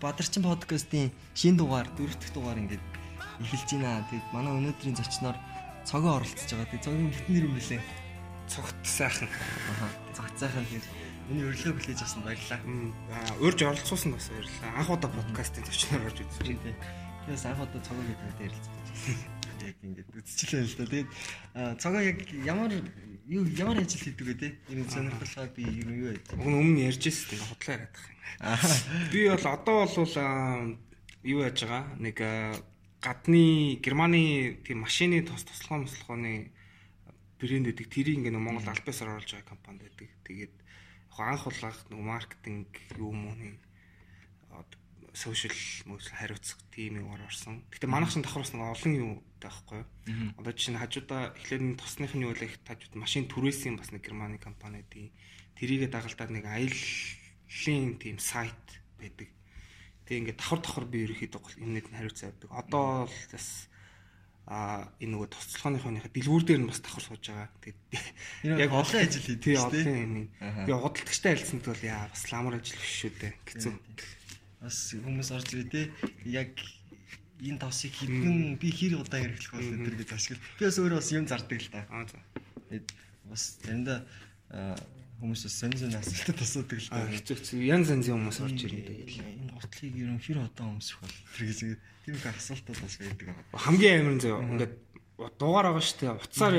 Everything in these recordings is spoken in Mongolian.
Бадарчин подкастын шинэ дугаар дөрөв дэх дугаар ингээд эхэлж байна. Тэгээд манай өнөөдрийн зочноор цогоо оролцож байгаа. Тэгээд цогийн бүтэн нэр юм бэлээ. цогт сайхан. Аха. Цагцаахан тэгээд миний урилга хүлээж авсан баярлалаа. Аа урьж оролцуулсан бас баярлалаа. Анх удаа подкастын зочноор орж үзэж байна. Тэгээс анх удаа цогоо гэдэг ярилцсан. Яг ингээд үзчихлээ л да. Тэгээд аа, цогоо яг ямар юу ямар ажил хийдэг вэ те? Энэ сонирхолтой би юу юу байд. Уг нь өмнө ярьж ирсэн тийм худлаа яриад байгаа юм. Аа. Би бол одоо бол юу яаж байгаа? Нэг гадны Германы тийм машины тус туслахын туслахын брэнд гэдэг тэрийг ингээ нэг Монгол албасаар оруулж байгаа компани байдаг. Тэгээд яг анх улаах нэг маркетинг юу юм нэг сошиал мөсөл хариуцах тийм юм орсон. Гэтэ манайх чинь давхар бас нэг олон юм таахгүй? Одоо жишээ нь хажуудаа эхлээд нь тосных нь юу их хажууд машин түрээсийн бас нэг германы компани тий. Тэрийгэ дагалдаад нэг аяллалын тийм сайт байдаг. Тэгээ ингээд давхар давхар би ерөөхдөө юмнууд нь хариуцаа явдаг. Одоо л бас а энэ нөгөө тусцлахыныхоо дэлгүүр дээр нь бас давхар сууж байгаа. Тэгээд Яг олон ажил хийдэг тий олон юм. Би худалдагчтай харилцсанд бол яа бас ламар ажил биш шүү дээ. Гэцүү. бас хүмүүс орж ирээ те яг энэ тосыг хідэн би хэр удаа хэрэглэх бол энэ гэж ашигла. Би бас өөрөө бас юм зардаг л та. Аа за. Бас заримдаа аа, хүмүүс сонь сонь асуултад асуудаг л та. хэцүү хэцүү янз янзын хүмүүс орж ирнэ тэгээд. Энэ готлыг ер нь хэр удаа өмсөх бол тэр гэж тийм их асуултууд бас байдаг. хамгийн амар нь зөө ингээд дугаар байгаа шүү дээ. Уцаар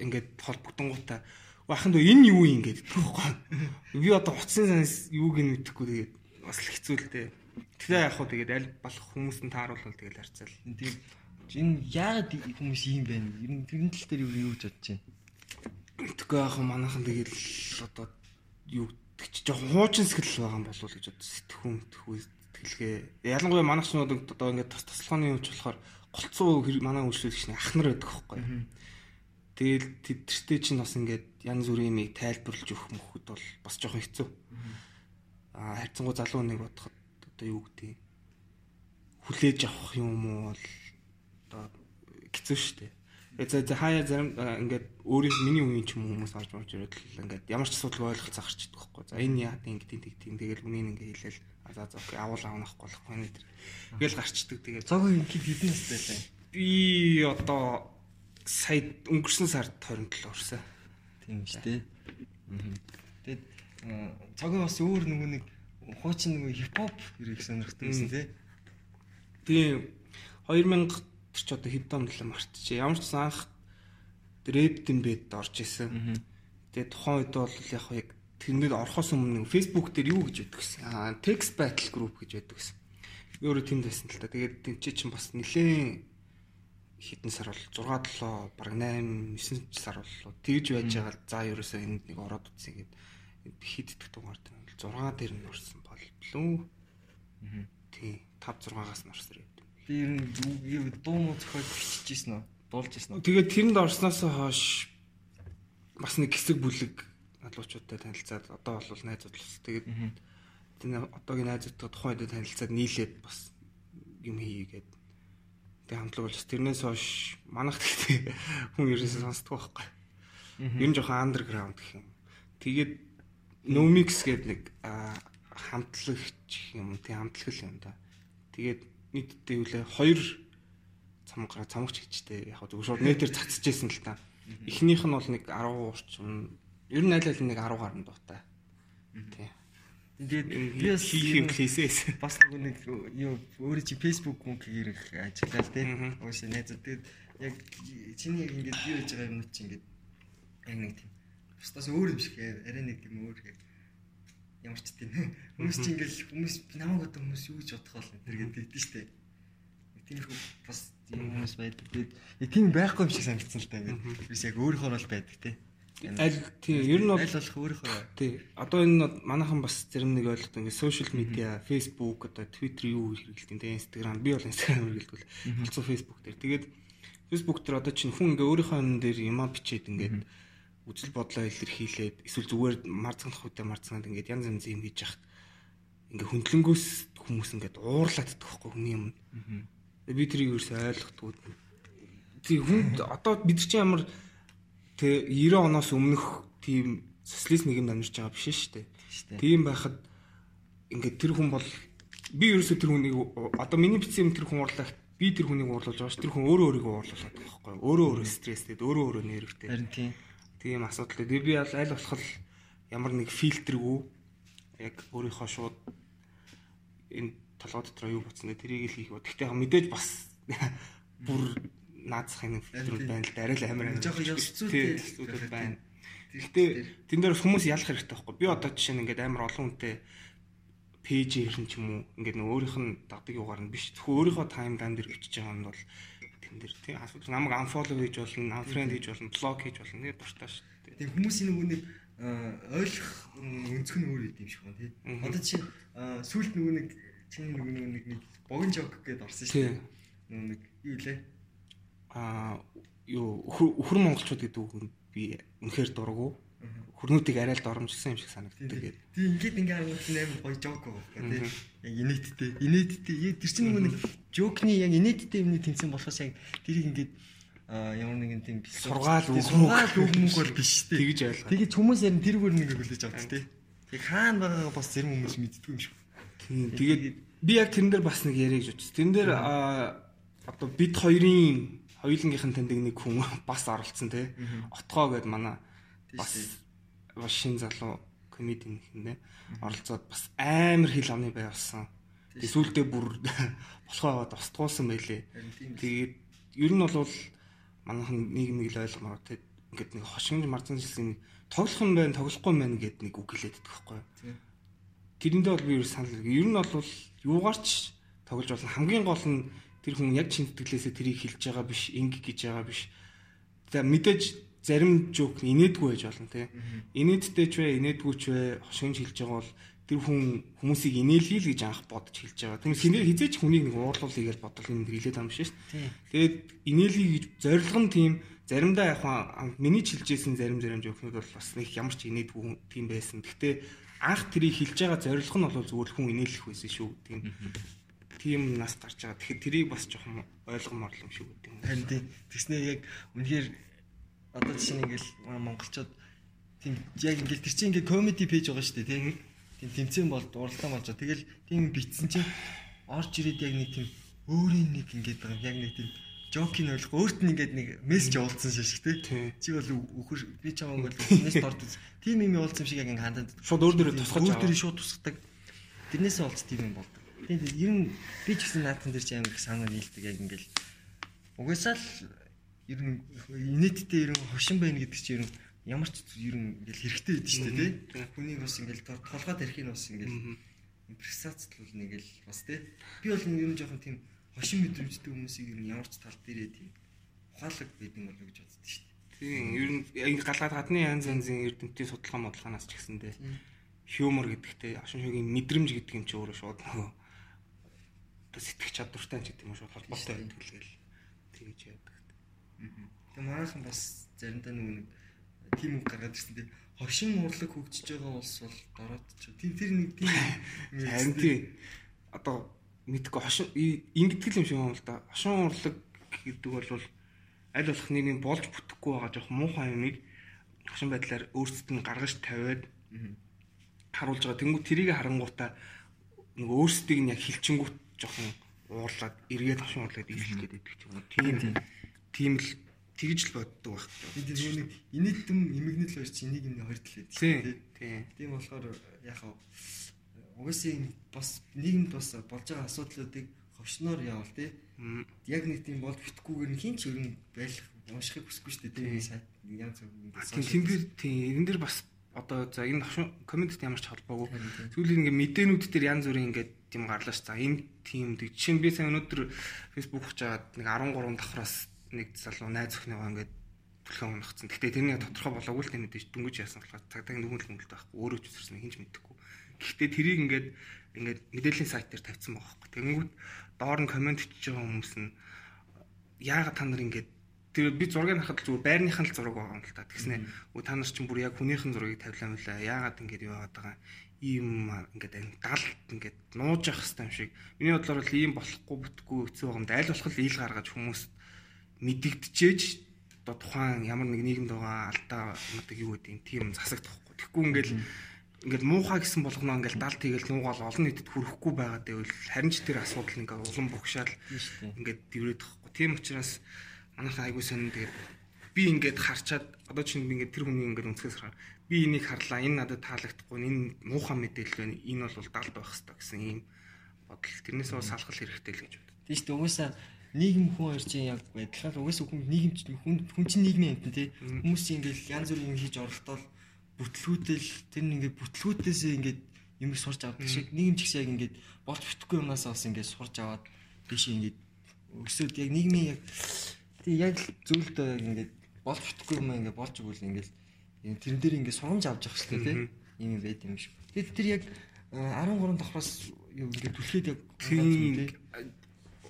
ингээд холбогдонгуудаа бахан дөө энэ юу юм ингээд тэгэхгүй. Би одоо уцсын санс юуг нь мэдэхгүй тэгээд бас л хэцүү л дээ. Тэгэхээр яг хөө тэгээд аль болох хүмүүст нь тааруулвал тэгээд харцаал. Тэгээд энэ яагаад хүмүүс ийм байна? Ер нь тэрэн тал дээр юу гэж бодож байна? Тэгэхгүй яг манайхан тэгээд одоо юу гэдэг чи жоохон хуучин сэтгэл байгаа юм болов уу гэж бод сэтгхүүн тхүү сэтгэлгээ. Ялангуяа манайх ч одоо ингээд тас таслахны юмч болохоор голцоо манай үйлчлүүлэгч нэг ахнар байдаг хөөхгүй. Тэгэл тэдэртэй чинь бас ингээд янз бүрийн юмыг тайлбарлаж өгөх мөхөд бол бас жоохон хэцүү. Аа хайцангуй залуу нэг бодоход одоо юу гэдэг хүлээж авах юм уу бол одоо хэцүү шүү дээ. Тэгээ за- за хаяа зарим ингээд өөрийн миний үеийн ч юм хүмүүс орж орж ирээд л ингээд ямар ч асуудал ойлголт загарч идэх байхгүй. За энэ яа тийм гэдэг тийм тэгэл үнийг ингээд хэлээл а за за окей авал авнахгүй болохгүй нэ тэр. Тэгэл гарчдаг тэгээд Цог юм хэд хэдэн байлаа? би одоо сая өнгөрсөн сард 27 орсон. Тийм шүү дээ. Тэгээд аа, цогоо бас өөр нөгөө нэг хуучин нөгөө хипхоп хэрэг сонирхдаг гэсэн тий. Тийм 2000 тэр ч одоо хэд он л мартчихээ. Ямар ч сан анх рэп дэмбэд орж исэн. Тэгээ тухайн үед бол яг яг тэрнээд орохоос өмнө нэг Facebook дээр юу гэж байдаг гэсэн. Аа text battle group гэж байдаг гэсэн. Би өөрөө тэнд байсан л та. Тэгээд тэнцээ чинь бас нэлээд хэдэн сар бол 6 7 баг 8 9 сар боллоо. Тэгж байж байгаа за ерөөсөө энд нэг ороод утсан гээд хиддэх дугаар дээр 6 дээр нь орсон боллоо. Тий 5 6-аас нь орсон юм. Би ер нь юу дуу муу зохиол биччихсэн үү? Дуулж үү? Тэгээд тэрэнд орсноос хойш бас нэг хэсэг бүлэг залуучуудтай танилцаад одоо бол найзууд ус. Тэгээд тэр одоогийн найзуудтай тухайн үед танилцаад нийлээд бас юм хийгээд тэг хамтлаг болж тэрнээс хойш манайх тэгтээ хүн ерөөсөө сонсдог байхгүй. Ер нь жоохон андерграунд гэх юм. Тэгээд Nomix гэдэг нэг хамтлагч юм тэг хамтлаг юм да. Тэгээд нийтдээ үлээ хоёр цамгаар цамгч хийжтэй яг зөв шууд нэтээр цацчихсэн л та. Эхнийх нь бол нэг 10 орчим ер нь аль аль нэг 10 гаруй дуутай. Тий. Тэгээд хийх юм хийсээс. бас нэг юу өөрөө чи фэйсбુક мөнгөөр ажиллаад тий. Мгм. Ууш найзууд тэгээд яг чиний ингэж юу хийж байгаа юм чи ингэж яг нэг тийм. Бусдаас өөр юм шиг арай нэг тийм өөр хэрэг. Ямар ч тийм. Хүмүүс чи ингээл хүмүүс намайг одоо хүмүүс юу гэж бодох бол энэ гэдэг дээ штэ. тиймэрхүү бас юм хүмүүс байдаг. Яг тийм байхгүй юм шиг санагдсан л да. Ингээд ерөөс яг өөрөөр бол байдаг тий. Аль тий ер нь бол болох өөрөөр тий одоо энэ манайхан бас зарим нэг ойлголт ингээд сошиал медиа Facebook одоо Twitter юу хэрэглэдэг те Instagram би бол Instagram хэрэглэдэг болцоо Facebook дээр тэгээд Facebook дээр одоо чинь хүн ингээ өөрийнхөө юм дээр юмаа бичээд ингээд үзэл бодлоо илэрхийлээд эсвэл зүгээр марцгах үедээ марцгаад ингээд янз янз юм хийж яхад ингээ хөндлөнгөөс хүмүүс ингээд уурлаад байхгүй хүний юм. Би тэрийг ерөөсөй ойлгохгүй. Тэг хүн одоо бид чинь ямар тэг 90 оноос өмнөх тийм социалист нийгэмд амьдарч байгаа биш шүү дээ. Тийм байхад ингээд тэр хүн бол би ерөөсөй тэр хүнийг одоо миний бичсэн юм тэр хүн уурлах би тэр хүнийг уурлуулж байгаа ш. Тэр хүн өөрөө өөрийгөө уурлуулад байгаа байхгүй өөрөө өөрөө стресстэй өөрөө өөрөө нервтэй харин тийм тийм асуудал дээр би аль болох ямар нэг фильтргүй яг өөрийнхөө шууд энэ толгой дотор юу буцна тэрийг л хийх ба гэхдээ мэдээж бас бүр наацхын фильтрүүд байна л да арай л амар амар жоохон ёс зүйтэй байна. Гэхдээ тэн дээр хүмүүс ялах хэрэгтэй байхгүй. Би одоо жишээ нь ингээд амар олон хүнтэй пэйж ирэн ч юм уу ингээд нэг өөрийнх нь дагдаг юугаар нь биш. Зөвхөн өөрийнхөө таймлайн дээр өвчж байгаа нь бол тэн дээр тийм асуудал намайг unfollow хийж болно, unfriend хийж болно, блок хийж болно нэг дуртай шүү дээ. Тийм хүмүүсийн нөгөө нэг ойлгох өнцг нь өөр юм шиг байна тийм. Одоо чи сүулт нөгөө нэг чиний нөгөө нэг нэг богино жок гэдээ орсон шүү дээ. Нөгөө нэг юу лээ? Аа юу өхөр монголчууд гэдэг үг би үнэхээр дургу хөрнүүдийг арай л доромжсон юм шиг санагддаг гэдэг. Тийм ингээд ингээ харангуут амар гоё жок байгаа тийм. Яг инээдтэй. Инээдтэй. Тэр чинь нөгөө нэг жокны яг инээдтэй юмны тэмцэн болохоос яг тэрийг ингээд ямар нэгэн тийм сургаал үг сургаал мөнгө бол биш тийм. Тэгж ойлгоо. Тэгэж хүмүүс ярин тэрүүгээр нэг хүлээж авдаг тийм. Тэг хаана байгаагаа бас зарим хүмүүс мэддэг юм шиг. Тийм. Тэгээд би яг тэрэн дээр бас нэг гэж бодсон. Тэрэн дээр одоо бид хоёрын хоёулангийнх нь таньдаг нэг хүн бас оролцсон тий. Отгоо гэд манай бас шин залуу комедийн нэхэндээ оролцоод бас амар хил амны бай болсон. Тэгээ сүултээ бүр болохоо аваад устгуулсан байлээ. Тэгээд ер нь бол манайхан нийгмийг л ойлгомоор тэгээд ингээд нэг хошигнж марцсан жилийн тоглох юм байна, тоглохгүй юм байна гэд нэг үг хэлээд байдаг байхгүй. Тэрэндээ бол би ер санал ер нь бол юугаарч тоглож болно. Хамгийн гол нь тэр хүн яг чин сэтгэлээсээ тэрийг хэлж байгаа биш, инг гэж байгаа биш. За мэдээж зарим жок инээдгүй байж болно те. Инээдтэй ч вэ, инээдгүй ч вэ хошигнж хэлж байгаа бол тэр хүн хүмүүсийг инээлгий л гэж анх бодож хэлж байгаа. Тэгмээс хинээ хизээч хүнийг нэг уурлуулъя гэж бодвол юм хэлээд байгаа юм шүү дээ. Тэгээд инээлгий гэж зорилго нь тийм заримдаа яг миний чилжсэн зарим зарим жокнууд бол бас нэг ямар ч инээдгүй тийм байсан. Гэхдээ анх тэрийг хэлж байгаа зорилго нь бол зүгээр хүн инээлэх байсан шүү. Тийм тийм нас гарч байгаа. Тэгэхээр тэрийг бас жоохон ойлгомоор юм шиг үт юм. Харин тийм. Тэгснээр яг үнэхээр одоо жишээ нь ингээл монголчууд тийм яг ингээл тэр чинь ингээл комеди пэйж байгаа шүү дээ тийм тийм тэмцээн бол уралдаан болж байгаа. Тэгэл тийм битсэн чинь орж ирээд яг нэг тийм өөрийн нэг ингээд байгаа яг нэг тийм жокийн ойлгох өөрт нь ингээд нэг мессеж явуулсан шиг тий. Чи бол өхөр би чамайг бол мессеж дорд үз. Тим юм явуулсан шиг яг ингээд хандаад шууд өөр дөрөв тусгаж өөр дөрөв шууд тусгадаг. Тэрнээсээ олц тийм юм болдог. Тийм ер нь би ч гэсэн наатан дээр чи амар их санаа нийлдэг яг ингээд угаасаа л ер нь инээдтэй ер нь хошин байна гэдэг чинь ер нь ямар ч ер нь ингээл хэрэгтэй байдаг шүү дээ тий. Хүнийг бас ингээл толгой тарихыг бас ингээл импрессацлуул нэгэл бас тий. Би бол ер нь жоохон тийм хошин мэдрэмжтэй хүмүүсийг ер нь ямар ч тал дээрээ тийм ухаалаг байдаг болов гэж боддоо шүү дээ. Тийм ер нь галгаад гадны янз янзын эрдэмтдийн судалгаа модлохоос ч гэсэндээ хьюмор гэдэгтэй хошин шогийн мэдрэмж гэдэг юм чи өөрөө шууд нөгөө сэтгэх чадвартай ч гэдэг юм шууд холбоотой байдаг л гээл тэгэж яадаг. Тэгээ манайхан бас заримдаа нэг тийм үг гаргаад ирсэн тийм хошин урлаг хөгжиж байгаа улс бол дороод ч тийм тэр нэг тийм харин тийм одоо мэдгүй хошин ингэдэг юм шиг юм л да хошин урлаг гэдэг бол аль болох нэг болж бүтэхгүй байгаа жоох муухай юмыг хошин байдлаар өөрсдөд нь гаргаж тавиад харуулж байгаа. Тэнгүү тэрийг харангуутаа нэг өөрсдийг нь яг хилчингүүт жоохон уурлаад эргээд хошин гээд байдаг ч юм. Тийм тийм л тэгж л боддог байх. Тэгээд нөгөө нэг инээдтэм эмгэнэл хоёр чи энийг нь хоёр тал байдаг. Тийм. Тийм болохоор яг хав угсаа бас нийгэмд бас болж байгаа асуудлуудыг ховшноор явал тий. Яг нэг тийм бол битгүүгээр нь хин ч өрн байлах уншихыг хүсэхгүй шүү дээ. Тийм сайт янз бүр. Тийм тэр тийм энэ дэр бас одоо за энэ комментт ямар ч холбоогүй. Сүүлийн ингээ мэдээнүүд дээр янз бүрийн ингээ тийм гарлаа ш. За энэ тийм тэг жишээ нь би сайн өнөөдөр фэйсбүүк хийж байгаад нэг 13 давхраас нэг залуу найз өхнийгаа ингээд түлхэн унагцсан. Гэхдээ тэрний тодорхой болоогүй л тийм мэдээж дүнгэж яасан болохоор цагдаагийн дүгнэлт мөнгөлт байхгүй өөрөө ч үсэрсэн хинж мэдхгүй. Гэхдээ тэрийг ингээд ингээд мэдээллийн сайт дээр тавьсан байгаа байхгүй. Тэнгүүт доор нь комент хийж байгаа хүмүүс нь яагаад та нар ингээд тэр би зургийг харахад зүгээр байрныхан л зураг байгаа юм л та. Тэгснэ өө та нар чинь бүр яг хүнийхэн зургийг тавилаа мөлөө. Яагаад ингээд юу яагаад байгаа ийм ингээд галт ингээд нууж явах хэвээр юм шиг. Миний бодлоор бол ийм болохгүй бүтггүй хэцүү байгаа юм. Аль болох л ил гаргаж хүмүүс мэдэгдэжээж одоо тухайн ямар нэг нийгэмд байгаа алдаа юмдаг юу гэдэг юм тийм засагдахгүй. Тэгэхгүй ингээд ингээд муухай гэсэн болгоно ингээд далд хийгээл нуугаал олон нийтэд хүрэхгүй байгаа гэвэл харин ч тэр асуудал ингээд улам богшаал ингээд дэврээд тахгүй. Тийм учраас манайхан айгуу сонин тэгээд би ингээд харчаад одоо чинь ингээд тэр хүний ингээд өнцгөөс хараа би энийг харлаа энэ надад таалагдахгүй энэ муухай мэдээлэл байна энэ бол далд байх хэрэгтэй гэсэн ийм бодол тэрнээс бол салхал хэрэгтэй л гэж боддог. Тийм шүү дээ угаасаа нийгэм хүн хоёр чинь яг адилхан угаасаа хүн нийгэм хүн хүн чинь нийгмийн амт тий. Хүмүүс чинь ингээд янз бүрийн юм хийж оролдоод бүтлгүүтэл тэр нь ингээд бүтлгүүтээсээ ингээд юм сурч авдаг шиг. Нийгэм ч гэсэн яг ингээд болж бүтэхгүй юмнаас бас ингээд сурч аваад биш ингээд өсөд яг нийгмийн яг тий яг зөвлөдөө яг ингээд болж бүтэхгүй юм ингээд болж игэл ингээд тэрэн дээр ингээд сурамж авч явах хэрэгтэй тий. Юм байд юм шиг. Тэгээд тэр яг 13 давхраас юу ингээд түлхээд яг тий.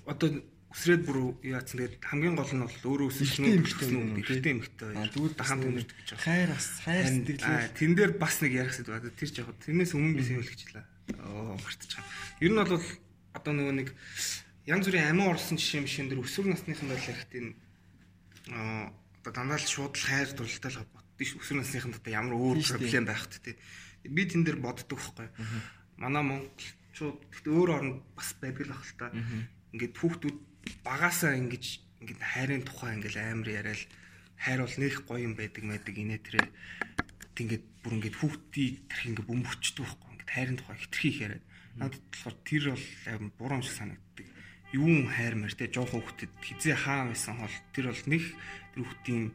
Одоо өсрээд бүр яатсан тэгээд хамгийн гол нь бол өөрөө нь эмхтэй юм эмхтэй эмхтэй зүгээр дахан тэмэрдэг гэж байна. Хайр бас хайр сэтгэл. Тэн дээр бас нэг ярих зүйл байна. Тэр ч яг тэрнээс өмнө би сэвэлгэжлээ. Оо мартчихсан. Ер нь бол одоо нөгөө нэг янз бүрийн амин орлсон жишээ мишэн дээр өсвөр насныхан байл хэрэгтэй нь аа одоо дандаа л шууд хайр дурлалтай л холбоотой ш өсвөр насныхан одоо ямар өөр проблем байх вэ те би тэн дээр боддог байхгүй манай монголчууд гэхдээ өөр оронд бас байдаг л ах л та ингээд хүүхдүүд багасаа ингэж ингээд хайрын тухай ингээд амар яриад хайр бол нэх гоё юм байдаг мэдэг инээ тэрэ ингээд бүр ингээд хүүхдийг тэрх ингээд бөмбөчдөг байхгүй. Ингээд хайрын тухай хитрхи их яриад. Надад болохоор тэр бол амар буруу шиг санагддаг. Юун хайр мэр те? Жоохон хүүхдэд хизээ хаа байсан бол тэр бол нэг тэр хүүхдийн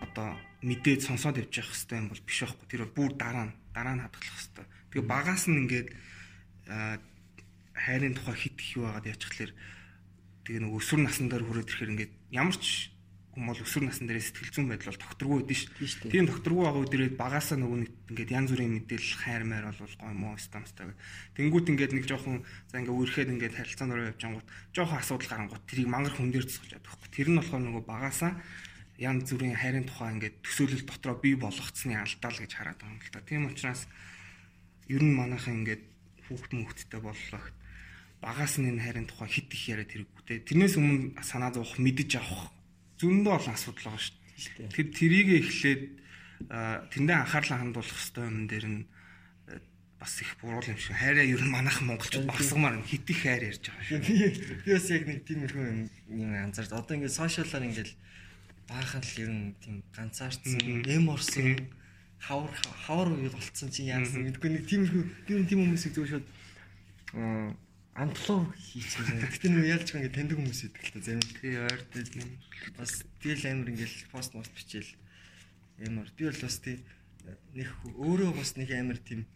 одоо мэдээд сонсоод явж явах хэрэгтэй юм бол биш байхгүй. Тэр бол бүр дараа нь дараа нь хадгалах хэрэгтэй. Тэгээ багаас нь ингээд хайрын тухай хит их юу байгаад яачихлаэр тэгээ нэг өсвөр насн дээр хүрээд ирэхээр ингээд ямар ч хүн бол өсвөр насн дээр сэтгэл зүйн байдал бол докторгүй байдэн шүү. Тийм докторгүй байгаа үедээ багасаа нөгөө нэг ингээд янз бүрийн мэдээлэл хайр майр бол гой муу стамстай. Тэнгүүт ингээд нэг жоохон за ингээд үерхэд ингээд харилцаанд ороо явж ангууд жоохон асуудал гарангууд тэрийг мангар хүн дээр цогж чаддаг байхгүй. Тэр нь болохоор нөгөө багасаа янз бүрийн хайрын тухай ингээд төсөөлөл дотроо бий болгоцсны алдаа л гэж хараад байгаа юм л та. Тийм учраас ер нь манайхан ингээд хүүхд мөхттэй боллоо багаас нь энэ хайрын тухай хит их яриад хэрэггүй те. Тэрнээс өмнө санаа зовох, мэдэж авах зөндөө олон асуудал байгаа шүү дээ. Тэгэхээр тэрийг эхлээд тэндээ анхаарлаа хандуулах хэрэгтэй юм дээр нь бас их буруу юм шиг. Хайраа ер нь манайхан монголчууд багсгамаар хит их хайр ярьж байгаа шүү. Би бас яг нэг тиймэрхүү юм анзаарч одоо ингээд сошиалаар ингээд баахан л ер нь тийм ганцаардсан, эм орсон хавар хавар үед болцсон чи яасан мэдгүй нэг би энэ тийм хүмүүсийг зөв шууд амплуу хийчихсэн. Гэтэ нэг ялж байгаа ингээд таньдаг хүмүүс идэг л та зарим. Тий ойртой юм. Бас тэгэл амир ингээд пост мост бичээл ямар би бол бас тий нэг өөрөө бас нэг амир тийм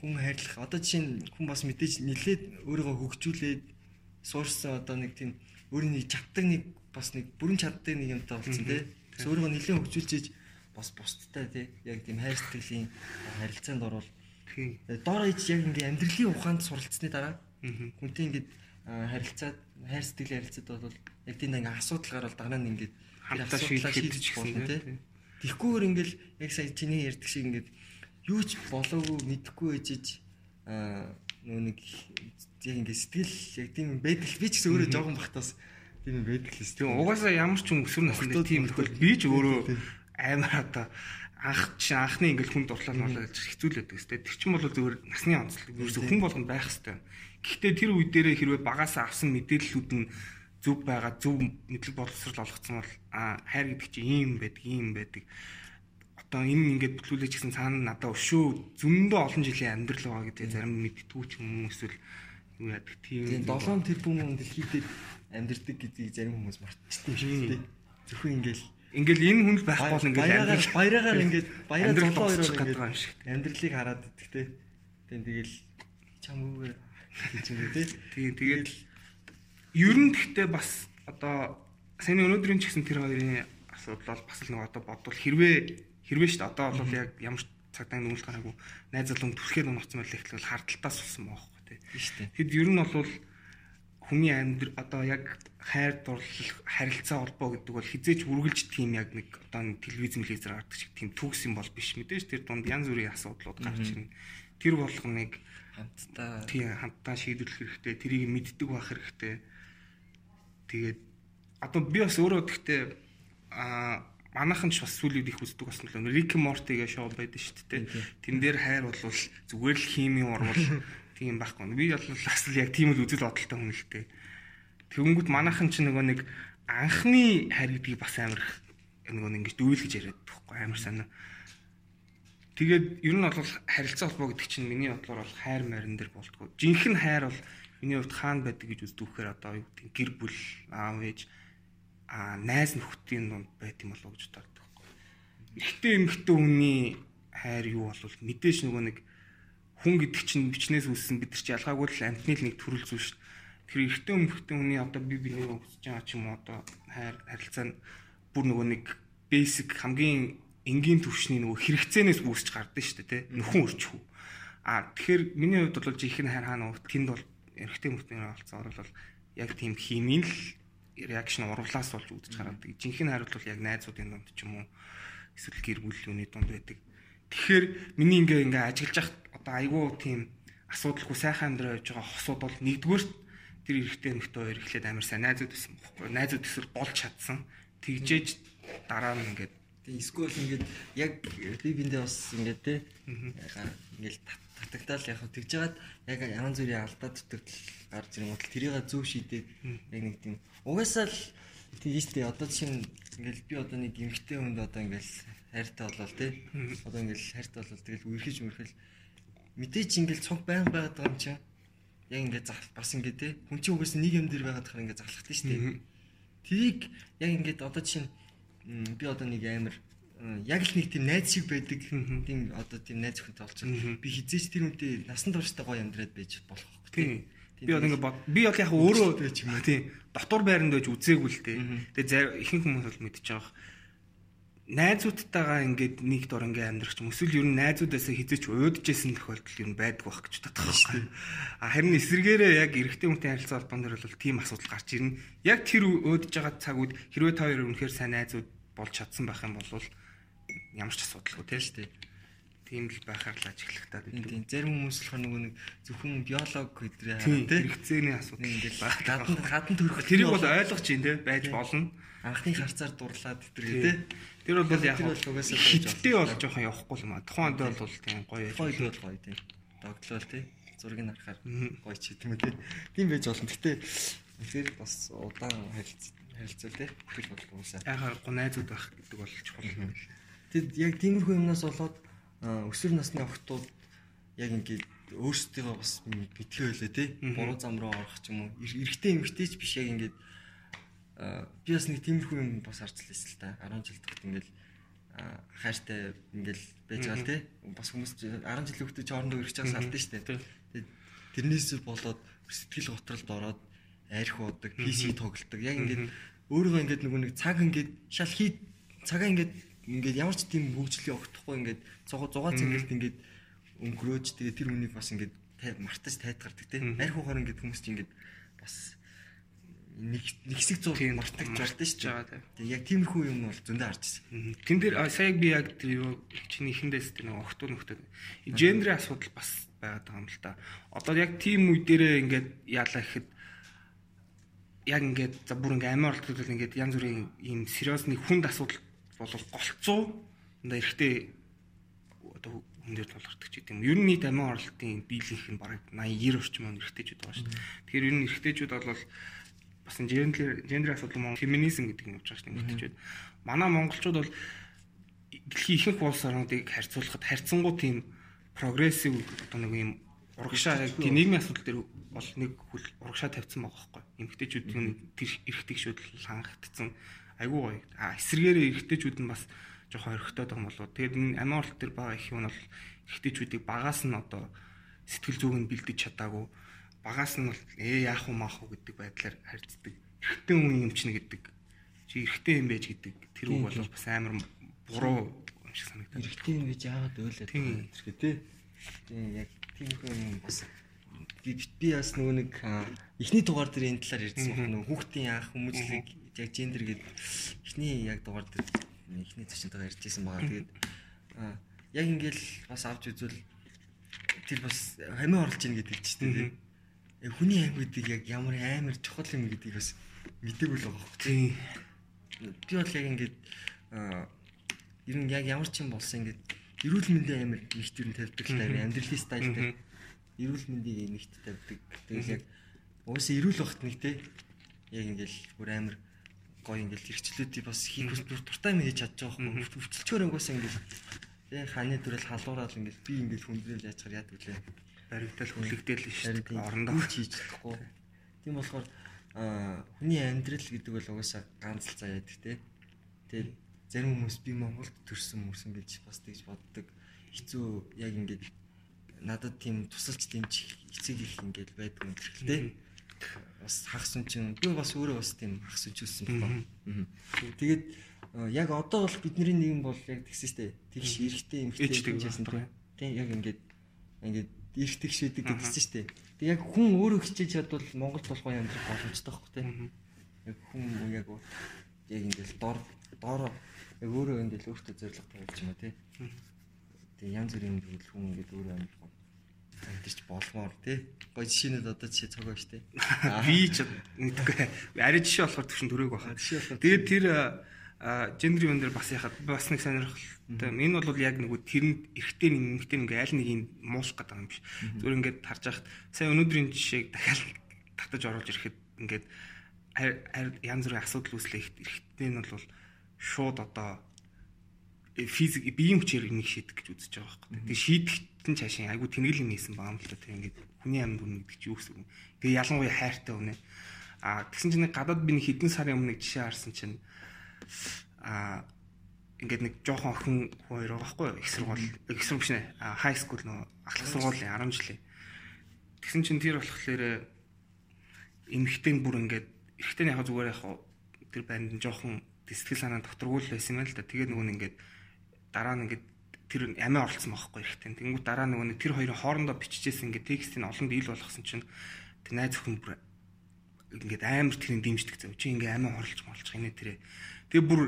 хүн хайрлах одоо жишээ нь хүн бас мэдээж нилээд өөрийгөө хөгжүүлээд суурсан одоо нэг тийм өөрийн нэг чаддаг нэг бас нэг бүрэн чаддаг нэг юмтай болсон тий. Тэгээс өөрийгөө нилээн хөгжүүлж бас бусдтай тий яг тийм хайр сэтгэлийн харилцаанд орвол доор ич яг ингээ амьдралын ухаанд суралцсны дараа Хүнтэй ингээд харилцаад хайр сэтгэл харилцаад бол яг тийм ингээ асуудал гарвал дараа нь ингээд хамтдаа шийдэж болно тийм. Тэгхгүйгээр ингээл яг сая чиний ярьдаг шиг ингээд юу ч болоогүй мэдэхгүй ээжиж нөө нэг яг ингээ сэтгэл яг тийм байдаг би ч гэсэн өөрөө жоохон бахтаас тийм байдаг л тийм угаасаа ямар ч юм өсвөр насны тийм тохиол би ч өөрөө амар одоо анх чи анхны ингээл хүн дурлал болоо гэж хэцүүлээд байгаа сте. Тэр чинь бол зөвхөн насны онцлог. Ерөөсө хүн болгонд байх хэвээр. Гэхдээ тэр үе дээрээ хэрвээ багасаа авсан мэдээллүүд нь зөв байгаа, зөв мэдлэг боловсрал олгоцсон бол а хайр гэдэг чинь ийм байдаг, ийм байдаг. Одоо энэ ингээд бүтлүүлээч гэсэн цаана надаа өшөө зөндөө олон жилийн амьдрал байгаа гэдэг зарим мэдтгүү ч юм эсвэл юу яадаг тийм 7 тэрбум дэлхийд амьдэрдэг гэдгийг зарим хүмүүс мартчихдаг шүү дээ. Зөвхөн ингээл Ингээл энэ хүн л байхгүй бол ингээл амьдрал баяраагаар ингээд баяраа золоо хоёроор ингээд амьдралыг хараад идэх те. Тэн тэгэл чам үгээр гэж юм тий. Тийм тэгээд ер нь гэхдээ бас одоо сайн өнөөдрийн ч гэсэн тэр хоёрын асуудал бол бас л нэг одоо бодвол хэрвээ хэрвээ шүү дээ одоо бол яг ямар ч цагтаа нүүлж гараагүй найз залуу түлхээд унагцсан байл ихтэл хардталтаас болсон байхгүй тий. Тэгэд ер нь бол хүний амьдрал одоо яг хайр дурлал харилцаа холбоо гэдэг бол хизээч үргэлж тийм яг нэг одоо телевиз мэлизээр гардаг шиг тийм төгс юм бол биш мэдээж тэр дунд янз бүрийн асуудлууд гарч ирнэ. Тэр болгоныг Хамтдаа тийм хамтдаа шийдвэрлэх хэрэгтэй. Тэрийг мэддэг байх хэрэгтэй. Тэгээд одоо би бас өөрөө гэхдээ а манайхан ч бас сүлүүд их үздэг бас нөлөө. Рик Мортигээ шоу байдаг шүү дээ. Тэн дээр хайр бол зүгээр л хими урвал тийм байхгүй. Би бол бас л яг тийм л үзэл бодолтой хүн л дээ. Тэгэнгүүт манайхан ч нөгөө нэг анхны хайр гэдгийг бас амар нөгөө нэг ингэж дүүлгэж яриад байхгүй амар санаа. Тэгээд ер нь бол харилцаа холбоо гэдэг чинь миний бодлоор бол хайр марин дээр болтгоо. Жинхэнэ хайр бол миний хувьд хаана байдаг гэж үздэг вэхээр одоо юу гэдэг гэр бүл аав ээж а найз нөхдийн дунд байт юм болов гэж боддог байхгүй. Эхтэй эмхтэй хүний хайр юу бол мэдээж нөгөө нэг хүн гэдэг чинь бичнээс үүссэн бид нар чи ялгаагүй л амтны л нэг төрөл зүйл шүү. Тэр эхтэй эмхтэй хүний одоо би бинийг өгсөж байгаа ч юм уу одоо хайр харилцаа нь бүр нөгөө нэг basic хамгийн энгийн төвшний нөгөө хэрэгцээнээс үүсч гардаг шүү дээ тий. Нөхөн өрчхүү. А тэгэхээр миний хувьд бол жинхэнэ хайр хаана уу? Тэнд бол эрэгтэй мөртний олцоор бол яг тийм химийн л реакшн урвлаас болж үүдэж гаргадаг. Жинхэнэ хайр бол яг найзуудын дунд ч юм уу эсвэл гэр бүлийн дунд байдаг. Тэгэхээр миний ингээ ингээ ажиглаж явах одоо айгүй тийм асуудалгүй сайхан амьдраа явж байгаа хосууд бол нэгдүгээр тэр эрэгтэй нөхдөд хоёр эхлээд амар сайн найзууд байсан бохгүй. Найзууд эсвэл болж чадсан. Тэгжээж дараа нь ингээд Тэгээ эсвэл ингээд яг би биндээ бас ингээд те ингээд татагтаал яг тэгж жагаад яг янз бүрийн алдаа дутагдал гарч ирэн утал тэрийг зөв шийдээд яг нэг тийм угаасаа л тийм шүү дээ одоо жишээ нь ингээд би одоо нэг эмгтэй хүнд одоо ингээд хайртай болол те одоо ингээд хайртай болол тэгэл үерхэж мөрхөл мэдээч ингээд цог байнг байгаад байгаа юм чинь яг ингээд бас ингээд те хүн чинь угаасаа нэг юм дээр байгаад хахаар ингээд залхахтай шүү дээ. Тэрийг яг ингээд одоо жишээ нь би одоо нэг амар яг л нэг тийм найз шиг байдаг тийм одоо тийм найз хүнтэй олчих. Би хизээч тэр үнтэй насан турштай гоё амьдраад байж болох байхгүй тийм. Би бол ингээд би бол яг өөрөө тийм дотор байранд байж үзээгүй л дээ. Тэгээ ихэнх хүмүүс бол мэдчихэж байгаа найзуудтайгаа ингээд нэг дор ингээ амьдрах ч юм эсвэл ер нь найзуудаасаа хизээч уудажсэн тохиолдол ер нь байдаг байх гэж боддог байхгүй. А харин эсэргээрээ яг эрэгтэй хүнтэй харилцаа холбоон дээр бол тийм асуудал гарч ирнэ. Яг тэр уудаж байгаа цагууд хэрвээ та хоёр үнэхээр сайн найзууд болж чадсан байх юм бол ямар ч асуудалгүй тийм шүү дээ. Тийм л байхаар л ажиглах таа. Тийм зарим хүмүүс болохоор нөгөө нэг зөвхөн биолог гэдрээ хараа тийм хэрэгцээний асуудал ингээд баг гадна төрөх тэрийг бол ойлгож чинь тийм байж болно. Анхны харцаар дурлаад гэдэг тийм Тэр бол яг хиттэй бол жоохон явахгүй юм а. Тухайн үед бол тийм гоё. Үед бол гоё тийм. Догтлол тийм. Зургийг харахаар гоё ч юм тийм. Тийм байж болно. Гэтэ тэгэхээр бас удаан харилцаа тийм. Бүхэл бол уусаа. Яг харахгүй найзууд байх гэдэг бол чухал юм байна. Тэгэд яг тиймэрхүү юмнаас болоод өсвөр насны охтууд яг ингээд өөрсдөө бас битгий байлаа тий. Буруу зам руу орох ч юм уу. Эрэгтэй эмэгтэй ч биш яг ингээд би бас нэг тиймэрхүү юм бас лээсэн л та 10 жил тогт ингээл хайртай ингээл байж байгаа тий бас хүмүүс 10 жил хөвгтөж хоорондоо ирэх чаас алдсан шүү дээ тэгээд тэрнээс болоод сэтгэл готролд ороод арх уудаг PC тоглолдог. Яг ингээд өөрийгөө ингээд нөгөө нэг цаг ингээд шал хий цагаа ингээд ингээд ямар ч тийм хөгжлийн огтхгүй ингээд зугаа зугаа цэнгэлт ингээд өнгөрөөж тэгээ тэр хүнийг бас ингээд мартаж тайтгардаг тий арх уухаар ингээд хүмүүс чинь ингээд бас нэг нэг хэсэг зур мартаж жуулдаг шүү дээ. Тэгээ яг тиймэрхүү юм бол зөндөө харж ирсэн. Тэн дээр сая би яг тэр юу чиний ихэндээс тэр нэг охтуу нөхдөд гендрийн асуудал бас байгаад байгаа юм л та. Одоо яг тийм үе дээрээ ингээд яалаа гэхэд яг ингээд за бүр ингээд амиа оролцдог ингээд янз бүрийн ийм сериус нэг хүнд асуудал бол голцоо энэ эрэгтэй одоо дээр тулгардаг ч гэдэм. Ер нь нийт амиа оролтын биелийнх нь бараг 80 90 орчим он эрэгтэйчүүд байгаа шүү дээ. Тэгэхээр ер нь эрэгтэйчүүд бол бас гендер гендер асуудал мөн феминизм гэдэг нь явж байгаа шүү дээ мэдчихвэд. Манай монголчууд бол дэлхийн ихэнх улс орнуудыг харьцуулахад харьцангуй тийм прогрессив одоо нэг юм урагшаа тийм нийгмийн асуудал дээр бол нэг хүл урагшаа тавьсан байгаа байхгүй. Эмэгтэйчүүдийн тэр эрэгтэйчүүд хангагдсан айгүй гоё. А эсэргээрээ эрэгтэйчүүд нь бас жоохон орхитоод байгаа юм болоо. Тэгээд энэ амиорт төр байгаа их юм бол эрэгтэйчүүдийг багаас нь одоо сэтгэл зүг нь бэлдэж чадаагүй багаас нь бол ээ яах вэ маах вэ гэдэг байдлаар харьцдаг. Эрэгтэй хүн юм чинь гэдэг. Чи эрэгтэй юм байж гэдэг тэр үг бол бас амар буруу юм шиг санагдав. Эрэгтэй юм гэж яагаад байгаа юм тэрхээ тий. Тийм яг тийм хүн бас би бас нөгөө нэг эхний дугаар дээр энэ талаар ярьсан байна. Нөгөө хүүхдийн анх хүмүүжлэг яг гендер гэдэг эхний яг дугаар дээр эхний төчнтэйгээр ярьжсэн байгаа. Тэгээд яг ингээл бас авч үзвэл тэр бас хамиа орлож ийн гэдэг чинь тий. Э, Хүний анги гэдэг яг ямар амар чухал юм гэдгийг бас мэдээгүй л байгаа хөөх. Тийм. би бол яг ингээд ер нь яг ямар ч юм болсон ингээд эрүүл мэндийн амир их төрн тавьдаг л тав амьдралын стайлтай эрүүл мэндийн нэгт тавьдаг. Тэгэл яг уусаа эрүүл багт нэг те яг ингээд бүр амир гоё ингээд хэрэгчлүүдийг бас хийх бас бүр дуртай юм хийж чадчих واخ. Өвчлчгөр ангуусаа ингээд те ханы төрөл халуураал ингээд би ингээд хүндрэл яачаар яд үлээ. баригдал хүлэгдээл нь шүү Харин дээ. тийм Орондоо. юу ч хийж чадахгүй. Тийм болохоор аа хүний амьдрал гэдэг бол угаасаа ганц л заяа гэдэг те. Тэгээд зарим хүмүүс би Монголд төрсэн мөрсөн гэж бас тэгж боддог. Хэцүү яг ингээд надад тийм тусалж дэмжих эцэг их ингээд байдаг юм хэрэгтэй. Бас хагас хүн чинь би бас өөрөө бас тийм хагас өссөн байна. Тэгээд аа, яг одоо бол бидний нийгэм бол яг тэгсэн штэ. Тэгш Ээжтэй хэмжээсэн байна. тийм яг ингээд ингээд эргэх шийдэг гэдгсэн штэ. Тэг яг хүн өөрөө хичээж чадвал Монголд болохоо амьдрах боломжтой байхгүй тийм. Яг хүн яг яг ингээд дор доор яг өөрөө ингээд өөртөө зоригтой болж юм а тий. Тэг янз бүрийн зүйл хүн ингээд өөрөө амьдрах амьдч болмоор тий. Гой жишээнүүд одоо жишээ цогоо штэ. Би ч мэдгүй. Ари жишээ болохоор төвшин төрөөг баха. Тэгээд тэр гендер юм дээр бас яхад бас нэг сонирхолтой. Энэ бол яг нэг тэрэнд эрэгтэй нэг эмэгтэй нэг аль нэгийг муулах гэдэг юм биш. Зүгээр ингээд харж байхад сая өнөөдрийн жишээг дахиад татаж оруулж ирэхэд ингээд янз бүрийн асуудал үүслэх эрэгтэй нь бол шууд одоо физик биеийн хүчээр энийг шийдэх гэж үзэж байгаа байхгүй. Тэгээ шийдэхэд нь цаашаа айгу тэнэгэл юм хийсэн байгаа юм л да. Тэгээ ингээд хүний амьд үнэ гэдэг чинь юу гэсэн юм. Тэгээ ялангуяа хайртай үнэ. А тэгсэн чинь нэг гадаад би нэг хэдэн сарын өмнө нэг жишээ харсан чинь а ингээд нэг жоохон охин хоёр байгаа байхгүй? Их сургууль, их сургууль биш нэ. Хай скул нөө ахлах сургуулийн 10 жилийн. Тэгсэн чинь тэр болохоор эмхтэй нь бүр ингээд эрэгтэй нь яг зүгээр яг тэр банд нь жоохон сэтгэл санаа доторгуул байсан юм л да. Тэгээд нөгөө нь ингээд дараа нь ингээд тэр амиа оролцсон байхгүй эрэгтэй. Тэнгүүт дараа нөгөө нь тэр хоёрын хоорондоо биччихсэн ингээд текстийг олонд ил болгосон чинь тэр найз өхөн бүр ингээд амар тэрийг дэмждэг зав. Чи ингээд амиа хорлж молчих инээ тэрэ. Тэгээ бүр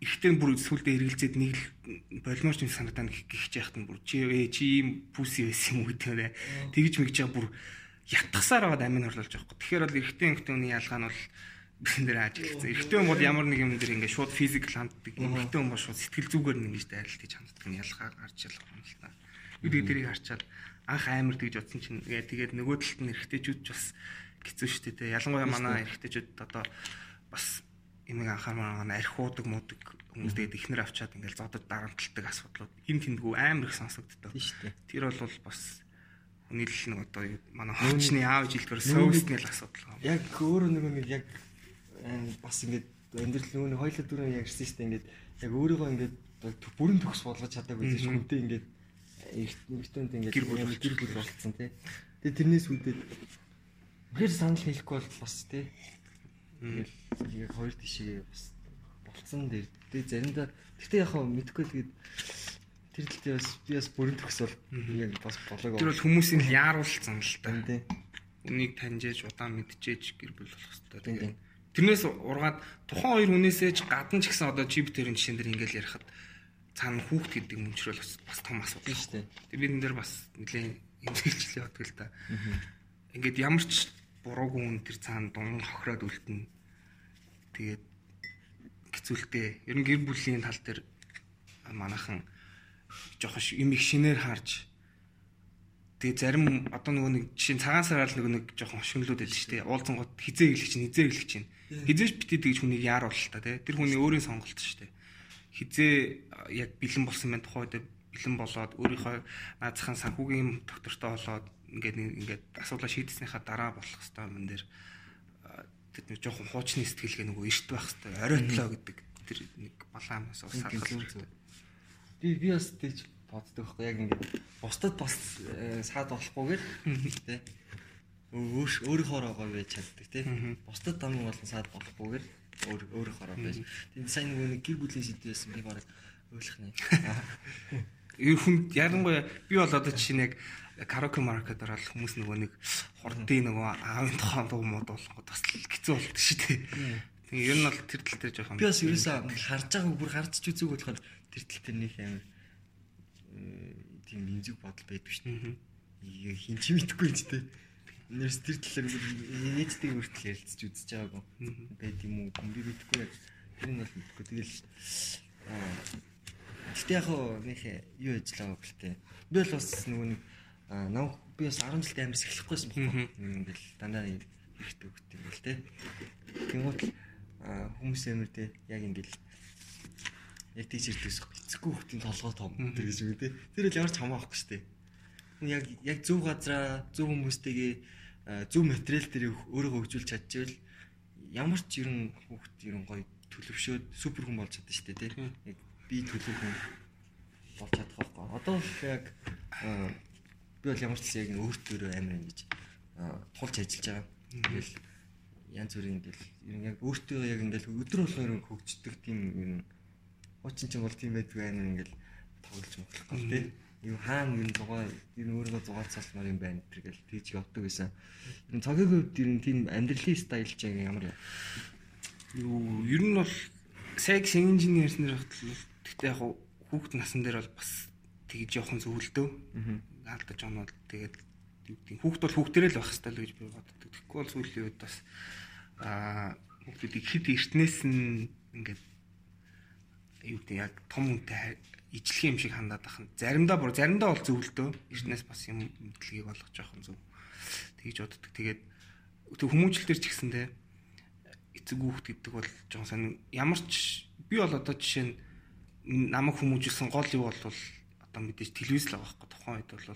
ихтэй бүр сүулдэ эргэлзээд нэг л болмоорч юм санагдана гихж яхад нь бүр чи ээ чи ийм пүси байсан юм уу гэдэг. Тэгж мэгж байгаа бүр ятгасаар байгаад амин хорлуулж байгаа хгүй. Тэгэхээр бол эрэгтэй эмэгтэй хүний ялгаа нь бол бид нэр ажиглагдсан. Эрэгтэй хүн бол ямар нэг юм дээр ингээд шууд физикл ханддаг. Хүн бол шууд сэтгэл зүгээр нь ингэж дайралт хийж ханддаг нь ялгаа гарч ялах юм л та. Би тэгээд тэрийг харчаад анх амар тэгж утсан чинь тэгээ тэгээд нөгөө талд нь эрэгтэйчүүд ч бас хэцүү шүү дээ. Ялангуяа манай эрэгтэйчүүд одоо бас эмэг анхаармаар байгаа архиудаг муудаг хүмүүс тэгээд ихнэр авчаад ингээл зодод дарамталдаг асуудлууд энэ тэндгүү амар их сонсогддог. Тэр бол бас хүний л нэг одоо манай хончны аав жилдгээр сөөснэл асуудал. Яг өөрөө нөгөө нэг яг бас ингээд амьдрал нөгөө хоёлоо дөрөв ирсэн шүү дээ ингээд яг өөрийгөө ингээд бүрэн төгс болгож чадаагүй гэж хүнтэй ингээд эртнэгтэнд ингээд Гэр бүл болцсон тий. Тэгээ тэрнээс үүдээд хэр санал хэлэхгүй бол бас тий. Яг хоёр тишээ бас болцсон дээр. Тэгээ заримдаа гэхдээ яг хаа мэдгүй л гээд тэр л тий бас би бас бүрэн төгс бол яг бас болоог Тэр бол хүмүүсийн л яаруулсан л та. тий. Үнийг таньжээж удаан мэдчихэж гэр бүл болох хэрэгтэй. Тийм, Тэгээд тэрнээс ургаад тухайн хоёр хүнээсээ ч гадна ч гэсэн одоо чип тэрийн жишээн дээр ингээл ярихад цаана хүүхд гэдэг мөнчрөл бас том асуудал шүү дээ. Тэг бид энэ дээр бас нэлээд эмгэлжлээ боддог л та. Ингээд ямар ч буруугүй хүн тэр цаана дунган хохироод үлдэнэ. Тэгээд хэцүүлтэй. Ер нь гэр бүлийн тал дээр манайхан жоохон юм их шинээр харж Тэгээ зарим одоо нөгөө нэг жишээ цагаан сараар л нөгөө нэг жоохон хошигнлууд байдаг шүү дээ. Уулзсан гот хизээ хэлэх чинь хизээ хэлэх чинь. Хизээш битээ тэгж хүнийг яаруул та тий. Тэр хүний өөрийн сонголт шүү дээ. Хизээ яг бэлэн болсон байх тухайд бэлэн болоод өөрийнхөө наацхан санхүүгийн доктортой болоод ингээд ингээд асуудлаа шийдэснийхаа дараа болох хэвээр юм дээр тэр нэг жоохон хуучны сэтгэлгээ нөгөө эрт байх хэвээр оройтлоо гэдэг тэр нэг балаамаас ус Ингээд салгах зөв хэрэгтэй. зөв. Би би бас тийж боддог байхгүй яг ингээд бусдад бас э, саад болохгүйгээр тий. өөр өөрийнхоороо гоё байж чаддаг тийм. Бусдад дам болон саад болохгүйгээр өөр өөрийнхоороо байж. Тэгээд сайн нэг гэр бүлийн сэдв байсан би бараг ойлгох нэ. Ер хүн ярангуяа би бол одоо жишээ нь яг караоке маркет ороод хүмүүс нөгөө нэг хурдын нөгөө аавын тухайн дуу мод болгоод бас хэцүү болдог шүү дээ. Тэгээ ер нь бол тэр тал дээр жоохон Би бас ерөөсөө харж байгаа бүр харж ч үзег болохоор тэр тал дээр нэг амар тийм имзэг бодол байдаг дээ. Хин ч мэдхгүй ч тийм. Нэрс тэр талаар ээжтэй хүртэл ярилцж үзэж байгаагүй. Байд юм уу? Би мэдхгүй. Тэр нь бол мэдхгүй. Тэгэл Гэтэ яг хоо нэг юу ажиллаа гэхэлтэй. Би бол бас нөгөө нэг нам би бас 10 жилд амьс эхлэхгүйсэн байхгүй. Ингээл дандаа хэрэгтэй хөлт юм л те. Тэнгуут хүмүүс амир те яг ингээл яг тийч ирдэгс эцэггүй хөлтийн толгой том тэр гэж үү те. Тэр л ямар ч хамаахгүй шүү дээ. Яг яг зөв газараа зөв хүмүүстэйгээ зөв материал дээр өөрийгөө хөгжүүлж чадчихвэл ямар ч ерэн хүүхд ерэн гоё төлөвшөөд супер хүн болж шүү дээ те. Яг би төлөв хүн болж чадах байхгүй. Одоо л яг би бол ямар ч зүйл яг өөртөө амар ингэж тулж ажиллаж байгаа. Тэгэл янз бүрийн ингээл ер нь яг өөртөө яг ингээл өдөр болгон ер нь хөгждөг тийм ер нь хуучин ч юм бол тийм байдаг амар ингээл тоглож моглох гол тий. Юу хаана юм дугаа ер нь өөрийгөө зугаацаалмаар юм байна тэр гэл тийж явдаг байсан. Ер нь цагийн хувьд ер нь тийм амьдралын стайл ч ямар юу ер нь бол сайг шинжийн ярьснаар хатал гэхдээ яг хүүхд насан дээр бол бас тэгж явах нь зөвлөдөө. Алдаж оноод тэгээд юу гэдэг хүүхд бол хүүхдэрээ л байх хэрэгтэй л гэж би боддог. Тэгэхгүй бол сүүлийн үед бас аа хүүхдүүдийг хэд эртнээс нь ингээд юу гэдэг яг том хүнтэй ижлэх юм шиг хандаад байх нь заримдаа бүр заримдаа бол зөвлөдөө. Эртнээс бас юм мэдлэгийг явах нь зөв. Тэгж боддог. Тэгээд тэг хүмүүжил төр ч гэсэндээ эцэг хүүхд гэдэг бол жоон сонин ямар ч би бол одоо жишээ нь намайг хүмүүжүүлсэн гол юу бол одоо мэдээж телевиз л байгаа байхгүй тухайн үед бол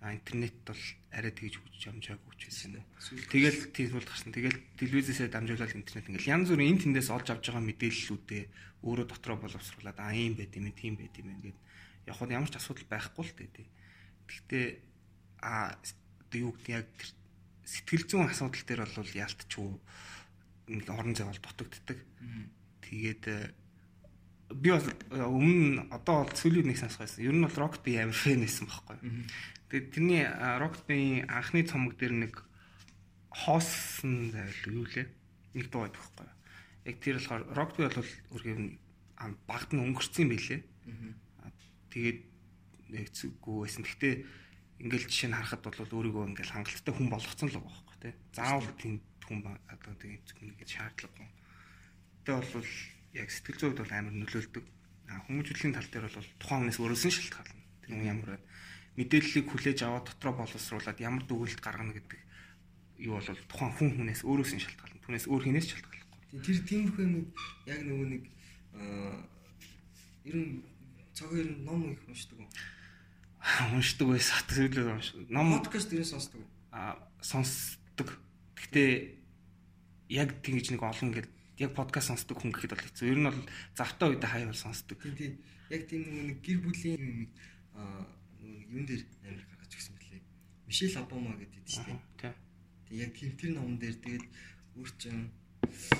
а интернет бол арай тэгж хөгжиж амжаагүй ч байсан. Тэгэл тийм бол гарсан. Тэгэл телевизээсээ дамжуулаад интернет ингээл янз бүрийн эн тэндээс олж авч байгаа мэдээллүүдээ өөрөө дотроо боловсруулад а ийм байт юм тийм байт юм ингээд яг хөө ямар ч асуудал байхгүй л дээ. Гэхдээ а юу гэдэг яг сэтгэл зүйн асуудал дээр бол яалтчгүй нэг орон зай бол дутагддаг. Тэгээд э, би э, өмнө одоо бол сүүлийн нэг сонсох байсан. Ер нь бол Rocket би амар фэн байсан байхгүй. Тэгээд тэрний Rocket-ийн анхны цомог дээр нэг хоосон зайлгүй юу лээ. Нэг дуу байдаг байхгүй. Яг тэр болохоор Rocket бол үргэлж багт нь өнгөрцөн билээ. Тэгээд нэг зүггүй байсан. Гэхдээ ингээл жишээ нь харахад бол өөрийгөө ингээл хангалттай хүн болгоцсон л байгаа байхгүй тий. Заавал тийм хүн одоо тийм зөвхөн ингэж шаардлагагүй. Гэтэ бол яг сэтгэл зүйд бол амар нөлөөлдөг. А хүмүүжүүлэлийн тал дээр бол тухайн хүнээс өөрөөс нь шалтгаална. Тэр хүн ямар байна. Мэдээллийг хүлээж аваад дотроо боловсруулад ямар дүгнэлт гаргана гэдэг юу бол тухайн хүн хүнээс өөрөөс нь шалтгаална. Түүнээс өөр хинээс шалтгаалахгүй. Тийм, Тэр тиймэрхүү юм яг нөгөө нэг аа ер нь цаг ер нь ном их уншдаг уу? Уншдаг байсан. Тэгэлээ унш. Ном Подкаст ер нь сонсдог уу? а сонсдог. Гэхдээ яг тэгж нэг олон ингээд яг подкаст сонсдог хүн гэхэд бол хэцүү. Ер нь бол завтаа үедээ хаяа бол сонсдог. Тийм тийм. Яг тийм нэг гэр бүлийн юм аа юун дээр амар гаргаж өгсөн мөлий. Мишель Обама гэдэг тийм шүү дээ. Тэг яг тийм тэр номон дээр тэгээд өөр чин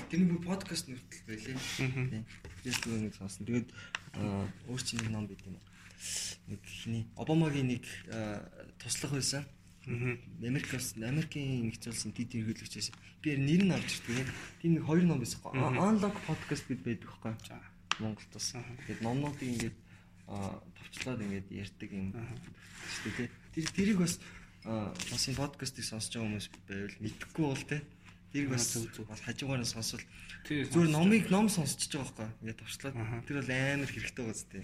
тэр нэг подкаст нүртэл байлээ. Тийм. Тэгээд нөгөө нэг сонсон. Тэгээд өөр чин нэг ном байт юм. Нэг хиний Обамагийн нэг туслах байсан. Америкас Америкийн нэгц улсын дид хэрэглэгчээс би яг нэр нь авч ирдэг. Тийм нэг хоёр ном байсан. Unlock podcast гэд байдаг байхгүй. Монголд бас. Тэгээд номнуудыг ингээд товчлоод ингээд ярьдаг юм шүү дээ. Тэр тэрийг бас бас энэ подкастыг сонсож байгаа хүмүүс байвал мэдхгүй бол те. Тэрийг бас бас хажуугаар нь сонсвол зүгээр номыг ном сонсож байгаа байхгүй. Ингээд товчлоод тэр бол амар хэрэгтэй байгаа зү.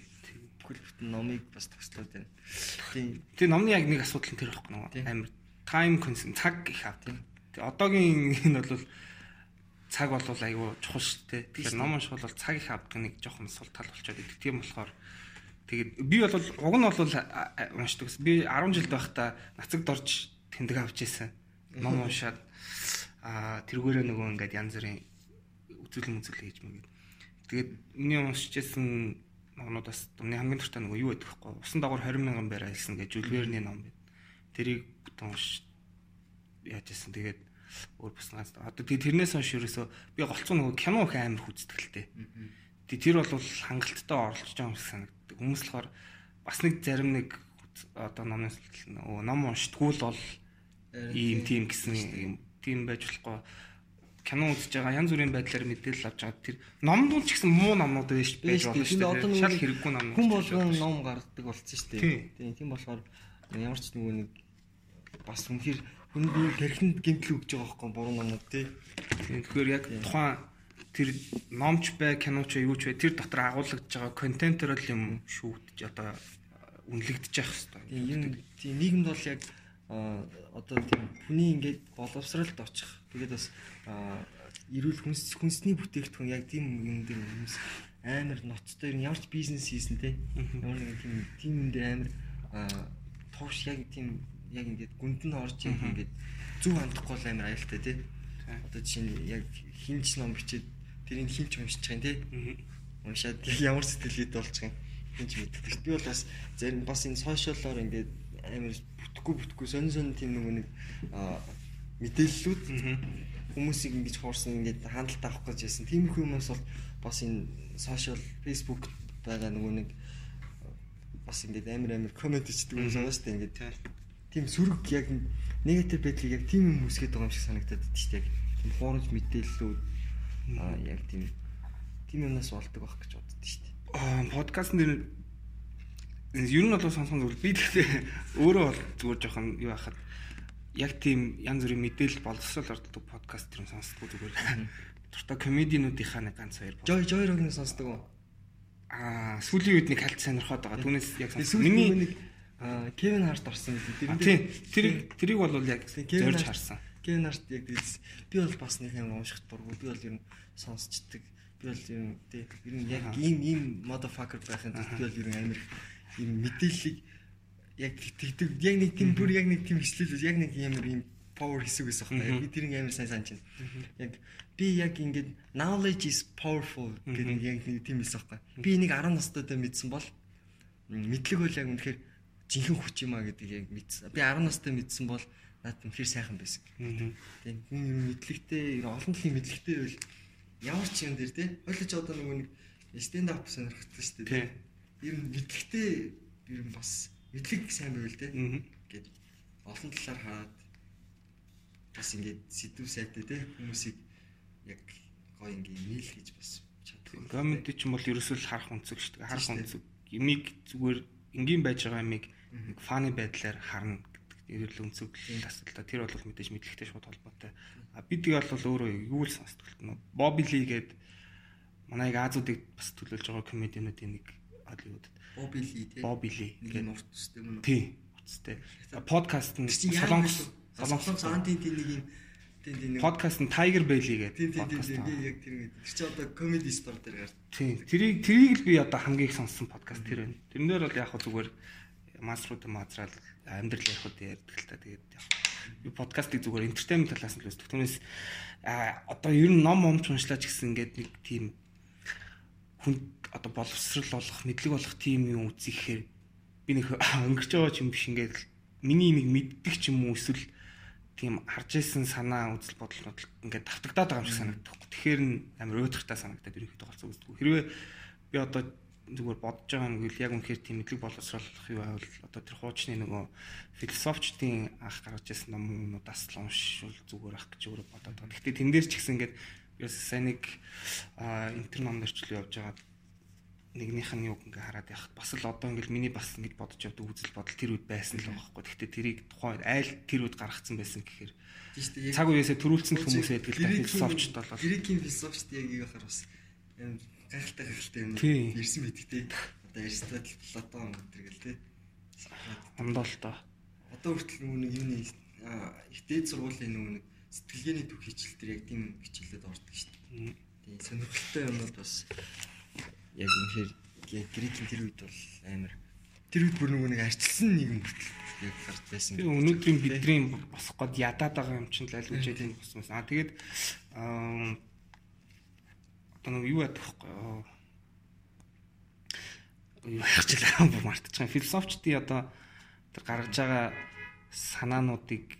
Бүхэл бүтэн номыг бас товчлоод байна. Тийм. Тэгээ номны яг нэг асуудал нь тэр байхгүй нөгөө амар time consume цаг их ав тийм. Одоогийн энэ бол цаг бол айгүй чухал шүү дээ. Тэгэхээр ном унших бол цаг их авдаг нэг жоохон сул тал болчиход идэг. Тийм болохоор тэгээд би бол уг нь бол уншдаг. Би 10 жил байхдаа нацагд орж тэмдэг авч ийсэн. Ном уншаад а тэргээрээ нөгөө ингээд янз бүрийн үзүүлэн үзүүлээ хийж мэгээд. Тэгээд миний уншижсэн номнуудаас өмнө хамгийн дуртай нөгөө юу байдаг вэ? Усан дагавар 20 мянган байр айлсан гэж Жүлверний ном байна. Тэрийг бүтэн унш яаж яасан тэгээд өөр бас ганц одоо тэгээд тэрнээс хойш ерөөсөө би голцоо нөгөө кино их амар хүздэгтэй. Тэгээд тэр бол хангалттай оролцож байгаа юм шиг санагддаг. Хүмүүс болохоор бас нэг зарим нэг одоо номын нөгөө ном уншдггүй л бол ийм тийм гэсэн юм тийм. байж болохгүй. Кино үзэж байгаа янз бүрийн байдлаар мэдээлэл авч байгаа. Тэр номд бол ч гэсэн муу номнууд байж байж болно шүү дээ. Шал хэрэггүй ном. Хүн болгон ном гаргадаг болсон шүү дээ. Тийм. Тийм. Болохоор ямар ч нөгөө нэг бас үнэхээр хүн би тархинд гэмтэл өгж байгаа байхгүй буруу номнууд тий. Тэгэхээр яг тухайн тэр номч бай, киноч юу ч бай тэр дотор агуулгаж байгаа контентер л юм шүүгдэж одоо үнэлэгдэж явах хэрэгтэй. тийм нийгэмд бол яг одоо тийм хүний ингээд боловсралд очих. Тэгээд бас эрүүл хүнс хүнсний бүтээгдэхүүн яг тийм юм дээр хүмүүс амар ноцтой юм ямар ч бизнес хийсэн те. Ямар нэг тийм тийм юм дээр амар тууш яг тийм яг ингээд гүнд нь орж яг ингээд зүв хандахгүй л амар аюултай тий. Одоо жишээ нь яг хинч ном бичээд тэрийг хинч уншиж байгаа юм тий. Уншаад ямар сэтгэлээд болж байгаа хинч мэддэг. Би бол бас зарим бас энэ сошиалоор ингээд амар бүтэхгүй бүтэхгүй сонь сонь тийм нөгөө нэг мэдээллүүд хүмүүсийг ингэж хуурсан ингээд хандлт авах гэж байсан. Тиймэрхүү юмс бол бас энэ сошиал Facebook байгаа нөгөө нэг бас ингээд амар амар комент ичдэг юм санаа штэ ингээд тийм сүрэг яг негатив байдлыг яг тийм юм үсгээд байгаа юм шиг санагдаад байна дээ. Тийм хуурамч мэдээллүүд аа яг тийм тийм юмнаас болдог байх гэж боддоо шүү дээ. Аа подкастн дээр ер нь бол сонсон зүйл би тэгтээ өөрөө бол зүгээр жоохон юу хахад яг тийм янз бүрийн мэдээлэл боловсрол ордог подкаст тэр сонсдгоо зүгээр. Дуртай комединуудынхаа нэг ганц хоёр. Joy Joy Rogan сонсдог уу? Аа сүүлийн үед нэг хальт сонирхоод байгаа. Түүнээс яг сонсдог. Миний Кевин Харт орсон. Тэр тэрийг бол яг зорж харсан. Кевин Харт яг тэгс. Би бол бас нэг юм уншихт дургу. Би бол ер нь сонсчдаг. Би бол ер нь тий ер нь яг ийм ийм motherfucker байхын тулд би бол ер нь амир ийм мэдээллийг яг тэгдэг яг нэг тийм бүр яг нэг тийм хэвчлэл яг нэг юм ийм power хэсэг байсан байна. Би тэрийг амар сайн санаж байна. Яг би яг ингээд knowledge is powerful гэдэг яг нэг тийм байсан байна. Би нэг 10 настайдаа мэдсэн бол мэдлэг бол яг үнэхээр жинхэнэ хүч юм а гэдэг яг мэдсэн. Би 10 настай мэдсэн бол наад үнэхээр сайхан байсан. Тийм хүн юм мэдлэгтэй олон талын мэдлэгтэй байвал ямар ч юм дээр тий ойлож одоо нөгөө нэг stand up сонирхдаг шүү дээ. Ер нь мэдлэгтэй ер нь бас мэдлэг сайн байвал тий гээд олон талаар хараад бас ингээд сэдв сайтай тий хүмүүсийг яг гоё ингээд нийл хийж бас чаддаг. Комеди ч юм бол ерөөсөө л харах үнцэг шүү дээ. Харах үнцэг. Ямиг зүгээр энгийн байж байгаа нэг фаны байдлаар харна эрүүл өнцөглөлийн асуудал. Тэр бол мэдээж мэдлэгтэй шууд холбоотой. А бид яг бол өөрөө юу л сонсдог л Бобби Ли гээд манай Азуудыг бас төлөөлж байгаа комедиануудын нэг Холливуудад. Бобби Ли тий. Бобби Ли гэдэг урт мөн үү? Тий. Уртстэй. Подкаст нь Солонгос Солонгос анти тийм нэг юм тийм тийм подкаст нь Tiger Belly гэдэг подкаст. Тийм тийм яг тэр нэг. Тэр чи одоо comedy store дээр гард. Тийм. Тэрийг тэрийг л би одоо хамгийн их сонссон подкаст тэр байна. Тэрнээр бол яг зүгээр масрууд мазрал амьдрал ярих уу ярьдаг л та тэгээд яг подкастыг зүгээр entertainment талаас нь л үздэг. Түүнээс одоо ер нь ном омч уншлаач гэсэн ингээд нэг тийм хүн одоо боловсрал болох, мэдлэг болох тийм юм үзэхээр би нэг өнгөрч байгаа юм биш ингээд миний имийг мэддэг ч юм уу эсвэл тийм харж исэн санаа үзэл бодлонууд ингээд давтагдаад байгаа юм шиг санагддаг. Тэгэхээр н амар өөдрөгтэй санагдаад ерөнхийдөө голцоо үздэг. Хэрвээ би одоо зүгээр бодож байгаа юм гэвэл яг үнэхээр тийм мэдлэг боловсруулах юу байвал одоо тэр хуучны нөгөө философчдын анх гаргаж ирсэн номнуудаас л уншвал зүгээр ах гэж өөрөө бодоод байгаа. Гэхдээ тэн дээр ч гэсэн ингээд ерөөс сайн нэг интер ном нэрчлэл явж байгаа нэгнийх нь юг ингээ хараад явах бас л одоо ингээл миний бас ингэж бодож явдаг үзэл бодол тэр үед байсан л байгаа байхгүй. Гэхдээ тэрийг тухайн айл тэр үед гаргацсан байсан гэхээр цаг үеэсээ төрүүлсэн хүмүүс байдаг л да философчд болол. Грекийн философчд яг юу яхаар бас гайхалтай гайхалтай юм ирсэн байдаг те. Одоо Аристотель, Платон гэдэг гэл те. Ондоо л доо. Одоо хүртэл нэг юуны их дээд сургуулийн нэг сэтгэлгээний төв хичээл төр яг тийм хичээлээд ордог шүү дээ. Тийм сонирхолтой юмнууд бас яг үнэхээр Грекийн тэр үед бол амар тэр үед бүр нөгөө нэг арчилсан нийгэм хүртэл яг гарч байсан. Тэгээ өнөөдрийн бидний босох гээд ядаад байгаа юм чинь л аль үжээд юм босмоос. Аа тэгээд одоо нэг юу вэ? Юу ярьчлаа бүр мартчихсан. Философчдын одоо тэр гаргаж байгаа санаануудыг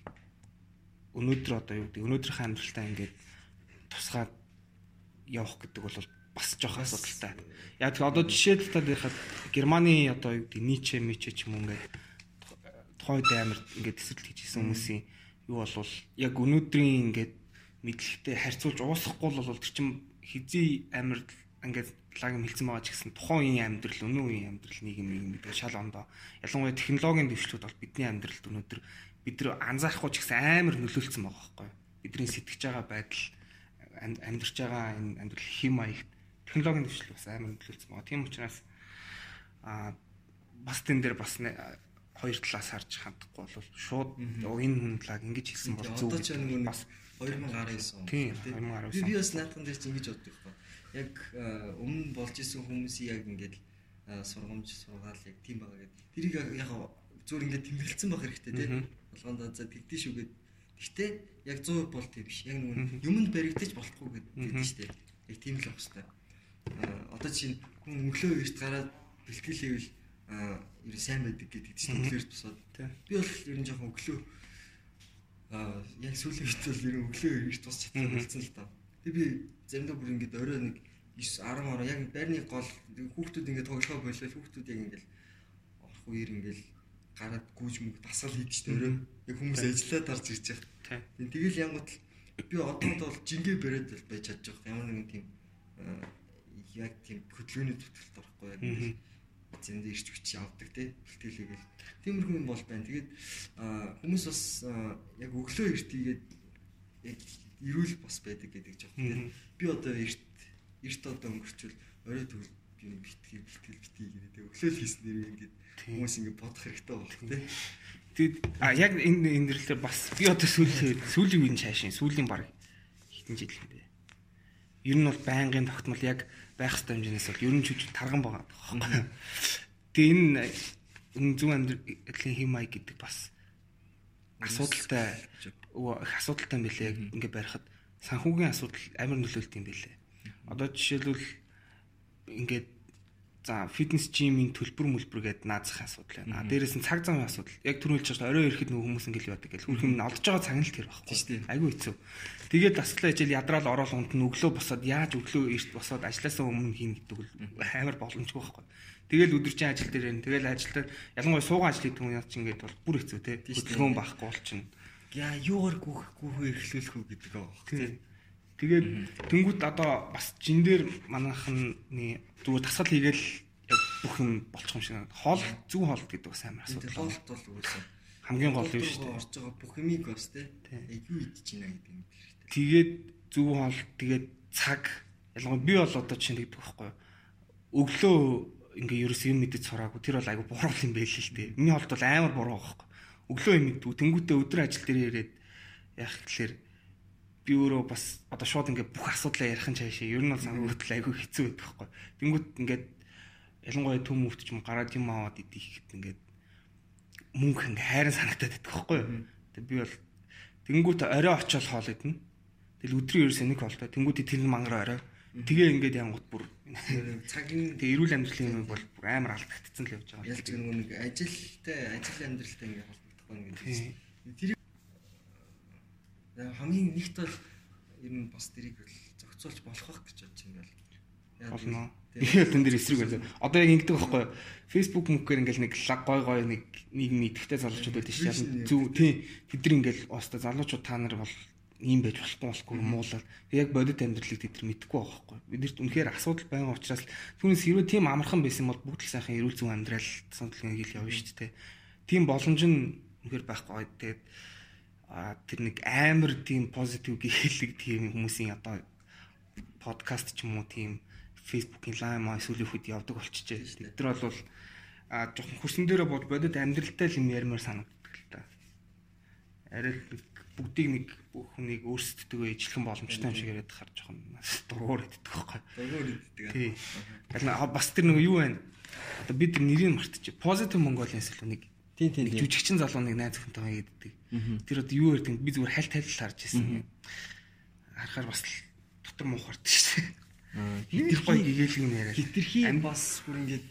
өнөөдөр одоо юу гэдэг өнөөдрийнхээ амьдралтаа ингээд тусгаад явах гэдэг бол бас жоох асуудалтай. Яг тэгэхээр одоо жишээлбэл талынхад Германы одоо юу гэдэг Ниче, Миче ч юм уу ингээд тухайн үед амар ингээд төсөлт хийжсэн хүмүүсийн юу болвол яг өнөөдрийн ингээд мэдлэгтэй харьцуулж уусахгүй бол тэр чин хизээ амар ингээд лагим хэлсэн байгаа ч гэсэн тухайн үеийн амьдрал, өнөө үеийн амьдрал нийгэм нийгэм гэдэг шал ондоо. Ялангуяа технологийн дэвшлүүд бол бидний амьдралд өнөөдөр бид нар анзаарахгүй ч гэсэн амар нөлөөлсөн байгаа байхгүй? Бидний сэтгэж байгаа байдал амьдарч байгаа энэ амьдрал хэм маягт технологийн дэвшил бас амар нөлөөлсөн байгаа. Тийм учраас а бас тэн дээр бас хоёр талаас харж хандахгүй бол шууд энэ хүн лаг ингэж хэлсэн бол зөв. Бас 2019 он. Тийм 2019. Би бас наадхан дээр чи ингэж боддог байхгүй. Яг өмнө болж исэн хүмүүсийн яг ингээд сургамж сургаал яг тийм байгаа гэдэг. Тэрийг яг зүгээр ингээд тэмдэглэсэн байх хэрэгтэй тийм. Болгонд за тэгдэж шүү гэдэг. Гэхдээ яг 100% бол тийм биш. Яг нэг юмд баригдаж болохгүй гэдэг шүү дээ. Яг тийм л байх хэрэгтэй. Одоо чинь хүн өглөө эрт гараад бэлтгэлээвэл ер нь сайн байдаг гэдэг чинь өглөөр тусаад. Би бол ер нь жоохон өглөө аа яг сүүлийн үед бол ер нь өглөө эрт тус чадсан болсон л та. Тэг би заримдаа бүр ингээд орой нэг 9 10 ороо яг байрны гол хүүхдүүд ингээд тоглохоо болол хүүхдүүд яг ингээд орох үеэр ингээд гараад гүйж мөг дасгал хийдэж төрөө яг хүмүүс ажиллаа тарж ирж байгаа. Тэгэл янгууд би одоонд бол жингээ бариад байж чадж байгаа. Ямар нэгэн тийм яг тийм хөдөлгөөний төтөлд орохгүй яг зэндээ ирч хүч явдаг тий бэлтгэлээгээл тиймэрхүү юм бол байна. Тэгээд хүмүүс бас яг өглөө эртийгээд яг ирүүл бас байдаг гэдэг ч юм. Би одоо эрт эрт одоо өнгөрчвөл орой төгөл би битгий бэлтгэл битгий гэдэг өглөө л хийснээр ингээд хүмүүс ингээд бодох хэрэгтэй болох тий. Тэгээд а яг энэ энэ нэрлэлээр бас би одоо сүүлийн сүүлийн үеийн цаашин сүүлийн баг хитэн жил бэ. Ер нь бол байнгын тогтмол яг байх хэвээр хэмжээс бол ер нь чүж тарган байгаа. Тэгээ энэ зөв амьдралын хэм маяг гэдэг бас асуудалтай их асуудалтай юм билээ яг ингэ барихад санхүүгийн асуудал амар нөлөөлт юм билээ. Одоо жишээлбэл ингээд за фитнес жимийн төлбөр мөлбөр гэдэг наазах асуудал байна. Дээрээс нь цаг замын асуудал. Яг түрүүлж байгаа орой ирэхэд нөгөө хүмүүс ингээд яадаг гэл хүрх юм олдож байгаа цаг нь л тэр байхгүй. Айгүй хэцүү. Тэгээд дасгалаа ижил ядраал ороод унт нь өглөө босоод яаж өглөө эрт босоод ажилласаа өмнө хийн гэдэг бол амар боломжгүй байхгүй. Тэгэл өдөржин ажил дээр энэ тэгэл ажилтаа ялангуяа суугаан ажил хийдэг хүн яа чи ингээд бол бүр хэцүү те. Хөдөлгөөн байхгүй бол чинь. Яа юугаар гүөх гүөхөө эрхлүүлэх үү гэдэг аа. Тэгээд тэнгуут одоо бас жин дээр манайхны зүгээр дасгал хийгээл бүх юм болчих юм шиг. Хоол зөв хоолт гэдэг бас амар асуудал. Хоолт бол үгүй хамгийн гол юм шүү дээ. Орж байгаа бүх юмыг бас. Яг юу идэж байна гэдэг юм хэрэгтэй. Тэгээд зөв хоолт тэгээд цаг ялангуяа би бол одоо чинь тэгдэг байхгүй юу. Өглөө ингээ ерөөс юм мэдэж сураагүй тэр бол айгу буруу юм байл л дээ. Миний хувьд бол амар буруу байхгүй. Өглөө юм мэдгүй тэнгуүтээ өдөр ажил дээр ирээд яах гэхэлэр би өөрөө бас одоо шууд ингээ бүх асуудлаа ярих нь цаашаа ер нь бол санагдтал айгу хэцүү байдаг байхгүй. Тэнгуүт ингээд ялангуяа төм өвт ч юм гараад юм аваад идэх гэхэд ингээд мөнгө ингээ хайран санагдаад байдаг байхгүй. Тэг би бол тэнгуүт орой очиод хоол идэнэ. Тэгэл өдрийн ерөөс нэг хоолтой. Тэнгуүт тэр мангар орой. Тэгээ ингээд янгут бүр цагийн тэгээ эрүүл амьдралын юм бол бүр амар алдагдсан л явж байгаа. Ялч нэг ажилтай ажил амьдралтай ингээд холбогдох байна гэдэг. Тэр хамгийн нэгт бол ер нь бас тэрийг зохицуулж болох байх гэж бодож байна л. Болно. Тэгээд тэн дээр эсрэг байсан. Одоо яг ингэдэг байхгүй юу? Facebook мөнгөөр ингээл нэг гой гой нэг нэг мэдхтэй залуучууд байдаг шээ. Зүг тий. Тэд нар ингээл оста залуучууд та нар бол ийм байж болохгүй болохгүй муулаад яг бодит амьдралыг тэд нар мэдэхгүй байгаа байхгүй. Бидэрт үнэхээр асуудал байгаа учраас түүнээс хэрвээ тийм амархан байсан бол бүгд л сайхан эрүүл зүйн амьдрал сондлын хэл явна шүү дээ. Тийм боломж нь үнэхээр байхгүй. Тэгээд тэр нэг амар тийм позитив гихэлэг тийм хүмүүсийн одоо подкаст ч юм уу тийм фейсбુકийн лайв маа сүүлийн үед явдаг болчихжээ. Тэд нар бол а жоохон хөрсөн дээрээ бод бодит амьдралтай л юм ярмаар санагддаг л та. Арай бүгдийг нэг бүх хүнийг өөрсддөө ижлэх боломжтой юм шиг яриад хар жоохон дуруур иддэг байхгүй. Дуруур иддэг. Тий. Бас тэр нэг юу байна? Одоо бид нэрийг мартчих. Positive Mongolians л нэг Тийм тийм. Жүжигчин залуу нэг найз охинтойгоо иддэг. Тэр одоо юу ярьдаг би зүгээр хальт хальт харж ирсэн. Харахаар бас дотор муухард шүү дээ. Хитэр гоё гэгээлэг юм яриа. Хитрхи бас бүр ингээд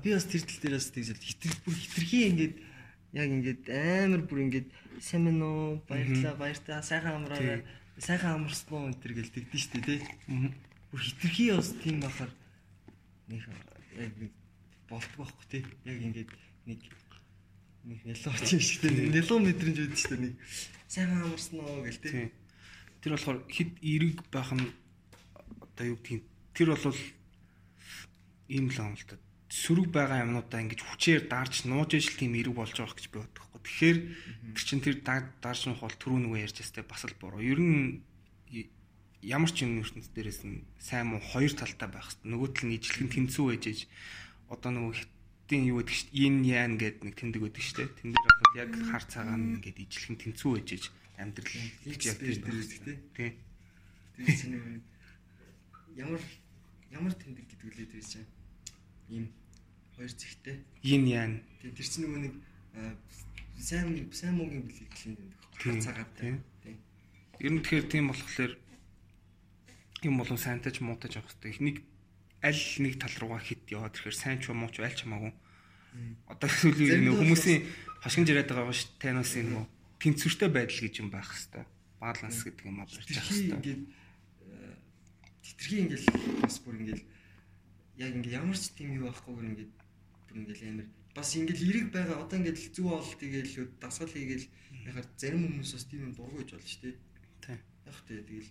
би бас тэр тал дээрээс тэгж хитэр бүр хитрхи ингээд Яг ингээд амар бүр ингээд сайн мэн үү баярлаа баяртаа сайхан амраарай сайхан амарсан уу энэ төр гэл тэгдэж штэ тий. Бүр хитрхи бас тийм бахаар нэг яг болтгоо байхгүй тий. Яг ингээд нэг нэг ч юм шиг тий. Нэлоо мэдрэмж үүд штэ нэг сайхан амарсан уу гэл. Тийм. Тэр болохоор хит эрэг байх нь одоо юу гэдгийг тэр бол ийм л юм л та. Сөрөг байгаа юмнуудаа ингэж хүчээр дарж нууж ижил тийм эрэг болж байгаа гэж би боддог байхгүй. Тэгэхээр тэр чин тэр дар- дарж нуух бол түрүү нөгөө ярьж байстай бас л буруу. Ер нь ямар ч юм ертөнц дээрээс нь сайн муу хоёр талтай байх хэрэгтэй. Нөгөө тал нь ижлэгэн тэнцүү байж одоо нөгөө хитийн юу гэдэг чинь yin yang гэдэг нэг тэмдэг байдаг шүү дээ. Тэн дээр бол яг хар цагаан ингээд ижлэгэн тэнцүү байж ээж амьдрал X яг тийм дээр тий. Тийм. Тэр чинь ямар ямар тэмдэг гэдэг үлээ тэр чинь ийм хоёр зэгтэй. Yin yang Тэгээ тэр чинь нөгөө нэг сайн сайн муугийн бэлэглэлийн тэмдэг. Тийм, Хацаагатай. Тийм. Ер нь тэгэхээр тийм болохоор юм болов сайнтай ч муутай ч явах хэрэгтэй. Нэг аль нэг тал руугаа хит яваад ирэхээр сайн ч юм уу ч аль ч хамаагүй. Одоо сүүлийн нэг хүмүүсийн хашгинж яриад байгаа ш танаас энэ нөгөө тэнцвэртэй байдал гэж юм байх хэрэгтэй. Баланс гэдэг юм аа барьж явах хэрэгтэй. ингээд аа, хитрхи ингээд бас бүр ингээд яг ингээд ямар ч тийм юу байхгүй ингээд бүр ингээд амар бас ингээд эрэг байгаа одоо ингээд зүг оол тэгээл дасгал хийгээл яхаар зарим хүмүүс бас тийм юм дургуйж болно шүү дээ. Тийм. Яг тэ тэгэл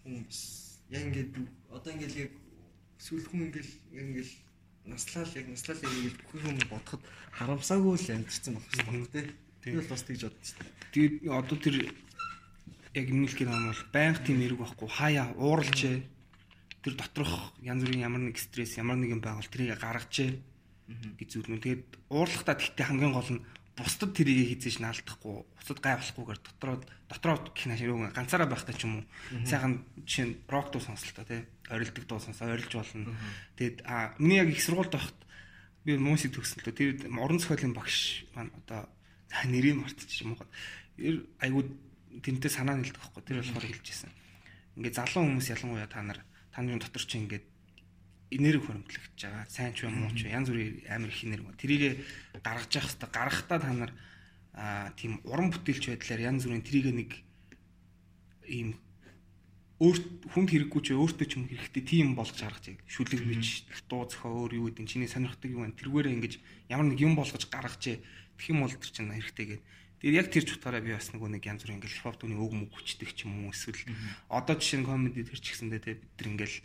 хүн бас яг ингээд одоо ингээд яг сүүл хүн ингээд яг ингээд наслал яг наслал яг ингээд бүх юм бодоход харамсаагүй л амьдэрсэн болох шүү дээ. Тийм. Бол бас тэгж дээ. Тэгээд одоо тэр яг нийлэх юм бол байнга тийм эрэг байхгүй хаяа ууралжээ. Тэр доторх янз бүрийн ямар нэг стресс ямар нэг юм байвал тэрийг гаргажээ гэж зүрнэ. Тэгээд уурлахтаа тэгтээ хамгийн гол нь бусдад тэрийг хийжээж наалдахгүй, бусдад гай болохгүйгээр дотроо дотроо кино ширүүг ганцаараа байхдаа ч юм уу. Сайхан жишээ нь рок дуу сонслоо тий. Орилдог дуу сонсоо орилж болно. Тэгээд а миний яг их сургуульд байхад би муусик төгсөн л дээ. Тэр уран зохиолын багш маань одоо за нэрийг мартчих юм уу. Айгуу тэнтэй санаа нэлдэг байхгүй. Тэр болохоор хэлжсэн. Ингээ залуу хүмүүс ялангуяа та нар таны дотор чи ингээд энерги хөрөмтлөгдөж байгаа. Сайн ч юм уу ч янз бүрийн амар их энерги. Тэрийг гаргаж явах хэрэгтэй. Гаргахтаа та нар аа тийм уран бүтээлч байдлаар янз бүрийн тэрийг нэг ийм өөрт хүнд хэрэггүй ч өөртөө ч юм хэрэгтэй тийм болгож гаргаж яг шүлэг бич дуу зохио өөр юу гэдэг чиний сонирхдаг юм байна. Тэргээрээ ингэж ямар нэг юм болгож гаргаж тэгэх юм бол тэр чинь хэрэгтэй гэдэг. Тэр яг тэр ч утгаараа би бас нөгөө нэг янз бүрийн ингээл хип хоп түүний өг мөг хүчдэг ч юм уу эсвэл одоо жишээ нь комеди тэр ч гэсэндээ те бид нар ингээл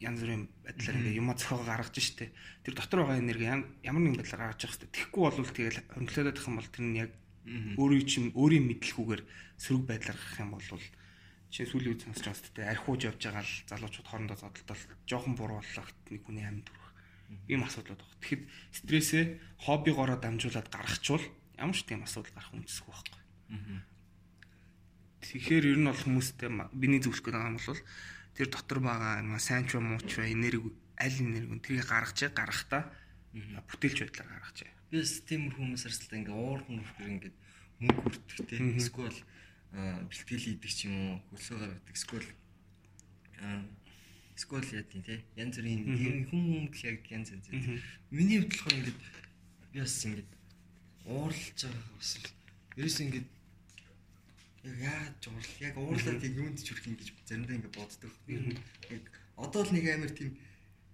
янз бүрийн байдлаар ингээ юма зохио гаргаж штэ. Тэр дотор байгаа энерги ямар нэгэн байдлаар гаргаж явах штэ. Тэгэхгүй бол тэгэл хөндлөөд байх юм бол тэр нь яг өөрийн чинь өөрийн мэдлэггүйгээр сөрөг байдлаар гарах юм бол чи сүүлийн үед сонсож байгаа штэ. Архиуж явж байгаа л залуучууд хоорондоо зодтолтол жоохон бурууллагт нэг хүний амьд хүрэх. Ийм асуудлууд байна. Тэгэхэд стрессээ хоббигоороо дамжуулаад гаргахчвал ямар ч тийм асуудал гарах үндэсгүй байхгүй. Тэгэхээр ер нь бол хүмүүстэй ма- биний зөвлөх гэдэг юм бол тэр дотор байгаа юм сайн ч юм уу ч энерги аль энерги тэрийг гаргаж гаргахтаа бүтээлч байдлаар гаргаж. Би бас тийм хүмүүс арсалтай ингээ уурн үрхэр ингээ мөнгө хүртэгтэй. Эсвэл бэлтгэл хийдэг ч юм уу, хөлсөө гаргадаг. Эсвэл эсвэл яа тийм те. Янз бүрийн хүн хүмүүс яг янз янз. Миний хувьд болохоор ингээ би бас ингээ уурлж байгаа бас ерөөс ингээ яг яаж уурл яг уурлаад яг юунд ч хүрэх юм гэж заримдаа ингээ боддог. Яг одоо л нэг амар тийм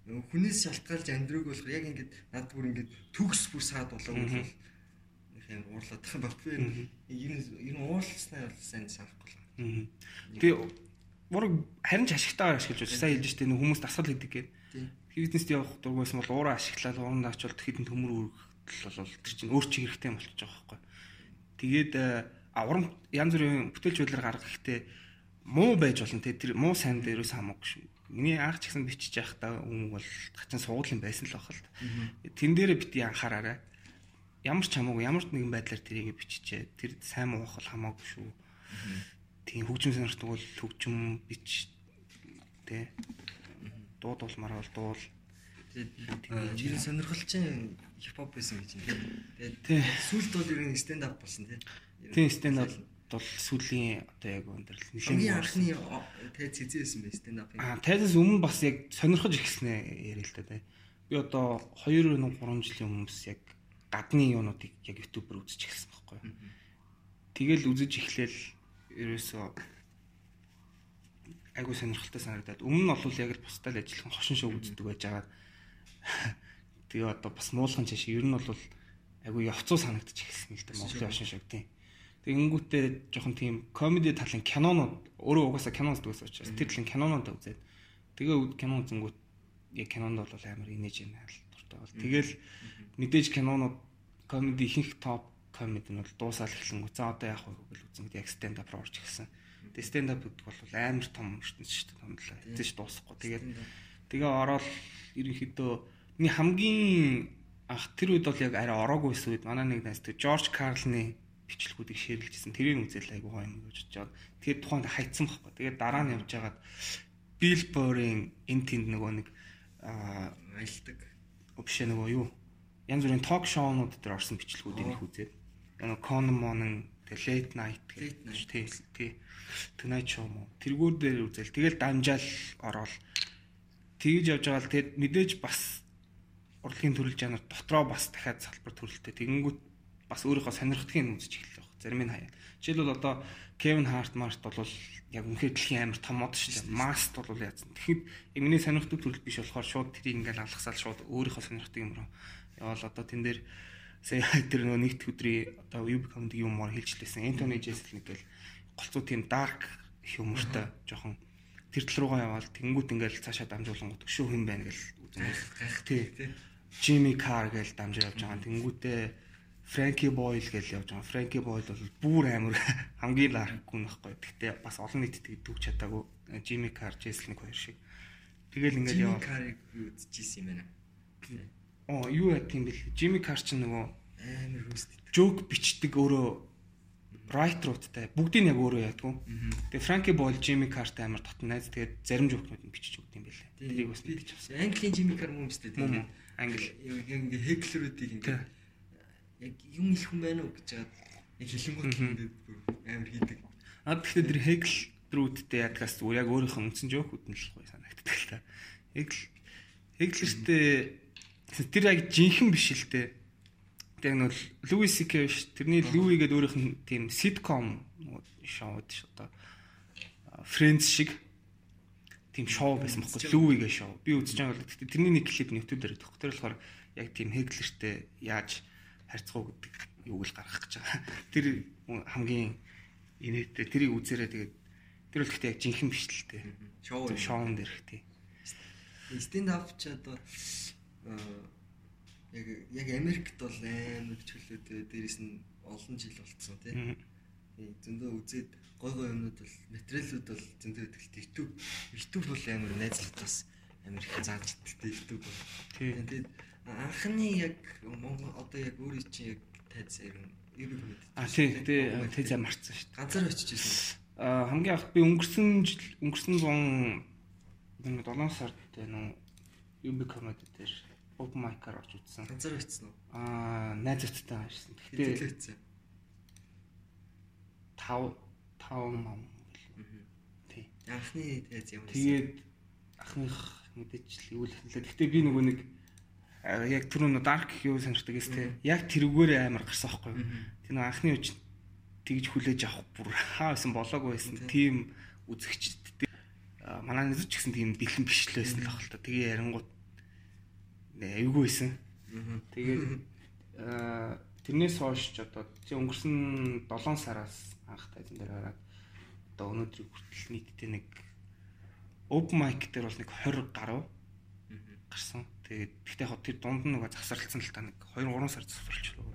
хүнээс шалтгаалж амьдрыг болохоор яг ингээд над бүр ингээд төгс бүр саад болоод бол нэг амар уурлаад байгаа баг. Би ер нь ер нь уурлснаа бол сайн санахгүй л. Тэгээ ураг харин ч ашигтайгаар ашиглаж байна. Сайн хэлж штэ нэг хүмүүс дасгал хийдэг гээд. Бизнест явах дургүйсэн бол уураа ашиглаад уурандаа очвол хэдэн төмөр үргэлжлэл бол тэр чинь өөр чи хэрэгтэй болчихж байгаа байхгүй. Тэгээд а уран янз бүрийн бүтээлч байдлаар гаргах ихтэй муу байж болно те тэр муу сайн дээрээс хамаагүй шүү. Миний анх ч гэсэн бичиж байхдаа өмнө бол хачин суудлын байсан л баг л. Тэн дээрээ бити анхаараарай. Ямар ч хамаагүй ямар нэгэн байдлаар тэрийг биччихээ. Тэр сайн муу бол хамаагүй шүү. Тийм хөгжим сонирхдаг бол хөгжим бич тэ дуудуулмаар бол дуул. Тэгээд ер нь сонирхолтой хипхоп байсан гэж юм. Тэгээд сүүлд бол ер нь stand up болсон тийм. Тийм stand up бол сүүлийн одоо яг өндөр Хамгийн нэлээд анхны тэгээд цэцээсэн бай stand up. аа тайзаас өмнө бас яг сонирхож эхэлснэ яриа л та тий. Би одоо 2 3 жилийн өмнө бас яг гадны юунуудыг яг ютубер үзэж эхэлсэн байхгүй юу. Тэгэл үзэж эхлээл ерөөсөө айгуу сонирхолтой санагдаад өмнө нь бол яг л бусдад ажиллах хошин шоу үздэг байж байгаа. Тэгээ одоо бас муулхан чаш ер нь бол айгуу явцуу санагдчих эхэлсэн л дээ Монголын хошин шоу тийм. Тэгэнгүүтээ жоохон тийм комеди талын кинонууд өөрөө угаасаа кино үздэг учраас тэр талын кинонууд үзээд тэгээ кино үзэнгүүт яг кинонд бол амар инээж байна л дуртай бол. Тэгэл мэдээж кинонууд комеди ихэнх топ комеди нь бол дуусаал эхлэн за одоо яах вэ гэж үзэн яг stand up орж ирсэн. Тэгээ stand up гэдэг бол амар том ертөнц шүү дээ томдлаа. Тэж дуусахгүй. Тэгээд тэгээ ороод ерөнхийдөө миний хамгийн ах тэр үед бол яг арай ороогүйсэн үед манай нэг найз тэр Жорж Карлны бичлэгүүдийг шеэрлжсэн. Тэрийг үзэл айгуу гоё юм гэж бодож байгаа. Тэгээд тухайд хайцсан байхгүй. Тэгээд дараа нь явж хагаад Bill Burr-ийн энэ тэнд нөгөө нэг аа аялдаг. биш нөгөө юу янз бүрийн ток шоунууд дээр орсон бичлэгүүдийг их үзээд нөгөө тэгээ Late Night тий тий Tonight Show мó тэргүүр дээр үзэл тэгэл дамжаал ороод тэгж явж байгаа л тэгэд мэдээж бас урлагийн төрөл жанр дотроо бас дахиад салбар төрөлтэй тэгэнгүүт бас өөрийнхөө сонирхдгийг үзэж эхэллээ баг. Зарим нь хаяа. Жишээлбэл одоо Kevin Hart Mart бол яг үнэхээр дэлхийн амар том мод шүү дээ. Mast бол яасан. Тэгэхэд яг миний сонирхдаг төрөл биш болохоор шууд тэрийг ингээл алгасаал шууд өөрийнхөө сонирхдаг юм руу яваал одоо тэн дээр сая тэр нөгөө нэгд өдрийн одоо UB comedy юмор хэлжлээсэн. Anthony Jeselnik гэл голцоо тийм dark юмортой жоохон тэр тал руугаа яваал тэнгуут ингээл цаашаа дамжуулангууд өшөө хэм байна гэл үзэн. Тий. Jimmy Carr гэл дамжиж явж байгаа. Тэнгуүтээ Frankie Boyle гэж явж байгаа. Frankie Boyle бол бүр амар хамгийн лархгүй нөхгүй. Гэхдээ бас олон нийтэд дүүг чадаагүй. Jimmy Carr, Jeselnik хоёр шиг. Тэгэл ингээд Jimmy яваа. Carr-ыг үзчихсэн юм байна. Оо юу яа тийм бэл. Jimmy Carr ч нөгөө Амар хөөст. жоок бичдэг өөрөө writer-уудтай бүгдийг нь яг өөрөө яадгүй. Тэгээ Frankie Boyle, Jimmy Carr-тай амар дотн найз. Тэгээд зарим жоокнууд нь бичиж өгд юм байлээ. Тэрийг бас мэдчих авсан. Английн Jimmy Carr мөн үстэй Мөн тийм. англи. Яг ингээ хеклерүүдийг ингээ яг юм их юм байна уу гэж чад яг хэлэнгүүт ингээд амар хийдэг. Наад гэхдээ тэр Hegel рүүдтэй ядгаас зүгээр яг өөрийнхөө үндсэн жоокууд нь л гоё санагддаг л та. Hegel Hegel-тэй тэр яг жинхэнэ биш л дээ. Тэр нь бол Louis CK биш. Тэрний Louis гэдэг өөрийнх нь тийм sitcom шоуд ш одоо Friends шиг тийм шоу байсан байхгүй Louis гэ шоу. Би үзэж байгаа бол тэрний нэг клип нь YouTube дээр өгөх. Тэр болохоор яг тийм Hegel-тэй яаж харьцах уу гэдэг юуг л гаргах гэж байгаа. Тэр хамгийн инээдтэй тэрийг үзээрэй тэгээд тэр бол гэхдээ яг жинхэнэ биш л дээ. Шоу. Шоун дээрх тий. Stand up ч одоо аа, яг яг Америкт бол амар чөлөөтэй дээрэс нь олон жил болцсон тийм. Тий, зөндөө үзээд гой гой юмнууд бол материалууд бол зөндөө л YouTube YouTube бол амар найзлаад бас амар их зааж идэлтэй YouTube бол. Тий. Тэгээд анхны яг Монгол одоо яг өөрөө чи яг тайз юу юм бэ? А тий тий зам марцсан шүү дээ. Ганцаар очиж ирсэн. А хамгийн анх би өнгөрсөн жил өнгөрсөн зун нэг 7 сард нөө UB comedy дээр open mic-аар орж үзсэн. Ганцаар очсон уу? Аа найзуудтай ажилласан. Хэдүүлээ Гэхдээ очсон. 5 5 мам. Тий. Анхны тайз вэ? Тэгээд ахных мэдээч л юу л хэлээ. Гэхдээ би нөгөө нэг а, яг тэр нөгөө dark юу сонирхдаг гэс тээ. Яг тэрүүгээр амар гарсан байхгүй юу? Тэр нөгөө анхны үеч тэгж хүлээж авах бүр хаа байсан болоогүй байсан. Тийм үзэгчд манай нэзэж гэсэн тийм бэлэн биш л байсан л баг л та. Тэгээ ярингууд аюулгүй байсан. Тэгээд тэрнээс хойш ч одоо чи өнгөрсөн 7 сараас анх тайзан дээр хараад одоо өнөөдрийг хүртэл нийтдээ нэг open mic дээр бол нэг 20 гаруй гарсан. Тэгээд гэхдээ яг тэр дунд нь нөгөө завсарлцсан л та нэг 2 3 сар завсарлчлаа.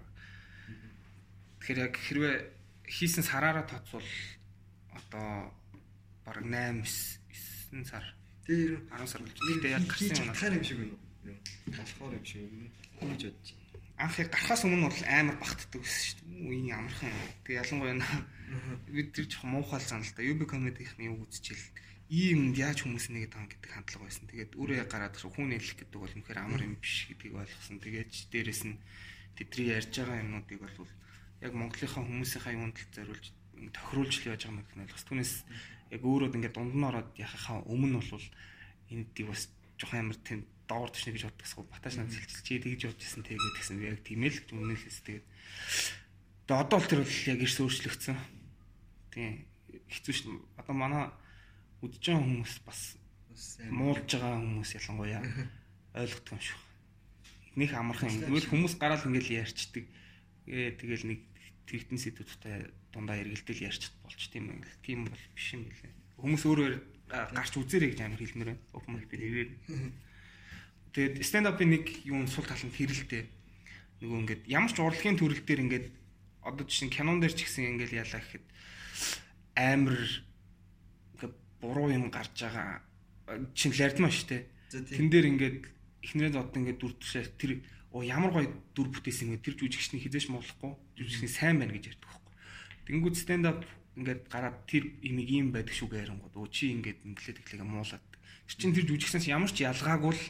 Тэгэхээр яг хэрвээ хийсэн сараараа тоцвол одоо бараг 8 9 сар Тэр 10 сар болж. Гэхдээ яг гарсан юм хаар юм шиг байна уу? Болохоор юм шиг юм. Гэж бодож. анх яг гарахаас өмнө бол амар багтдаг гэсэн шүү дээ. Үеийн амархан. Тэг ялангуяа бид тэр жоохон муухай л да. UB comedy-ийн юм үзчихэл ийм яаж хүмүүс нэгэд байгаа гэдэг хандлага байсан. Тэгээд өөрөө гараад ирсэн хүн нэлэх гэдэг бол үнэхээр амар юм биш гэдгийг ойлгосон. Тэгээд дээрэс нь тэдний ярьж байгаа юмнуудыг бол яг Монголынхаа хүмүүсийнхаа юунд л зориулж тохируулж л яаж байгаа юм гэдэг нь ойлгос. Түүнээс яг өөрөө ингээд дунд нь ороод яхахаа өмнө бол энэ дийг бас жоохон амар тийм доогор төшнө гэж боддогсгүй баташ надад хэлчихсэн чи тэгж бодчихсан те гэдгсэн би яг тийм л үнэлээс тэгээд тэгээ одоо л тэр бол яг ирс өөрчлөгдсөн тийм хэцүү шин одоо манай үдж байгаа хүмүүс бас муулж байгаа хүмүүс ялангуяа ойлгохгүй юм шүү. Нэг амархан юм тэгвэл хүмүүс гараал ингээл ярьчдаг. Ээ тэгэл нэг тэгтэн сэдвүүдтэй дундаа эргэлдэл ярьчт болч тийм ээ тийм бол биш юм билээ. Хүмүүс өөрөө гарч үзээрэй гэж амар хэлмээр байна. Open mic би нэгээр Тэгээд stand up-ын нэг юм сул тал нь хэрэлтэй. Нөгөө ингээд ямар ч урлагийн төрөл дээр ингээд одоо жишээ кинон дээр ч гэсэн ингээд ялаа гэхэд амар буруу юм гарч байгаа шүү дээ. Тэн дээр ингээд эхнэрээ зодод ингээд дүр тушаа тэр оо ямар гоё дүр бүтээсэн ингээд тэр жүжигчний хизээш муулахгүй жүжигчний сайн байна гэж ярьдаг байхгүй. Тэнгүүд stand up ингээд гараад тэр имийг ийм байдаг шүү гэрэнгууд өө чи ингээд инглээ тэглэгээ муулаад. Тэр чин тэр жүжигчнээс ямар ч ялгаагүй л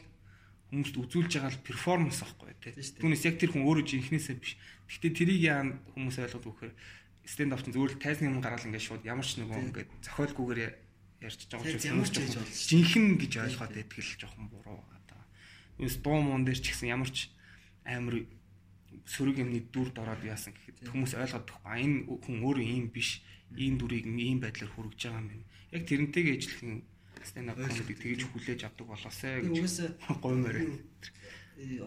хүмүүст үзүүлж байгаа л перформанс аахгүй тий. Түүнээс яг тэр хүн өөрөө жинхнээсээ биш. Гэхдээ тэрийг яа хүмүүс ойлгоод өгөхөр стенд ап чинь зөвхөн тайзны юм гараал ингээд шууд ямар ч нөгөө ингээд зохиолгүйгээр ярьж байгаа ч хүмүүс ч жинхэнэ гэж ойлгоод байдаг л жоохон буруу байгаа. Юус дуу муун дээр ч гэсэн ямар ч амар сөрөг юмны дүр дороод яасан гэхэд хүмүүс ойлгоод байхгүй. Энэ хүн өөрөө ийм биш. Ийм дүрийг ийм байдлаар хүргэж байгаа юм байна. Яг тэрнтэйгээ ижилхэн stand up comedy тэгж хүлээж авдаг болоосай гэж гомоор байна.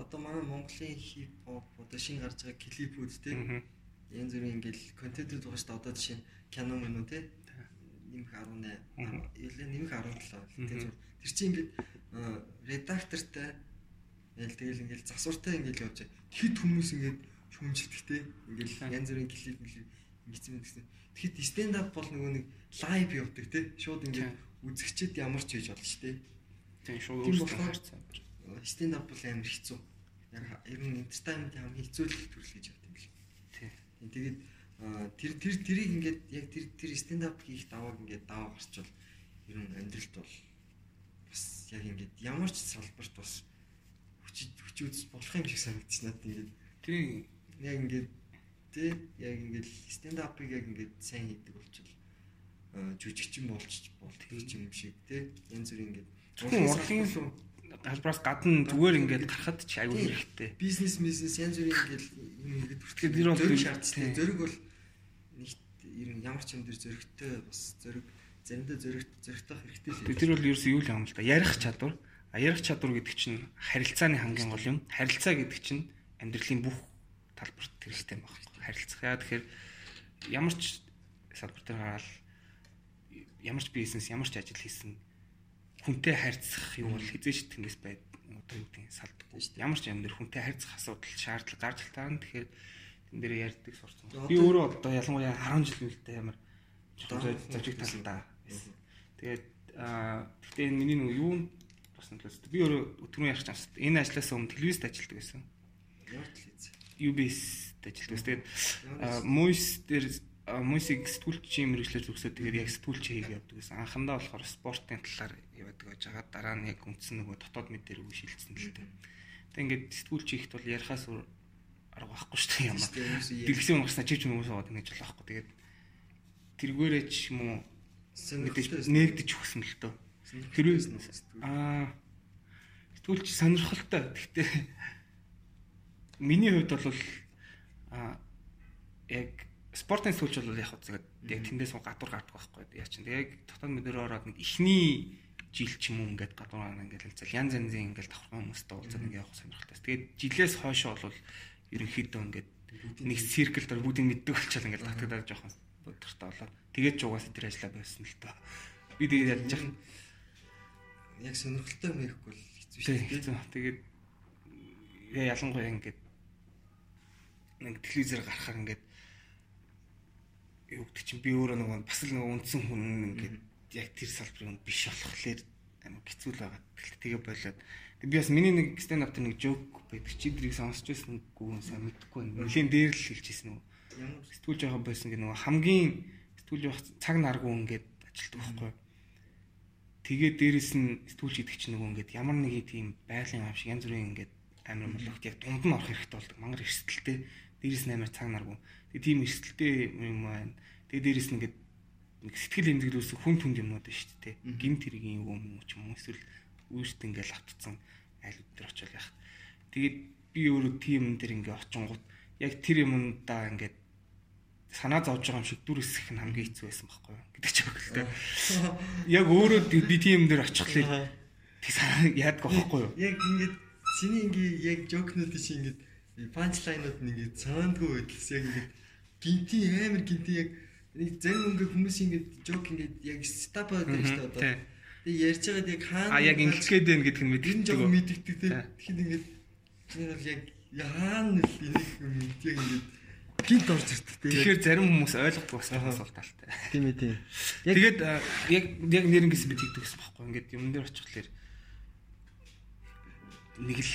Одоо манай Монголын хип хоп одоо шин гарч байгаа клипүүд те янз бүрийн ингээл контентууд байгаа шүү дээ. Одоо жишээ нь кино мөн үү те нэмэх 18 ялээ нэмэх 17 те тэр чинь ингээд редактортай ял тэгэл ингээл засвартай ингээл явж тэгэхэд хүмүүс ингээд шүүмжилдэгтэй ингээл янз бүрийн клип ингэсэн юм гэсэн. Тэгэхэд stand up бол нөгөө нэг лайв явдаг те шууд ингээд үзэгчд ямар ч хийж болно шүү дээ. Тийм шүү өөрсдөө харцсан. Stand up бол амар хэцүү. Яг ер нь entertainment хамгийн хэцүү л төрөл гэж бодсон юм шиг. Тийм. Тэгээд тэр тэр тэрийг ингээд яг тэр тэр stand up хийх давааг ингээд даваа гарчвал ер нь амьдралд бол бас яг ингээд ямар ч салбарт бас хүч хүчүүд болох юм шиг санагдчих надад ингээд. Тийм. Яг ингээд тий яг ингээд stand up-ыг яг ингээд сайн хийдэг болчихвол жүжигчин болж болдог юм шиг тий янз бүр ингээд урлагийн халбраас гадна зүгээр ингээд гарахад ч аюу хэрэгтэй. Бизнес бизнес янз бүрийн ингээд юм ингээд бүртгэл нэр бол зөриг шаардлагатай. Зөриг бол нэг ямар ч юм дээр зөрөгтэй бас зөриг заримдаа зөрөгт зөрөгтэй хэрэгтэй л. Тэр бол ерөөсөө юу л юм л да. Ярих чадвар. А ярих чадвар гэдэг чинь харилцааны хамгийн гол юм. Харилцаа гэдэг чинь амьдралын бүх талбарт хэрэгтэй байна. Харилцах. Яа тэгэхээр ямар ч салбар дээр гараад ямар ч бизнес ямар ч ажил хийсэн хүнтэй харьцах юм бол хизээч тэнгис байд одоо юу гэдэг салдаггүй шүү дээ. Ямар ч юм дээр хүнтэй харьцах асуудал шаардлага гарч таарна. Тэгэхээр тэн дээр ярьдаг сурсан. Би өөрөө одоо ялангуяа 10 жил үлдээ ямар зожиг талдаа. Тэгээд аа гэхдээ миний нэг юу бас л би өөрөө өтгөрөө ярих чамс. Энэ ажлаас өмнө телевизэд ажилладаг байсан. Ямар телевиз? UBS-д ажилладаг. Тэгээд Moise дээр мусик сэтгүүлчийн мэрэгчлэр зүгсээ тэгээд яг сэтгүүлч хийгээ явдаг гэсэн. Анхандаа болохоор спортын талаар явдаг байж байгаа. Дараа нь яг үндсэн нөгөө дотоод мэд дээр үгүй шилжсэн л дээ. Тэгээд ингээд сэтгүүлч хийхэд бол ярихаас арга байхгүй шүү дээ юм. Дэлгэсэн унгасна чиж хүмүүс аваад ингэж л байхгүй. Тэгээд тэргээрээ ч юм уу мэдээж нээгдэж өгсөн л дөө. Хэрвээ аа сэтгүүлч сонирхолтой. Гэхдээ миний хувьд бол аа яг спортын сүүлч бол яг хөө яг тэндээс гадуур гардаг байхгүй. Яа чинь яг дотоод мэдээр ороод нэг ихний жил ч юм уу ингээд гадуур гарна ингээд хэлцэл янз янзын ингээд давхрхан хүмүүстэй уулзаад ингээд явах сонирхолтой. Тэгээд жилээс хойшоо бол ерөнхийдөө ингээд нэг циркл дээр бүгдийг мэддэг болчихвол ингээд татагдаад жоохон бодортой болоод тэгээд ч угаасаа тэр ажиллаа байсан л та. Би тэгээд ядж яхах яг сонирхолтой мэрэхгүй л хэцүү шүү дээ. Тэгээд ялангуяа ингээд нэг телевизээр гарахаар ингээд юу гэдэг чинь би өөрөө нөгөө бас л нөгөө үндсэн хүн ингээд яг тэр салбарын хүн биш болохоор амар хэцүү л байгаа. Тэгээ болоод би бас миний нэг stand up нэг joke байдаг. Чи дрийг сонсч байсан үгүй сайн мэдэхгүй байна. Нилийн дээр л хэлж ирсэн нөгөө. Ямар сэтгүүлж байгаа байсан гэх нөгөө хамгийн сэтгүүлж явах цаг наргүй ингээд ажилтдаг байхгүй. Тэгээ дээрэс нь сэтгүүлч идэх чинь нөгөө ингээд ямар нэг тийм байгалийн аав шиг янз бүрийн ингээд амар мологт яг дунд нь орох хэрэгтэй болдог. Мангар эрсдэлтэй. Дээрэс нь амар цаг наргүй Тэгээ тийм эрсдэлтэй юм байна. Тэгээ дээрэс нь ингээд нэг сэтгэл эмзэглүүлсэн хүн түнд юмнууд шүү дээ. Гимт хэргийн юм юм ч юм уу эсвэл үүшт ингээл автцсан аль өдөр очил яах. Тэгээд би өөрөө тим дээр ингээ очингууд яг тэр юмдаа ингээд санаа зовж байгаа юм шиг дүр эсэх нь хамгийн хэцүү байсан байхгүй юу гэдэг ч өгөлтэй. Яг өөрөө би тим дээр очихлаа. Тэг санаа яадаг байхгүй юу? Яг ингээд чиний ингээ яг жокнууд чи ингээд панчлайнууд нь ингээд санаандгүй байдлаас яг ингээд гинти амар гинти яг нэг зарим ингээ хүмүүс ингээд жок ингээд яг стапа гэдэг шүү дээ одоо. Тэг ярьж байгаад яг хаана А яг ингэх гээд байна гэдг нь энэ мэддэг. жок мэддэг те. Тэгэхэд ингээд чиний бол яг яана л энийг мэд яг ингээд гинт орж ирдэг те. Тэгэхээр зарим хүмүүс ойлгохгүй бас асуулт талтай. тийм ээ тийм. Яг Тэгээд яг яг нэрэнгээс би тэгдэг гэсэн байхгүй ингээд юм дээр очихлаар нэг л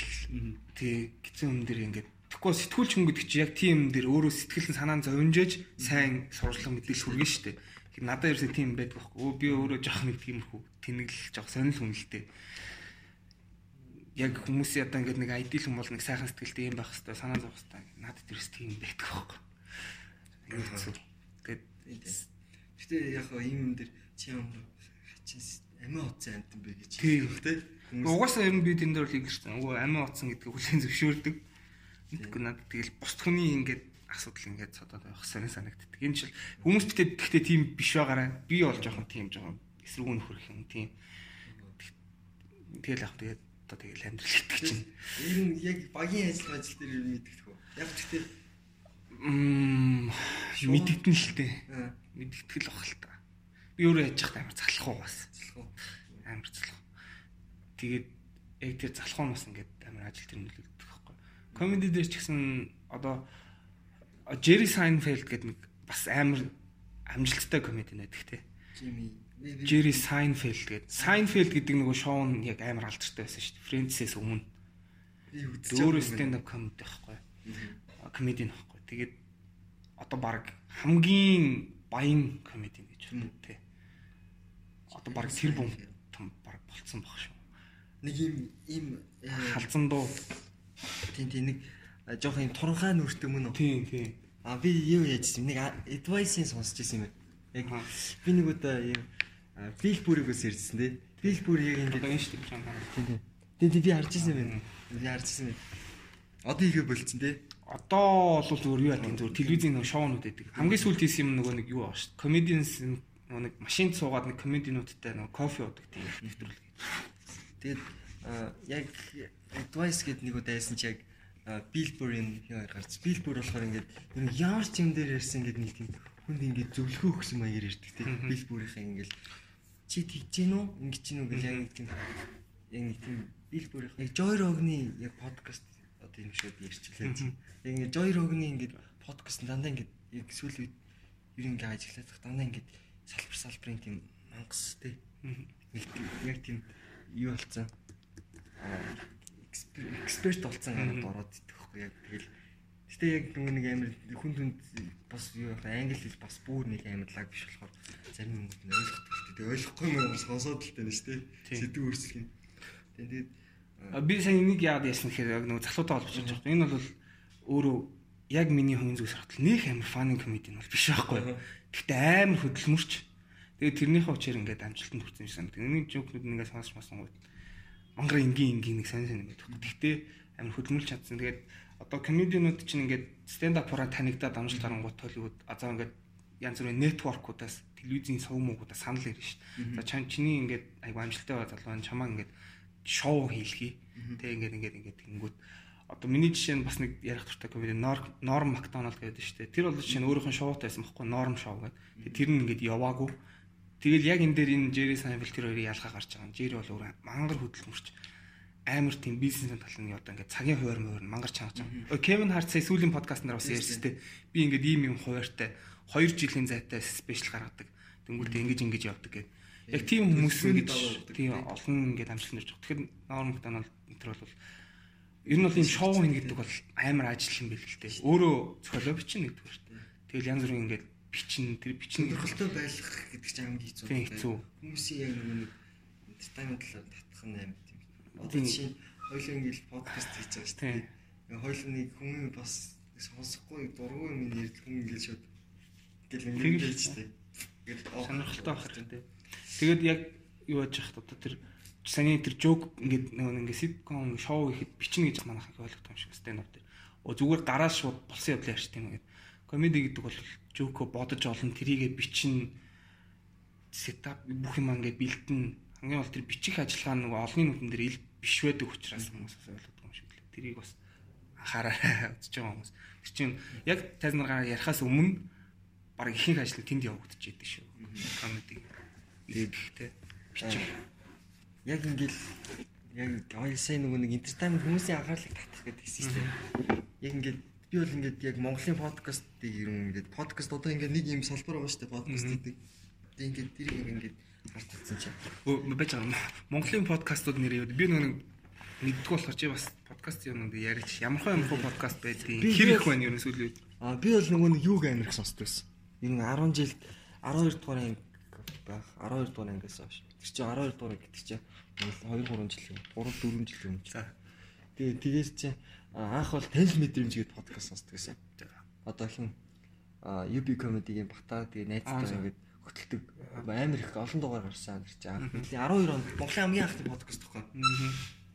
тий гизэн юм дээр ингээд тэгэхгүй сэтгүүлч хүн гэдэг чи яг тийм юм дээр өөрөө сэтгэл нь санаа нь зовнжээж сайн сурчлага мэдээлэл хүргэн штэ. Тэгэхээр надад ерөөсөө тийм байдаг байхгүй. Өө би өөрөө жоох нэг тиймэрхүү тэнэглэл жоох сонирхол хүнэлтэй. Яг хүмүүсийн одоо ингээд нэг айдил хүн бол нэг сайхан сэтгэлтэй юм байх хэвээр санаа зовх хэвээр надад ерөөс тийм байдаг байхгүй. Ингээд хэцүү. Тэгээд Гэтэ яг ийм юм дээр чи юм хачин амиа утсан амт юм бэ гэж Тийм. хэлэх те. Угаасаа ер нь би тэн дээр л ингэсэн. Үгүй амиа утсан гэдгийг хүлээн зөвшөөрдөг. Тэгэхгүй надад тэгэл бусд хүний ингээд асуудал ингээд цодоод байх сонир санагддаг. Энэ жил хүмүүс битээ гэхдээ тийм биш байгаарай. Би бол жоохон тийм жоохон эсрэгүүн нөхөрх юм тийм. Тэгэл яг тэгээд одоо тэгэл амьдрал гэдэг чинь. Ер нь яг багийн ажил ажил дээр нь мэддэг хөө. Яг гэхдээ Мм мэддэгдэн л тээ. аа Мэддэгдэл бах л та. Би өөрөө яж захтай амар залах уу бас. залхуу. амар залах. Тэгээд яг тэр залхуунаас ингээд амар ажил тэр нөлөөлдөг байхгүй. Комеди дээр ч гэсэн одоо Jerry Seinfeld гэдэг нэг бас амар амжилттай комеди те. Жими. Jerry Seinfeld гэдэг. Seinfeld гэдэг нөгөө шоу нь яг амар алдартай байсан шүү дээ. Friends-ээс өмнө. би үзэж Өөрөө stand up comedy байхгүй. Комеди нь байхгүй. Тэгээд одоо баг хамгийн баян комеди гэж байна те. Одоо баг тэр бом том баг болцсон баг шүү. Нэг юм ийм э, Халзан дуу. тийм тийм нэг а, жоох юм туранхай нүртэй мөн үү? Тийм тийм. А би юу яжсэн нэг advice-ийн сонсч ирсэн юм байна. Яг би нэг удаа юм бил бүрээс ирсэн те. Бил бүр яг Одоо ингэ энэ шүү дээ тийм тийм. Би харж ирсэн байна. Би харж ирсэн байна. Одоо ихэ болцсон те. Одоо бол зүгээр юу яадаг зүгээр телевизийн нэг шоунууд байдаг. Хамгийн сүүлд хийсэн юм нөгөө нэг юу аа шүү. Comedians нэг машинд суугаад нэг комединуудтай нөгөө кофе уудаг тийм нэвтрүүлэг. Тэгээд яг advice гэдэг нэг удаа яасан чи яг Billboard-ын яар гарч Billboard болохоор ингээд ер нь ямар ч юм дээр ярьсан ингээд нэг тийм хүнд ингээд зөвлөгөө өгсөн маягаар ярьдаг тийм Billboard-ийн ингээд чи тэгж гин үү ингэж гин үү гэж яг нэг тийм яг нэг тийм Billboard-ийн яг Joy Rogan-ы яг подкаст одоо юм шиг тийм яг ингээд Joy Rogan-ы ингээд подкаст дандаа ингээд яг сүүл үед ер нь ингээд ажиглаад дандаа ингээд салбар салбарын тийм мангас тийм яг тийм юу болцсон эксперт болцсон гараад ороод идэх хөхгүй яг тэгэл. Гэтээ яг нэг амар хүн хүнд бас юу байх англи хэл бас бүр нэг амар лаг биш болохоор зарим хүмүүс нь ойлгохгүй дээ. Ойлгохгүй юм бас сонсоод л тань шүү дээ. Сэдв өөрчлөх юм тэгээд Би сайн энийг яагаад яасан гэхээр яг нөгөө залуудаа холбож байгаа. Юм. Энэ бол өөрөө яг миний хувийн зүгс хатал нөх амар фаны комеди нь бол биш байхгүй. Гэхдээ амар хөдөлмөрч. Тэгээд тэрнийхээ учээр ингээд амжилтанд хүрсэн юм шиг санагдав. Энийг жокнууд нэгээ сонсч масан гоо. Мангар энгийн энгийн нэг сайн сайн юм байдаг. Гэхдээ амар хөдөлмөрлж чадсан. Тэгээд одоо комедианууд чинь ингээд stand up-аараа танигдаад амжилт харангуут Hollywood азаа ингээд янз бүрийн нэтворкуудаас телевизийн сувмуудаас санал ирнэ шүү. За чам чиний ингээд айгу амжилттай байгаа залуу нь чамаа ингээд шоу хийлгий. Тэг ингээд ингээд ингээд тэнгүүт одоо миний жишээ нь бас нэг ярих туфта комеди Норм Макдоналд гэдэг шүү дээ. Тэр бол жишээ нь өөрийнх нь шоутай байсан байхгүй Норм шоу гэдэг. Тэр нь ингээд яваагүй. Тэгэл яг энэ дээр энэ Jerry Seinfeld тэр хоёрын ялгаа гарч байгаа. Jerry бол өөр мангар хөдөлмөрч амар тийм бизнесийн тал нь одоо ингээд цагийн хуваар мөр мангар чангаж байгаа. Кевин Харт сая сүүлийн подкаст нар бас ярьсан дээ. Би ингээд ийм юм хуваартай 2 жилийн зайтай спешиал гаргадаг. Тэнгүүтээ ингэж ингэж явдаг гэдэг. Яг тийм хүмүүс ингэж тийм олон ингээд амжилт нэрж байгаа. Тэгэхээр Norm Macdonald энэ бол ер нь бол ийм шоу хин гэдэг бол амар ажил юм байл л дээ. Өөрөө зохиолоо бичин нэгдүгээр. Тэгэл янз бүрийн ингээд бичин тэр бичин сонирхолтой байх гэдэг чинь хамгийн хэцүү. Тийм, хэцүү. Хүмүүсийн яг нөгөө нэг entertainment талаар татах нь амар тийм. Одоо Тийм. жишээ нь хоёулаа ингээл подкаст хийж байгаа шүү Тийм. дээ. Хоёулаа нэг хүмүүс бас сонсохгүй дургүй юм ярьдаг хүн ингээл шууд ингээл Тэгж ингээд хэлж тээ. Ингээд сонирхолтой байх хэрэгтэй. Тэгээд яг юу яаж яхад одоо тэр саний тэр жок ингээд нөгөө ингээд ситком шоу ихэд бичнэ гэж манайх их ойлгох юм шиг stand up дээр. Оо зүгээр гараа шууд болсон явдлаа ярьчих тийм ингээд. Комеди гэдэг бол жоко бодож олон тэрийгэ бичнэ сетап бүх юм ингээд бэлтэн хамгийн бол тэр бичих ажиллагаа нөгөө олонний нүдэн дээр ил биш байдаг учраас хүмүүс бас ойлгодог юм шиг лээ. Тэрийг бас анхаараа үзэж байгаа хүмүүс. Тэр чинь яг тайзнараа ярихаас өмнө баг ихэнх ажил тэнд явагдаж идэв шүү. Комеди. Тэгэхдээ бичих Яг ингээл яг ой сайн нөгөө нэг entertainment хүмүүсийн анхаарлыг татах гэдэг дээ. Яг ингээд би бол ингээд яг Монголын подкастыг ерөн ингээд подкаст одоо ингээд нэг юм салбар байгаа шүү дээ подкаст гэдэг. Тэгээ ингээд тэрийг ингээд харж татсан чинь. Өө байж байгаа юм. Монголын подкастууд нэр юу? Би нэг мэддэг болохоор чи бас подкаст юм уу яриач ямархаа ямархаа подкаст байдгийг хэр их байна юу сүүлийн үед. Аа би бол нөгөө нэг юуг амирх сонсдог байсан. Ер нь 10 жилд 12 дугаар анги байх 12 дугаар ангиас хойш. Тэр чинь 12 дугаар гэдэг чинь 2 3 жил юм. 3 4 жил юм. За. Тэгээ тэгээд чинь анх бол танил мэдрэмж гэдэг подкаст сонсдог байсан. Одоо хин UB comedy-гийн бата тэгээ найзтай ингээд хөтэлдэг амар их олон дугаар гарсан гэж анх. Тэглийн 12 онд Монголын хамгийн анхны подкаст тоххой.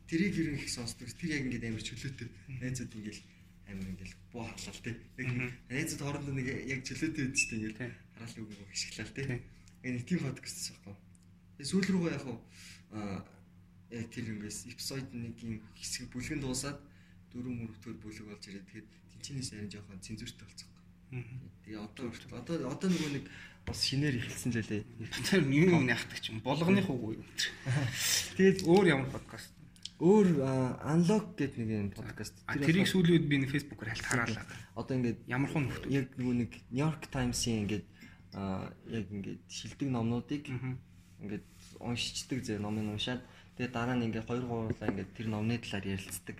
Тэрийг ер нь их сонсдог. Тэр яг ингээд амар чөлөөтэй. Найзууд ингээд амар ингээд буу халал тий. Яг найзууд хоорондоо нэг яг чөлөөтэй байдаг шүү дээ ингээд Тий. хараал үг үг хишгэлээ тий. Энэ тийм подкаст байхгүй. Тэгээ сүүл рүүгээ яг хуу яг тэр ингээс эпизод нэгийн хэсэг бүлгэн дуусаад дөрөв мөрөвдөгөр бүлэг болж ирээд тэгээд тэнцэнээс арин жоохон цензуртэй болцсон. Тэгээ одоо одоо одоо нөгөө нэг бас шинээр эхэлсэн л лээ. Тэр юм юм яхдаг ч юм болгоных уу юу? Тэгээд Өөр ямар подкаст? өөр unlock гэдэг нэг юм подкаст. Тэрийг сүүлийн үед би нэг фэйсбүүкээр хальт хараалаа. одоо ингээд Ямар хүн нөхдөг? яг нөгөө нэг New York Times-ийн ингээд яг ингээд шилдэг номнуудыг ингээд уншичдаг зэ номыг уншаад тэгээ дараа нь ингээд 2 3 удаа ингээд тэр номны талаар ярилцдаг.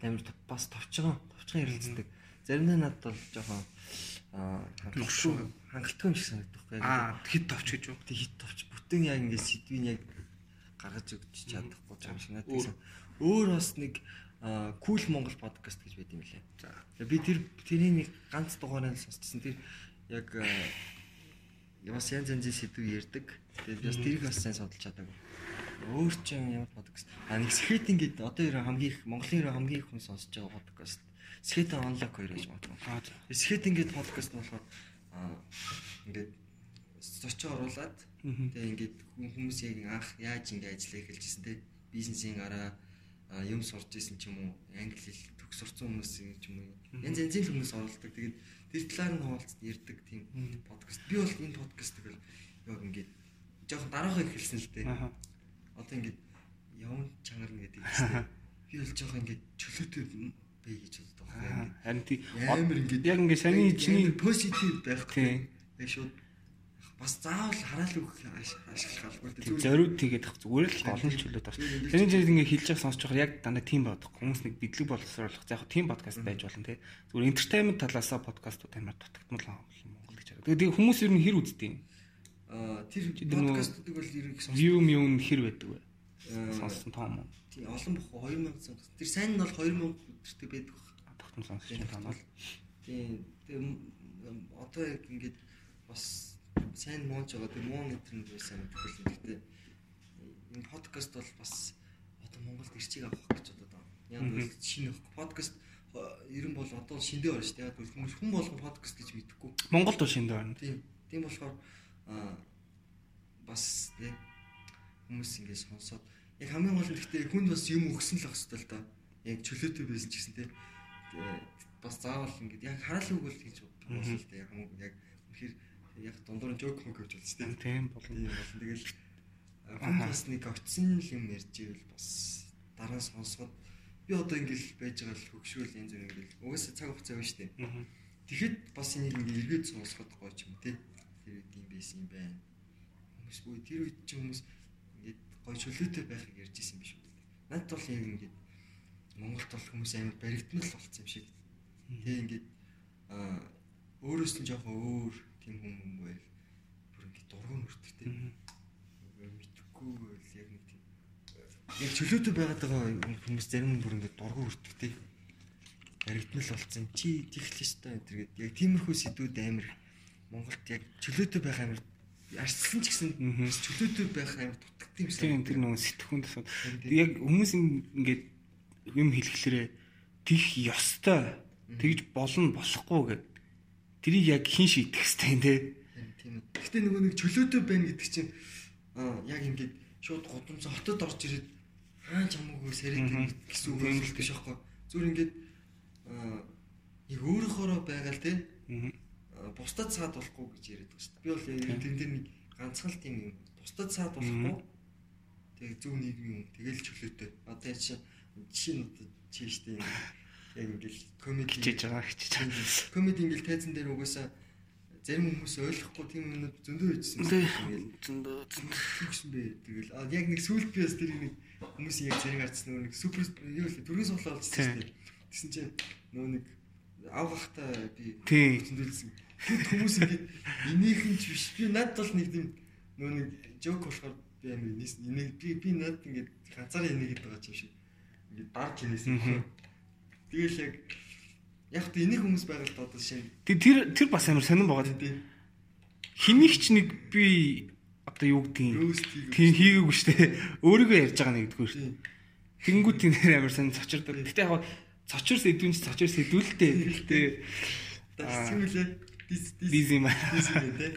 Тамир бас товчгон товчгон ярилцдаг. Заримдаа надад бол жоохон аа Ногшуу. хангалттай юм шиг санагдах байхгүй. Аа хэд товч гэж юу? Тэг хит товч бүтэн яг ингээд сэдвийг яг гаргаж өгч чадахгүй юм шиг надад Өөр. гэсэн. Өөр бас нэг Cool Монгол подкаст гэж байт юм лээ. За. Би тэр тэрний нэг ганц дугаарыг сонсчихсан. Тэр яг бас янз янзын сэдв ярьдаг. Тэгээд бас тэрийг бас сайн судалж чадаагүй. Өөр ч юм ямар подкаст. А нэг скейтинг гэдэг одоо ер нь хамгийн их Монголын ер нь хамгийн их хүн сонсож байгаа подкаст. Skate Unlock хоёр гэж за. Скейтинг гэдэг подкаст нь болохоор аа ингээд зочоо оруулаад тэгээ ингээд хүмүүс яг анх яаж ингээд ажиллаа эхэлжсэн те? Бизнесийн араа аа, юм сурж исэн ч юм уу? Англи хэл төгс сурцсан хүмүүс ч юм уу? Янз янзын л хүмүүс оролдог тэгээд тэр талаар нь хуваалцад ярьдаг тийм подкаст би бол энэ подкастыг бол яг ингээд жоохон дараагаа эхэлсэн л дээ. Одоо ингээд явн чанар нь гэдэг чинь би бол жоохон ингээд чөлөөтэй бай гэж боддог байхгүй Харин тий амар ингээд яг ингээ саний чиний позитив байхгүй Тий. тэг шууд бас заавал хараал үг ашиглах албар тий зориуд тэгээд ах зүгээр л олон чөлөөд байна. Саний чинь ингээ хэлж явах сонсож байгаа яг дандаа тийм бодох. Хүмүүс нэг бидлэг боловсруулах. За яг тийм подкаст байж болно тий. Зүгээр entertainment талаасаа подкастууд амар дутагдмал юм Монгол гэж хараад. Тэгээд хүмүүс ер нь хэр үздэг юм? Тэр подкастуудыг бол ерөнхий сонс View view нь хэр байдаг вэ? Аа. Сонссон том уу? тий олон бох 2000 сонс тэр сайн нь бол 2000 өдөртэй байдаг баг сонсож байгаа юм бол. тий тэг одоо яг ингээд бас сайн мууж байгаа тэр муу нэтер нь байсан мэдэхгүй л гэхдээ энэ подкаст бол бас одоо Монголд ирчиг авах гэж бодоод байгаа. Яг бол шинэ подкаст ер нь бол одоо шиндээ байна шүү дээ. Яг хүмүүс хүн болгон подкаст гэж мэдэхгүй. Монголд бол шиндээ байна. Тийм. Тийм болохоор бас яг хүмүүс ингэж сонсоод яг хамгийн гол нь гэхдээ хүнд бас юм өгсөн л ах хэвээр л да. Яг чөлөөтэй байсан ч гэсэн тийм бас заавал ингэж яг хараал үг бол хийж болно л да. Яг юм яг үнэхээр яг дундуур нь жок мөг гэж болж тийм. Тийм болно. Тийм болно. Тэгэл хүн бас нэг очсон юм ярьж ивэл бас дараа нь сонсоход би одоо ингээл байж байгаа л хөгшөөл янз бүр ингээл угаасаа цаг хугацаа байна шүү дээ. Тэгэхэд бас энийг ингээ эргээд сонсоход гоё ч юм те. Тэр үед юм байсан юм байна. Хүмүүс үгүй тэр үед ч хүмүүс ингээд гоё чөлөөтэй байхыг ярьж исэн биш үү. Надад бол яг ингээд Монголд бол хүмүүс амар баригдмал болсон юм шиг. Тэг ингээд аа өөрөөс нь жоохон өөр тийм юм байл. Бүр ингээд дургуун өртөг те. Мэдхгүй байл яг нэг тийм яг чөлөөтэй байгаад байгаа хүмүүс зарим нь бүр ингээд дургуун өртөг те баригдмал болсон. Чи тийх л өстой энэ гэдэг. Яг тиймэрхүү сэдвүүд амар Монголд яг чөлөөтэй байх амар арчсан ч гэсэн чөлөөтэй байх амар дутагдсан юм шиг. Тийм тэр нөгөө сэтгхүүн тасууд. Тийм. Яг хүмүүс ин- ингээд юм хэлэхлээрээ тих ёстой тэгж болно болохгүй гэд. Тэрийг яг хин шийдэх хэвтэй юм те. Тийм. Гэхдээ нөгөө нэг чөлөөтэй байна гэдэг чинь яг ингээд шууд гудамж хотод орж ирээд хаан чамаагүй сарид Мгм. гэсэн үг Тийм л биш аахгүй. Зүгээр ингээд яг өөрөөхөөрөө байгаа л Мгм. аа, бусдад саад болохгүй гэж яриад байгаа шүү дээ. Би бол яг тэн дээр нэг ганцхан л тийм юм. Бусдад саад болохгүй. Тэгээ зөв нийгмийн юм. Тэгэл чөлөөтэй. Одоо чи жишээ нь одоо чи штэ юм. Яг ингээл комеди хичээж байгаа хичээж байгаа. комеди ингээл тайзан дээр угаасаа зарим хүмүүс ойлгохгүй тийм юмнууд зөндөө үйдсэн. Тэ. Ингээл Зөндөө зөндөө. Тэгсэн бэ. Тэгэл яг нэг сүүлд бас тэр нэг хүмүүсийн яг зэрэг харцсан нөгөө нэг супер юу л төрийн олжсэн Тийм. шүү дээ. Тэгсэн чинь нөгөө нэг авгахтаа би зөндөлсөн. Тэгэд хүмүүс ингээд инээхэн ч биш. Би надад бол нэг тийм нөгөө нэг жок болохоор би амир инээс инээ би би надад ингээд ганцаараа инээгээд байгаа ч юм шиг. Ингээд дарж инээсэн. Тэгэл яг яг тэ инээх хүмүүс байгаа л да одоо шинэ. Тэг тэр тэр бас амар сонирн байгаа. Тийм. Хэнийг ч нэг би одоо юу гэдгийг тийм хийгээгүй шүү дээ. Өөрийгөө ярьж байгаа нэгдүгээр шүү. Тийм. Тэнгүүд тийм нэр амар сонир цочирдаг. Гэтэ яг цочир сэдвүүн ч цочир сэдвүүлтэй. Дас симүлээ. Дис дис юм аа. тий.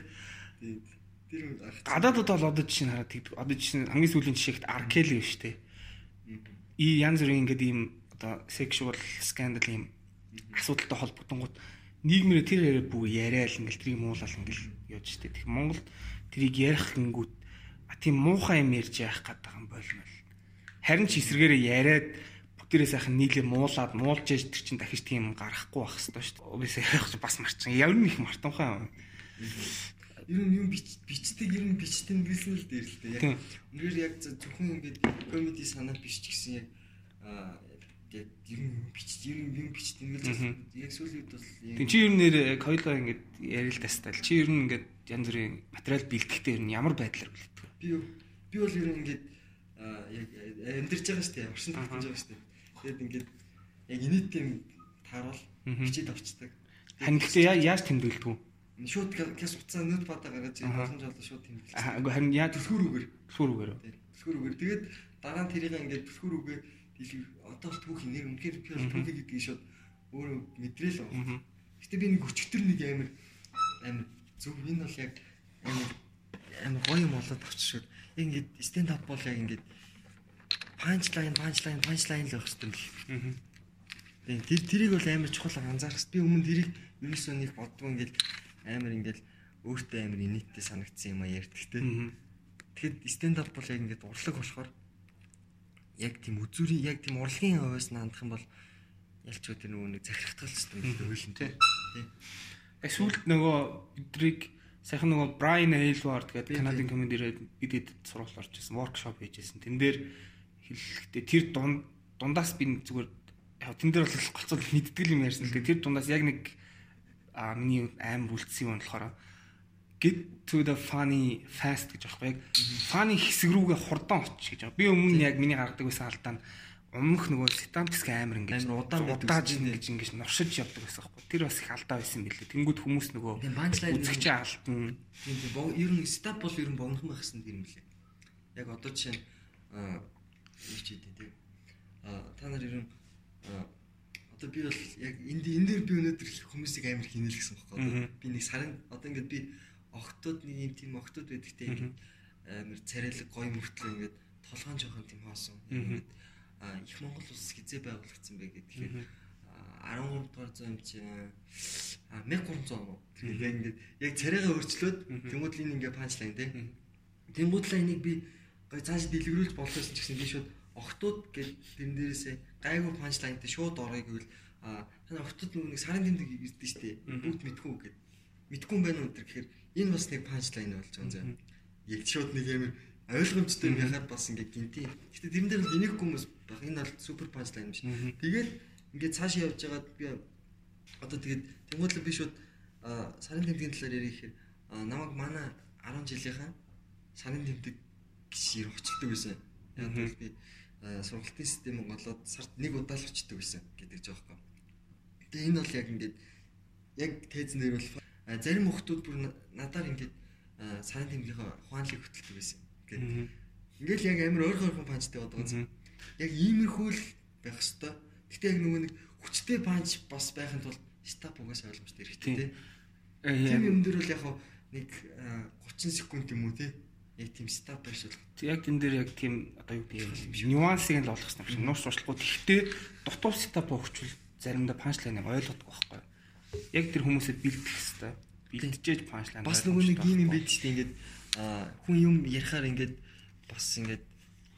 Тэр юм ах. Гадаадд бол одоо жишээ нь хараад тэгдэг. Одоо жишээ нь хамгийн сүүлийн жишээт Аркели биш үү? И янз бүрийн ингээд ийм одоо sexual scandal ийм асуудалтай холбогдонгууд нийгмээр тэр яриа бүх яриад ингээл тэрийг муулал ингээл яаж штэ. Тэг Монгол тэрийг ярих гингүүд а тийм муухай юм ярьж яах гээд байгаа юм болмол. Харин ч эсрэгээрээ яриад бүтээрээ сайхан нийлээ муулаад муулж яж тэр чин дахиж тийм гарахгүй байх хэвээр шүү дээ. Ярих ч бас марчин. Ямар нэг их мартамхай юм. Ер нь юм бич бичдэг ер нь бичдэг гэсэн л дээр л дээ. Яг үнээр яг зөв- зөвхөн ингээд комеди санаа биш ч гэсэн яг яг ер нь бич ер нь юм бичдэг Мгм. яг сүүлийн үед бол Тэг чи ер нь нэр хоёлоо ингээд ярил тастал. Чи ер нь ингээд янз бүрийн материал бэлтгэхдээ ер нь ямар байдлаар бэлтгэв? би би бол ер нь ингээд яг амьдарч байгаа шүү дээ. Аха. тогтож байгаа шүү дээ. Тэгээд ингээд яг инээдтэй юм Мгм. бичиж авчдаг. Яа- яаж тэмдэглэдэг вэ? Шууд кэс уцаа нүд бата гаргаж боломж олоо шууд тэмдэглэж. Аа үгүй харин яаж Түлхүүр үгээр. түлхүүр үгээр. Түлхүүр үгээр. Тэгээд дараа нь тэрийг ингээд түлхүүр үгээ дэлгэр одоо л түүх нэр үнэхээр Мгм. түүхийг гэдгийг шууд өөрөө мэдрээл байгаа. Аа. Гэтэ би нэг өчтөр нэг амир амир зөв энэ бол яг амир амир гоё юм болоод авчих шүүд. Яг ингээд стенд ап бол яг ингээд панчлайн панчлайн панчлайн л байх хэрэгтэй юм л. Тэр тэрийг бол амар чухал анзаарах хэрэгтэй. Би өмнө тэрийг ерөөсөө нэг боддгоо ингээд амар ингээд өөртөө амар инээдтэй санагдсан юм а ярьдаг те. Аа. Тэгэхэд стенд ап бол яг ингээд урлаг болохоор яг тийм үзүүрийн яг тийм урлагийн хувьас наандах юм бол ялч өөр нөгөө нэг захирахтал систем гэдэг ойлон Тий. Э сүүлд нөгөө бидрийг сайхан нөгөө Brian Aylward гэдэг Канадын тийм. комедиэр бидэд сургууль орж ирсэн, воркшоп хийжсэн. Тэн дээр хэлэхдээ тэр дунд дундаас би зүгээр яг тэн дээр бол гоцол мэддэг юм ярьсан л дээ. Тэр дундаас яг нэг а миний амар үлдсэн юм болохоор get to the funny fast гэж аахгүй яг funny хэсэг рүүгээ хурдан очих гэж байгаа. Би өмнө нь яг миний гаргадаг байсан алдаа нь өмнөх нөгөө stand-up амар ингэж удаан удааж тийм. ингэж нуршиж явдаг байсан байхгүй. Тэр бас их алдаа байсан билээ. Тэнгүүд хүмүүс нөгөө үзэгч алдна. Тийм тийм ер нь стап бол ер нь богинохон байх гэсэн юм лээ. Яг одоо жишээ нь аа юу ч хийдэ тий. Аа та нар ер нь одоо би бол яг энд энэ дээр би өнөөдөр хүмүүсийг амар хийнэл гэсэн байхгүй. Одоо Мгм. Би нэг сарын одоо ингээд би огтуд нэг юм тийм огтуд байдаг ингээд амар царайлаг гоё мөртлөө ингээд толгоон жоохон тийм хоосон. Ингээд их Монгол улс хизээ байгуулагдсан бэ гэхээр Мгм. 13 дугаар зуун чи а 1300 он. Тэгээд яг ингээд яг царайгаа өөрчлөөд Мгм. тэмүүл энэ ингээ панчлайн тий. Мгм. Тэмүүл энийг би гой цааш дэлгэрүүлж болохсон ч гэсэн би шууд огтуд гэж тэрэн дээрээсээ гайгүй панчлайнтай шууд орой гэвэл а тань огтуд нэг сарын тэмдэг ирдэ штэ. Бүгд мэдгүй гэд. Мэдгүй юм байна уу. Тэгэхээр энэ бас нэг панчлайн болж байгаа юм. Мгм. Яг шууд нэг амар ойлгомжтой Мгм. байхад бас ингээ гинти. Гэтэ тэрэн дээр инехгүй хүмүүс баг. Энэ бол супер панчлайн юм шиг. Мгм. Тэгээд ингээд цаашаа явж байгаад би одоо тэгээд тэнгуүтлэн би шууд сарын тэмдгийн талаар ярих гэхээр а, намайг манай 10 жилийнхэн сарын тэмдэг гэж ир очилдог байсан. Яг бол би а, сургалтын систем голоод сард нэг удаа л очдөг байсан гэдэг жаахгүй. Тэгээ энэ бол яг ингээд яг тезэн дээр бол а, зарим хүмүүс бүр на- надаар ингээд аа, сайн тэмдгийнхаа ухаанлыг хөтэлдэг байсан. Ингээд ингээл яг амар ойрхон ойрхон панчтай байдаг гэсэн. Яг иймэрхүү л байх хэвээр. Гэтэ яг нөгөө нэг хүчтэй панч бас байхын тулд стап угаас ойлгомжтой хэрэгтэй тий. Э, Тийм юм дээр бол яг нэг аа, 30 секунд юм уу тий. Яг тийм стап байшул. Яг энэ дээр яг тийм одоо юу гэдэг юм нюансыг л олох хэрэгтэй юм шиг. Нууц туршлагууд ихтэй дутуу сетап өгчвөл заримдаа панчлайныг ойлгодог байхгүй. Яг тэр хүмүүсэд бэлдэх хэрэгтэй. Бэлдчихэж панчлайн. Бас нөгөө нэг юм байдаг шүү дээ ингээд хүн юм ярихаар ингээд бас ингээд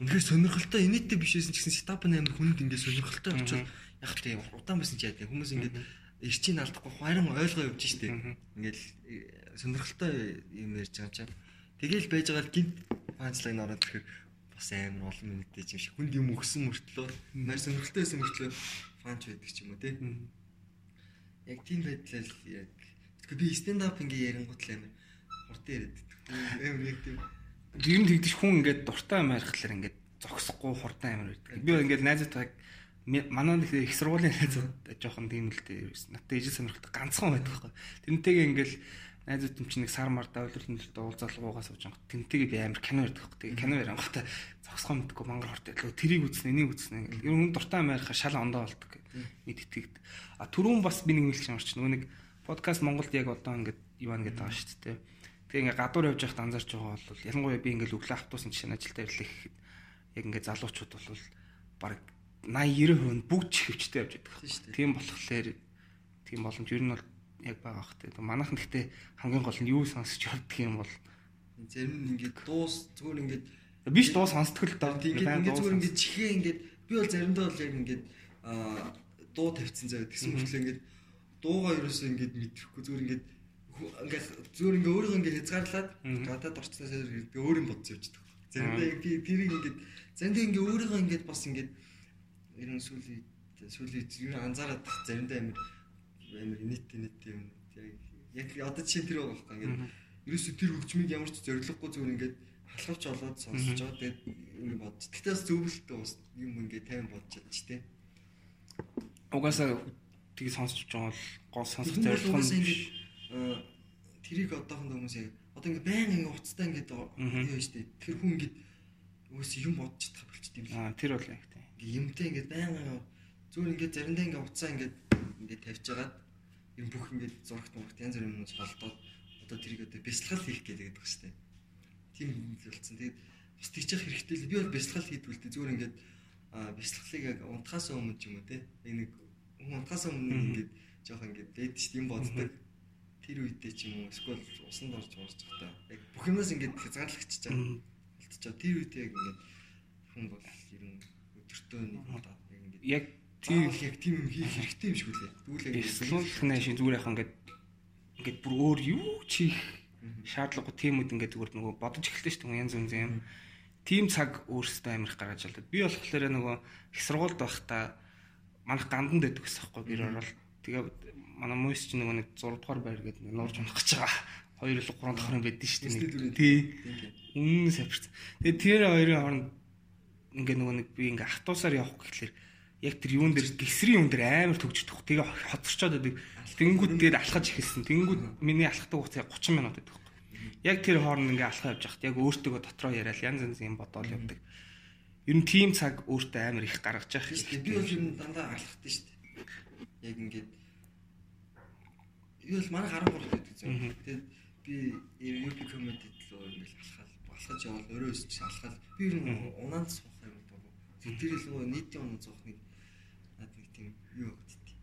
үнэхээр сонирхолтой инээдтэй биш байсан ч гэсэн стап амар хүнд ингээд сонирхолтой болчихвол яг л тийм удаан байсан ч яа тийм хүмүүс ингээд эрчийг алдахгүй харин ойлгоо явж. Мгм. Ингээд э, сонирхолтой юм ярьж байгаа юм чинь. Тэгэл байж байгаа л гинт панчлайн ороод ирэхээр бас амар олон минуттэй юм шиг хүнд юм өгсөн мөртлөө нар сонирхолтой байсан мөртлөө фанч байдаг ч юм уу тий. Яг тийм байдлаар яг тэгэхээр би stand up ингээ ярингууд л амар хурдан яриад байдаг. Амар яг тийм Ер нь тэгдэж хүн ингээд дуртай юм ярихлаар ингээд зогсохгүй хурдан амир байдаг. Би ингээд найзуудтай манай нэг их сургуулийн найзууд жоохон тийм л дээ. Надад ижил сонирхолтой ганцхан байдаг байхгүй. Тэрнтэйгээ ингээд найзууд юм чинь нэг сар мар давлуулсан дээр уулзалгуугаа сууж байгаа. Тэрнтэйгээ би амир кино ярьдаг байхгүй. Тэгээ кино ярингуудаа зогсгоо мэдгүй мангар хорт ялгаа тэрийг үзнэ энийг үзнэ. Ер нь дуртай юм ярих шал ондоо болдог мэдтгэд. А түрүүн бас би нэг хэлж ямарч нөгөө нэг подкаст Монголд яг одоо ингээд Иван гэдэг байгаа шүү дээ. Тэгээ ингээ гадуур явж байхад анзаарч байгаа бол ялангуяа би ингээ өглөө автобусын жишээ ажилдаа ирлээ гэхэд яг ингээ залуучууд бол баг 80 90% нь бүгд чихвчтэй явж байдаг. Шүү дээ. Тийм болохоор тийм боломж ер нь бол яг байгаа бах те. Манайхан гэхдээ хамгийн гол нь юу сонсож явдаг юм бол зарим нь ингээд дуус зүгээр ингээд биш дуу сонсдог л доо. тийм ингээд ингээд зүгээр ингээд чихээ ингээд би бол заримдаа бол яг ингээд дуу тавьчихсан заяа тэгсэн мөртлөө ингээд дуугаа ерөөсөө ингээд мэдрэхгүй зүгээр ингээд ингээд зүгээр ингээд өөрийгөө ингээд хязгаарлаад гадаад орчноос би өөр юм бодож явчихдаг. Заримдаа яг би тэрийг ингээд заримдаа ингээд өөрийгөө ингээд бас ингээд ерөн сүүлийн сүүлийн ер нь анзаараад тах заримдаа амар амар нийт нийт юм яг одоо чинь тэр байгаа байхгүй ингээд ерөөсөө тэр хөгжмийг ямар ч зориггүй зүгээр ингээд халахвч олоод сонсож байгаа тэгээд ингэ бодож. Бас зөвлөлтөө юм ингээд тайван бодож чадчих тий. угаасаа тийг сонсож байгаа бол гол сонсох зорилго нь ингээд аа, тэрийг одоохондоо хүмүүс яг одоо ингээд байнга ингээд уцтай ингээд юу штэ. Тэр хүн ингээд үгүйс юм бодож чадах болчт юм л. аа тэр бол яг тийм. Ингээд юмтай ингээд байнга зүгээр ингээд заримдаа ингээд уцаа ингээд ингээд тавьж агаад юм бүх ингээд зурагт мурагт янз бүрийн юмнууд холдоод одоо тэрийг одоо бясалгал хийх гэдэг байгаа штэ. Тийм юм болцсон. Тэгээд бас тийчих хэрэгтэй л би бол бясалгал хийдгүүл тэ зүгээр ингээд бясалгалыг яг унтахаас өмнө ч юм уу те. Нэг унтахаас өмнө ингээд жоох ингээд дээд штэ юм боддог. Тэр үедээ ч юм уу эсвэл усанд орж уурч та. Яг бүх юмас ингээд хязгаарлагчж байгаа. Болтчоо тэр үедээ яг ингээд хүн бол ер нь өдөртөө нэг Яг тийм тийм яг тийм юм хийх хэрэгтэй юм шиг үлээ. Тэгвэл яг бясалгал шинэ зүгээр яхаа ингээд ингээд бүр өөр юу хийх шаардлагагүй тиймүүд ингээд зүгээр нөгөө бодож эхэлсэн шүү дээ янз янз юм. Тим цаг өөрсдөө амирх гаргаж алдаад. Би болохоор нөгөө их сургуульд байхдаа манайх гандан дэдэг гэсэн байхгүй гэр орол. Тэгээ манай мөс чинь нөгөө нэг 6 дугаар байр гэдэг нуурж унах гэж байгаа. 2 или 3 давхар юм байдэн шүү дээ. Тий. тийм. Үнэн савчсан. Тэгээ тэр хоёрын хооронд ингээ нөгөө нэг би ингээ автобусаар явах гэхлээр яг тэр юун дээр гисрийн юун дээр амар төгждөг. Тэгээ хоцорчоод байдаг. Тэнгүүд дээр алхаж эхэлсэн. Тэнгүүд миний алхахдаг хугацаа 30 минут байдаг. Яг тэр хооронд ингээ алхаа явж хахад яг өөртөө дотроо яриад янз янз юм бодоол явдаг. Ер нь тийм цаг өөртөө амар их гаргаж явах дээ. Би бол ер нь дандаа алхахтай шүү дээ. Яг ингээд юу л манай 13 байдаг зөө. Мгм. Тэгээд би UP comedy лөө ингээд алхаад алхаж явал өөрөө өсч алхаад би ер нь унаанд суух юм болов. Тэр л нөгөө нийтийн унаа зоохныг юу гэдэг.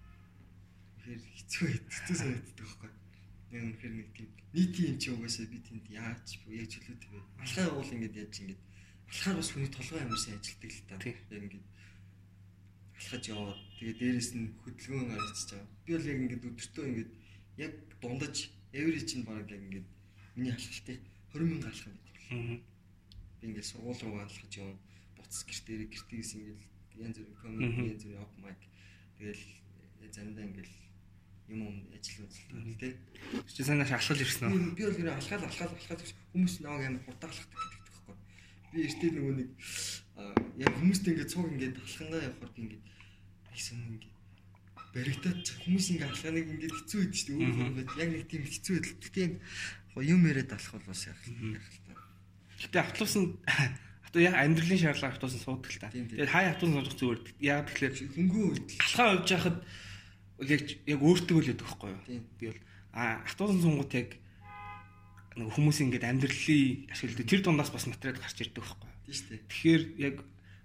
Тэгэхээр хэцүү хэцүү санагддаг байхгүй. Яг үнэхээр нэг тийм нийтийн юм чи угаасаа би тэнд яаж яг чөлөөтэй вэ? Алхаа явуул ингээд яаж ингээд алхаар бас хүний толгой амар сайн ажилтдаг л та. Яг ингээд алхаж яваад тэгээ дээрэс нь хөдөлгөөн гаргачихж байгаа. Би бол яг ингээд өдөртөө ингээд яг дундаж every чинь баг яг ингээд миний алхалтыг 20 мянга алхах юм. Мгм. Би ингээд сургууль руу алхаж явна. Буцас гэртээ гэртээс ингээд янз бүрийн комеди янз бүрийн open mic тэгэл заримдаа ингээд юм юм ажил үзэлтэй тий. Чи санааш алхаж ирсэн үү? Би бол нэр алхаад алхаад гэж хүмүүс намайг амар хурдан алхахдаг гэдэг байхгүй. Би эртээ нөгөө нэг яг хүмүүстэй ингээд цуг ингээд алхангаа би ингээд айсан ингээд баригдаад хүмүүс ингээд алхааныг ингээд хэцүү байдаг шүү дээ. Өөрөө ингээд яг нэг тийм хэцүү байдал. Тэгтээ юм яриад алах бол бас яг л та. Гэтэ автобус авто яг амьдралын шаардлага автобус нь суудаг л та. Тэгээд хай автобус сууж зүгээр. Яг тэгэхээр Хөнгөө үед л алхаа явж байхад яг яг өөртөө л яддаг байхгүй юу? Би бол а автобус сунгууд яг нэг хүмүүсийн ингээд амьдралын ашигладаг тэр дундаас бас материал гарч ирдэг байхгүй юу? тийм шүү дээ. Тэгэхээр яг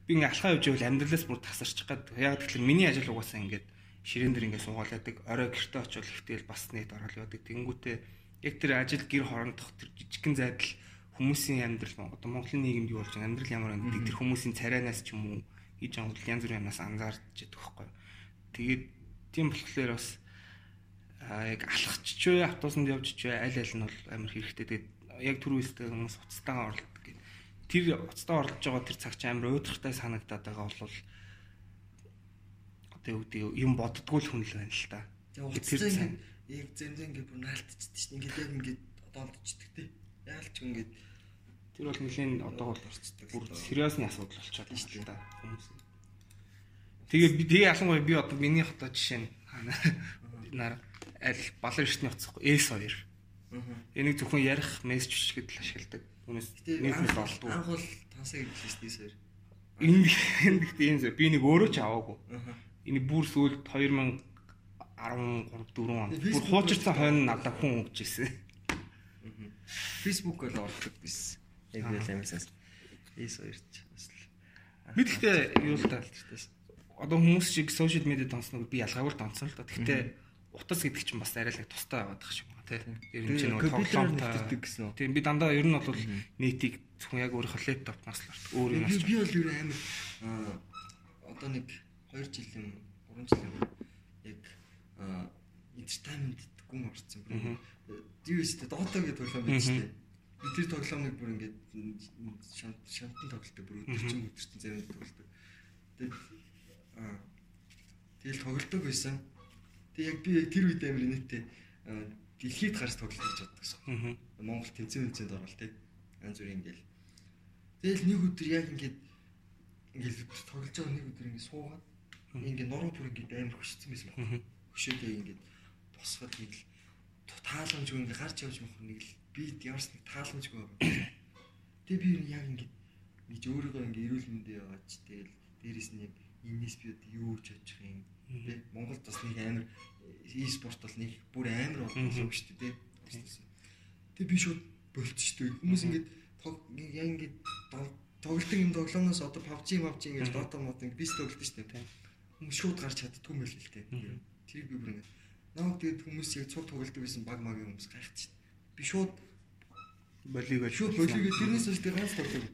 би ингээ алхаа явж байвал амьдралаас бүр тасарчих гад. Яг тэгэхээр миний ажил угаасаа ингээд ширээн дээр ингээ суугаалаадаг. Орой гэртээ очивол ихтэл бас нийт орол явдаг. Тэнгүүтээ яг тэр ажил гэр хорондох тэр жижигхэн зайдал хүмүүсийн амьдрал одоо Монголын нийгэмд юу болж байгаа амьдрал ямар байдаг тэр хүмүүсийн царайнаас ч юм уу гэж онгол янз бүрийн юмнаас анзаарч яддаг байхгүй. Тэгээд тийм болохоор бас яг алхач ч вэ автобусанд явж ч вэ аль аль нь бол амар хэрэгтэй. Тэгээд яг түрүүстэй хүмүүс уцтайгаа оролдог гэх. Тэр уцтаа оролдож байгаа тэр цаг чинь амар өөдрөгтэй санагдаад байгаа бол одоо юу гэдэг юм боддггүй л хүн л байна л та. Тэр цаг- яг зэмзэн ингээд бүр наалтчихдээ шүү дээ. Ингээд яг ингээд одоолдчихдаг тий. Яалч ингээд Тэр бол нэлийн одоо бол бүр сериусны асуудал болчиход байна шүү та хүмүүс. Тэгээ би тэгээ ялангуяа би одоо миний хотод жишээ нь нар аль балан эртний утсахгүй S2. Аа. Энийг зөвхөн ярих мессеж бичгээд л ашигладаг. Түүнээс нь анх болдгоо. анх бол тансаг сэр. Энэ гэхдээ энэ би нэг өөрөө ч аваагүй. Аа. Энэ бүр сүүлд 2013 4 он. Бүр хуучирсан хойно надад хүн өгч ирсэн. Facebook бол ордог биш. Яг л амарсаас. Эс хоёрч бас л. Гэхдээ юу л та талтай. одоо хүмүүс шиг сошиал медиа донсног би ялгаагүй л донсон л да. Гэхдээ утас гэдэг чинь бас арай л тустай байгаад байгаа юм байна тий. Ер нь чинь нөгөө тоглоомтой. гэсэн үү? Тийм би дандаа ер нь бол нийтийг зөвхөн яг өөрийнхөө лэптопноос л ордог. Өөр юм Би бол юу амар одоо нэг 2 жил юм 3 жил юм яг entertainment гүн орсон. Юу өстэй Dota гэдэг тоглоом байдаг шүү дээ. Би тэр тоглоомыг бүр ингээд шант шантан тоглолтог бүр өдөржин өдөржин заримд тоглолтог. Тэгээд аа тэгэл тоглолтог байсан. Тэг яг би тэр үед амар инээдтэй аа, дэлхийд гарч тоглолт хийж чаддаг гэсэн. Монгол тэнцэн тэнцэнд орвол тий. Янз бүрийн ингээл. Тэгэл нэг өдөр яг ингээд ингээл тоглож байгаа нэг өдөр ингээд суугаад ингээд нуруу бүр ингээд амар хөшсөн байсан байна. Хөшөөдөө ингээд босгоод нэг л тааламжгүй ингээд гарч явж мохор нэг л би ямарс нэг тааламжгүй байгаа. Тэгээ би яг ингээд ингэж өөрийгөө ингээд эрүүл мэндээ яваач тэгэл дээрэс нь энэс би юу ч очих юм тий. Монголд бас нэг амар e-спорт бол нэг бүр амар болсон юм шүү дээ. Тэгээ би шууд болчих шүү дээ. Хүмүүс тог яг дол- тоглолтын юм тоглоомноос одоо PUBG PUBG ингэж Dota мод ингэ бис тоглолт шүү дээ. Хүмүүс шууд гарч чаддгүй юм байл л дээ. Тэрийг би бүр ингэ Наад тэгээд хүмүүс яг цуг тоглолтог байсан баг магийн хүмүүс гайхчих. Би шууд Болиг бол шууд болигээ тэрнээс л тэр ганц тоглоо.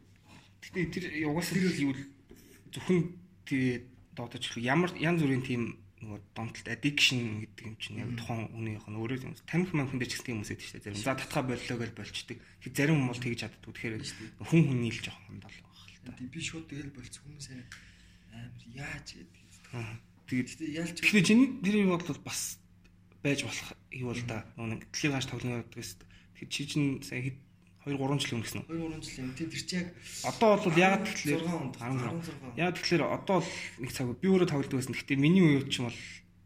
Гэтэ тэр угаасаа л юу л зөвхөн тий доодож ямар янз бүрийн тийм нөгөө донтолт addiction гэдэг юм чинь яг тухайн үнийх нь өөрөө юм. Тамхи мамхан дээр ч гэсэн юм үсэд шүү дээ. Зарим за татхаа боллоо гэж болчдөг. Тэг зарим хүмүүс бол тэгж чаддгүй. Тэгэхээр хүн хүн нийлж явах юм даа л байх л та. Тэгээд би шууд тэгэл болц хүмүүс амар яаж гэдэг. Тэгээд Тэгээд ялч Тэгэхээр чиний тэр юм бол бас байж болох юу бол да. Нэг дэлхийн тоглоом явдаг гэсэн. Тэгэхээр чи чинь сая хэд 2 3 жил өмнө гэсэн үү? 2 3 жил юм. Тийм тэр чи яг Одоо бол яг тэгэхээр 6 онд 16. Яг тэгэхээр одоо л нэг цаг би өөрөө тоглодог байсан. Гэхдээ миний үед чинь бол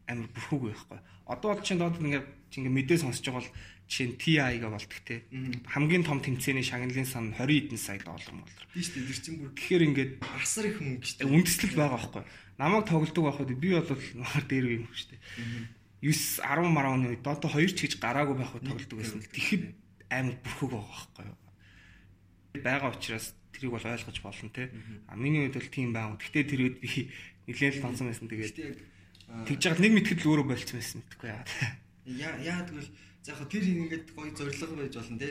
амар бүрхүүг байхгүй. Одоо бол чинь доод ингээд чи ингээд мэдээ сонсож байгаа бол жишээ нь TI-га болдог те. Хамгийн том тэмцээний шагналын сан 20 эдэн сая доллар болдог. тийм шүү дээ. Тэр чин бүр Тэгэхээр ингээд асар их мөнгө шүү дээ. үндэслэл байгаа байхгүй. Намайг тоглодог байхад би бол маар дээр юм шүү дээ. 9 10 маргааны үед одоо 2 ч гэж гараагүй байхад тоглодог байсан. Тэгэхэд амар бүрхэг байгаа байхгүй юу. Бага учраас тэрийг бол ойлгож болно те. А миний үед бол тийм байгаа. Гэхдээ тэр үед би нэлээд л тонсон байсан. Тэгээд тэгж яагаад нэг мэтгэл өөрөө болцсон байсан мэдэхгүй яа. яа яа тэгвэл яг тэр ингээд гоё зориг байж болно те.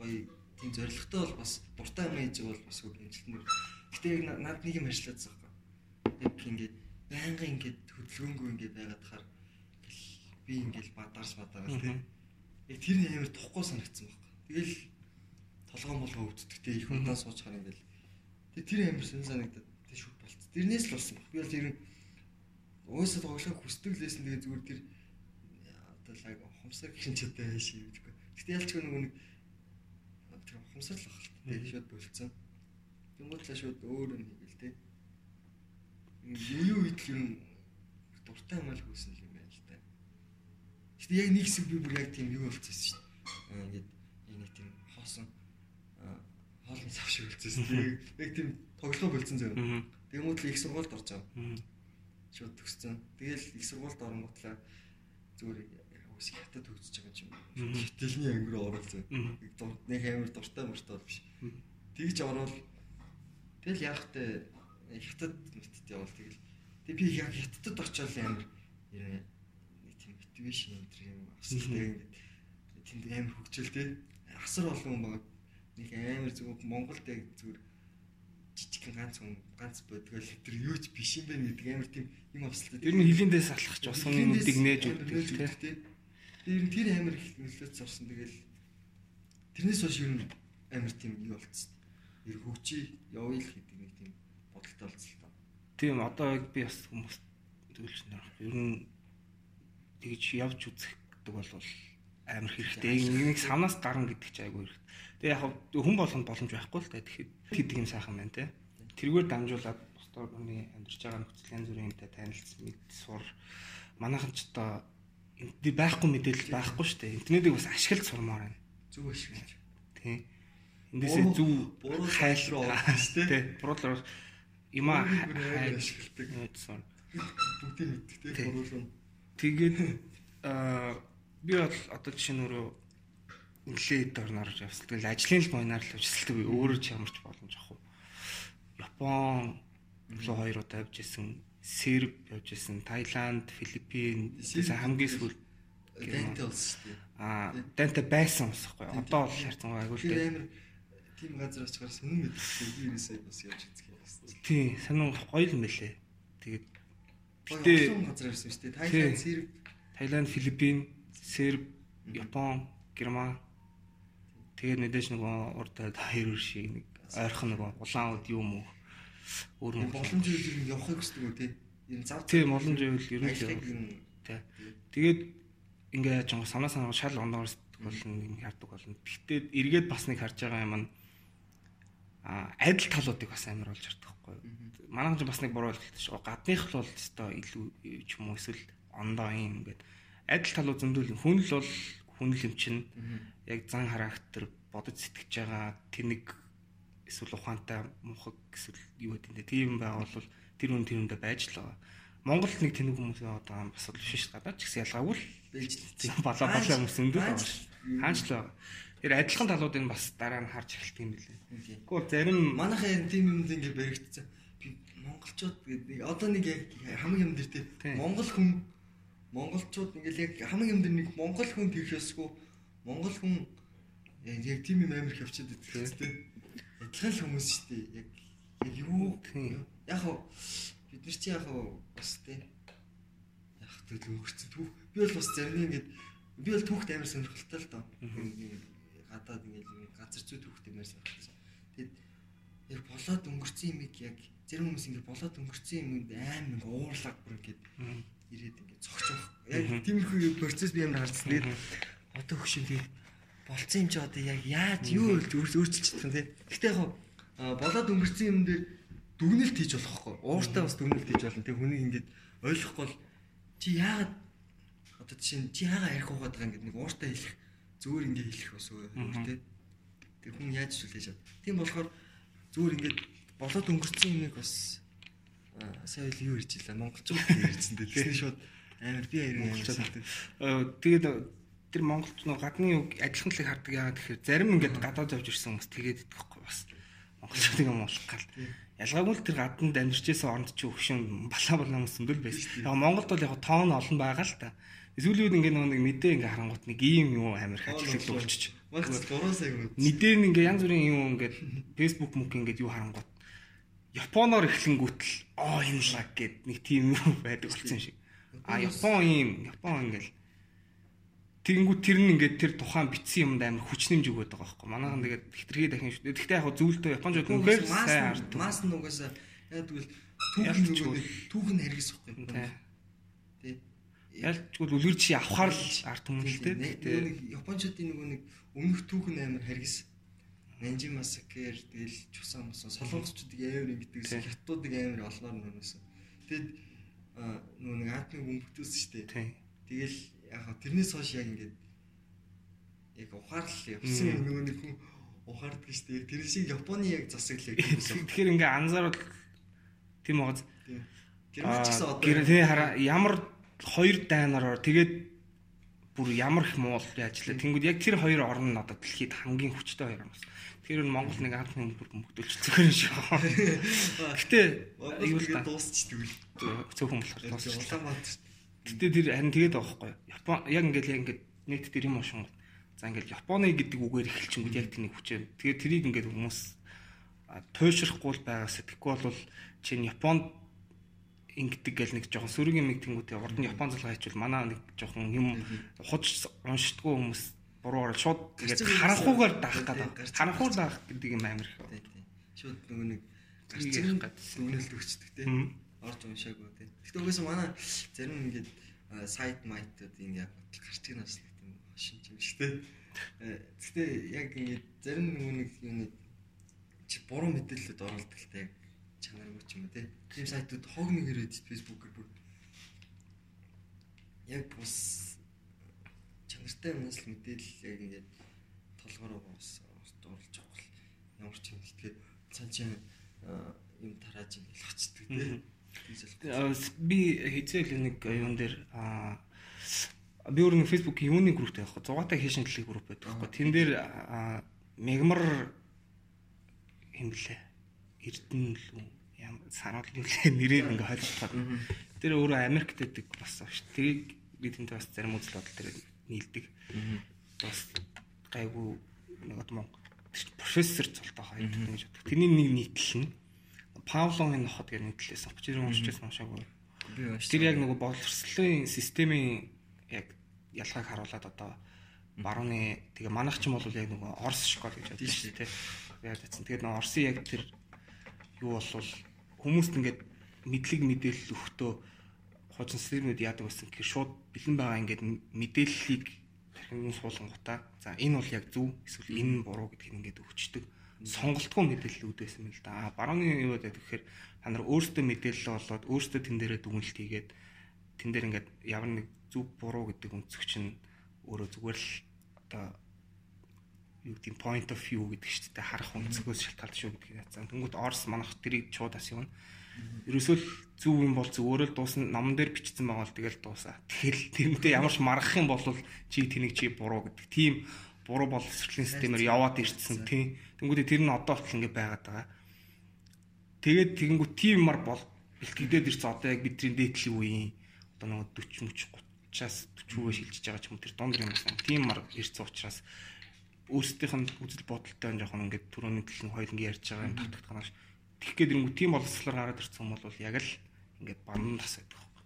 Гоё тийм зоригтой бол бас дуртай юм хийж бол бас үг хэмжилтэн. Гэтэ яг на- над нэг юм ажиллаад байгаа байхгүй. Яг ингээд байнга ингээд хөдөлгөөнгүй ингээд байгаад тахаар би ингээд бадарс бадарс те. Яг тэр нь амар тухгүй санагдсан байхгүй. Тэгэл толгоон болгоо өвддөг те их хараа ингээд. Тэгээ тэр амар сэн санагдаад тэг шүт болц. Тэрнээс л болсон баг. Би бол тэр уусаа тоглохыг хүсдэг лээсэн тэгээ зүгээр тэр одоо лаг хумсар гин чадтай байши гэдэггүй. Гэтэ ялчгүй нөгөө нэг тэр хумсар л баг. Тэгээ шууд болцсон. Тэнгуудлаа шууд өөр юм хийгээл те. Юу үед л юм дуртай юм л хөөсөн юм л. Гэтэ яг нэг хэсэг би бүр яг тийм юу болчихсон шүү дээ. Аа, ингээд энэ тийм хоосон аа, хоолны сав шиг үлдсэн. Яг тийм тоглоо болцсон. Мгм. Тэгмүүд л их сургуульд орж байгаа. Шууд төгссөн. Тэгэл их сургуульд оронготлаа зүгээр үс хятад төгсөж байгаа юм. Мгм. Хэтэлний ангир руу оролцсон. Мгм. Нэг амар дуртай мөртэй биш. Тэгж орвол тэгэл яг тэ хятад мэтт явал тэгэл тэг би яг хятадд очиод амар ер тийм мотивашн энэ төр юм асуултаа ингээд тэнд амар хөгжил тэ асар олон хүн байгаа. Нэг амар зүгээр Монголд яг зүгээр жижиг ганц хүн ганц бодгол тэр юу ч биш юм байна гэдэг амар тийм юм авсалтай. Ер нь хилэндээс алхах ч бас үнүүдийг нээж өгдөг тий. тий. Тэр нь тэр амар их нөлөөц орсон тэгэл тэрнээс хойш ер нь амар тийм юу болцсон. Ер хөгжий явъя л гэдэг нэг тийм бодолтой болцсон. Тийм одоо би бас хүмүүс зөвлөж нэр. Ер нь тэгж явж үзэх гэдэг бол амар хэрэгтэй. Нэг санаас гарна гэдэг чи айгүй хэрэгтэй. Тэгээ яг хүн болгонд боломж байхгүй л та. Тэгэхээр тэдэг юм сайхан байна те. Тэргээр дамжуулаад босдоор хүний амьдарч байгаа нөхцөл янз бүрийн юмтай танилцсан мэд сур. Манайхан ч одоо байхгүй мэдээлэл байхгүй шүү дээ. Интернетийг бас ашиглаж сурмаар байна. Зүг гэж. Тийм. Эндээсээ Буруу- зөв буруу хайл руу орсон шүү дээ. Тийм. Буруулаар има Буруу руу хайл ашигладаг. Бүгдийг мэддэг Тий. тий. Буруулан. Тэгээд аа би бол одоо жишээ нь өөрөө нэлээд орноор. Тэгэл ажлын л бойнаар л явсалдаг. Би өөрөө ч ямарч боломж авах уу. Япон руу хоёр удаа явж исэн. Серб явж исэн. Таиланд, Филиппин хамгийн сүүл Данте болсон шүү дээ. аа дантай байсан байхгүй. Тийм, Одоо бол хайрцан байгуул Тэр дээ. амар тийм газар очгаар сонир мэддэг. Би ерөөсөө бас явж байна. Тийм, санаа гоё юм байлээ. Гэтэ Гэтэ- газар ирсэн шүү дээ. Тий. Тайланд, Серб Таиланд, Филиппин, Серб, Япон, Герман тэгээд мэдээж нөгөө урд хоёр шиг нэг ойрхон нөгөө улаан уд юм уу өөр мөн боломж үйл нь явахыг хүсдэг үү тий. Ер нь зав. тийм олон зүйл ер нь Тий. Тэгээд ингээ жоо санаа санаа шал ондоорс болно нэг хардаг болно. Гэхдээ эргээд бас нэг харж байгаа юм нь а адил талуудыг бас амар болж хардаг байхгүй юу. Манайхан ч бас нэг буруу ойлголт шүү. Гадных л бол өстой илүү ч юм уу эсвэл ондоо юм ингээд адил талууд зөндөл хүн л бол хүн л юм чинь яг зан характер бодож сэтгэж байгаа тэнэг эсвэл ухаантай мунхаг эсвэл юу гэдэг нь тийм байвал тэр хүн тэр хүндээ байж л байгаа. Монголд нэг тэнэг хүмүүс юм бас л биш гадаад ч гэсэн ялгаагүй л тийм балаа балаа хүмүүс байгаа Хаач- л байгаа. Тэр адилхан талуудыг бас дараа нь харж эхэлт юм билээ. Гэхдээ зарим Манайхаа энэ тийм юмд ингээ баригдсан. Монголчууд гэдэг одоо нэг яг хамгийн юм дээр тий. Тий. Монгол хүн монголчууд ингээл яг хамгийн юм дээр нэг монгол хүн тэрх ёсгүй. Монгол хүн яг тийм юм амар их явчихад байдаг тий. Адилхан хүмүүс шүү дээ. Яг яг юу яг хав бид нар чи яг хав бас тий. Яг тэгэл өнгөрцөн түүх. Би бол бас зарим ингээд би бол түүхт амар сонирхолтой л доо. Гадаад ингээд газар зүй түүхт амар сонирхолтой. Тэгэд яг болоод өнгөрцөн юмыг яг зарим хүмүүс ингээд болоод өнгөрцөн юм аим ингээд уурлаг бүр Мгм. ирээд ингээд цогч. Яг тиймэрхүү процесс би амар харсан. Тэгээд одоо хөшин тэгээд болцсон юм чи одоо яг яаж юу өөрчилж чадах вэ? Гэтэ яг болоод өнгөрцөн юм дээр дүгнэлт хийж болохгүй. Ууртаа бас дүгнэлт хийж болно. Тэг хүнийг ингээд ойлгохгүй бол чи яагаад одоо жишээ нь чи яагаад ярих угаад байгаа ингээд нэг ууртаа хэлэх зүгээр ингээд хэлэх бас өөр тий. Тэг хүн яаж шүлээж чад. Тийм болохоор зүгээр ингээд болоод өнгөрцөн юмыг бас сая л юу ярьж илаа монголчууд ярьжсэн дээ. Тэсний шууд амар би аяр Монголчууд. Тэгээд тэр монголч нөө гадны үг адилхан талыг хардаг яагаад тэгэхээр зарим ингээд гадаад явж ирсэн хүмүүс тэгээд идэх байхгүй бас монголчуудыг юм болох гал. Ялгаагүй л тэр гаднад амьдарч байсан оронд чи өгшин балаа балаа хүмүүс зөндөл байсан. Яг Монголд бол яг тоон олон байгаа л та. Эсвэл ингээд нэг мэдээ ингээд харангуут нэг ийм юм амар их ажиглал болчих. Маш 3 сая юм. Мэдээ нь ингээд янз бүрийн юм ингээд Facebook мөк ингээд юу харангуут Японоор эхлэнгүүтэл оо энэ лаг гэд нэг тийм юм байдаг болсон юм шиг. А Япон юм, Япон ингээл Тэгэнгүүт тэр нь ингээд тэр тухайн битсэн юмд амар хүчнэмж өгöd байгаа байхгүй. Манайхан тэгээд хитрхээ дахин шүү. Гэхдээ яг зөвлөлтөө Японууд үнэхээр сайн хардаг. Мас нь угаасаа яг тэгвэл Ялч түүх үгүй. нь түүх нь хэрэгс Тий. ихгүй. Тий. Ялчгүй үлгэр чи авахар л арт юм л нэг Япончуудын нөгөө нэг өмнөх түүх нь амар хэрэгс. Нанжи масакер тэгэл чусан мусан солонгосчуудыг амар ингэдэг Тий. хятадуудыг амар олноор нүнээс. Тэгэд нөгөө нэг шүү дээ. тий. Тэгэл яг тэрнээс хойш яг ингээд яг ухаарлал явсан нөгөө нэг хүн ухаардаг шүү дээ. Тэр шиг Японы яг засаглал яг гэсэн. Тэгэхээр ингээ анзаарвал тийм байгаа. Тийм. Герман ч гэсэн одоо Гэр тий хараа ямар хоёр дайнараар тэгээд бүр ямар их муул яажлаа. Тэнгүүд яг тэр хоёр орн нь одоо дэлхийд хамгийн хүчтэй хоёр орн. Тэгэхээр нь Монгол нэг анхны бүр мөгдөлч зүгээр шүү. Гэтэ юу л тэгээд та дуусчдаг л. цөөхөн болохоор дуусчихлаа. Гэтэ тэр харин тэгээд байгаа байхгүй юу? Япон яг ингээд яг ингээд нийт тэр юм шин. За ингээд Японы гэдэг үгээр эхэлчихэнгүүд яг тэнийг хүчээ. Тэгээд тэрийг ингээд хүмүүс туйшрахгүй л байгаа сэтгэхгүй бол чинь Японд ингэдэг гэл нэг жоохон сөрөг юм тэнгүүтээ урд нь Япон залгаа хийчихвэл манай нэг жоохон юм худж уншдаггүй хүмүүс буруу орол шууд ингээд харанхуугаар юмсан. даах Тийм, гэдэг. байгаа даах гэдэг юм амар их. Шууд нөгөө нэг ярих гэсэн. үнэлт өгчдөг тий. Мгм. Орж уншаагүй тий. Гэтэ угаасаа манай зарим ингээд сайт майтууд ингэ яг гарчиг нас нэг тийм шинж юм шиг тий. Э, Гэтэ яг ингээд зарим нөгөө нэг юм чи буруу мэдээлэлд оролдог л тий. Чанаргүй ч юм уу тий. Тийм сайтууд хог нэг ирээд фэйсбүүкээр бүр яг бус чанартай юмнаас л мэдээлэл яг ингээд толгороо бус оруулж авах л ямар ч юм тэгээд цаан чинь а, юм тарааж юм хэлчихдэг тий. Тийм с- би хэзээ л нэг юун дээр а би өөр нэг Facebook юуны групптэй байхгүй зугаатай хийшин төлөв групп байдаг байхгүй. Тэн дээр мегмар юм блэ эрдэнэ л үү ям санаал юу лээ нэрээр ингээ хойлцоод тэр өөрөө Америкт байдаг бас ба ш. Тэрийг би тэнтэй бас зарим үзэл бодол дээр нийлдэг. Бас гайгүй нэг Монгол профессор цолтой хоёр гэж боддог. Тэрний нэг нийтлэл нь Павловын нохот гэж нийтлэлээс авч ирэн уншижсэн уншаагүй. Тэр яг нөгөө боловсролын системийн яг ялгааг харуулад одоо барууны тэгээ манайх ч юм бол яг нөгөө Орос школ гэж байдаг шүү дээ. Яг тэгсэн. Тэгээд нөгөө Оросын яг тэр юу болвол хүмүүст ингээд мэдлэг мэдээлэл өгтөө хожин системүүд яадаг байсан гэхээр шууд бэлэн байгаа ингээд мэдээллийг тархины суулгангуудаа за энэ бол яг зөв эсвэл энэ нь буруу гэдгийг ингээд өгчдөг сонголтгүй мэдээлэл өгдөөсөн юм л да. Барууны юу гэдэг гэхээр та нар өөрсдөө мэдээлэл болоод өөрсдөө тэн дээрээ дүгнэлт хийгээд тэн дээр ингээд ямар нэг зөв буруу гэдэг өнцөг чинь өөрөө зүгээр л одоо юу гэдэг point of view гэдэг дээ харах өнцгөөс шалтгаалж шүү гэдэг яцсан. Тэнгүүт Орс манах тэрийг шууд ас юм. Ерөөсөө л зөв юм бол зөвөрөө л дуусна номон дээр бичсэн байгаа л тэгэл дуусаа. Тэгэл тэрнтэй ямар ч маргах юм бол чи тэнийг чи буруу гэдэг. Тийм буруу боловсролын системээр яваад ирсэн тийм. Тэнгүүтээ тэр нь одоо хүртэл ингэ байгаад байгаа. Тэгээд тэгэнгүүт тийм юмар бол бэлтгэдээд ирсэн одоо яг бидний дээдлийн үеийн одоо нэг 40 30 30-аас 40-өө шилжиж байгаа ч юм тэр дондор юм байна. Тийм мар ирсэн учраас өөрсдийнх нь үзэл бодолтой нь жоохон ингээд түрүүний төлн хоёул ингээд ярьж байгаа юм тавтагт ганаш. Тэгэх гээд ирэнгүү тийм боловсролоор гараад ирсэн юм бол яг л ингээд банан тас байдаг байхгүй.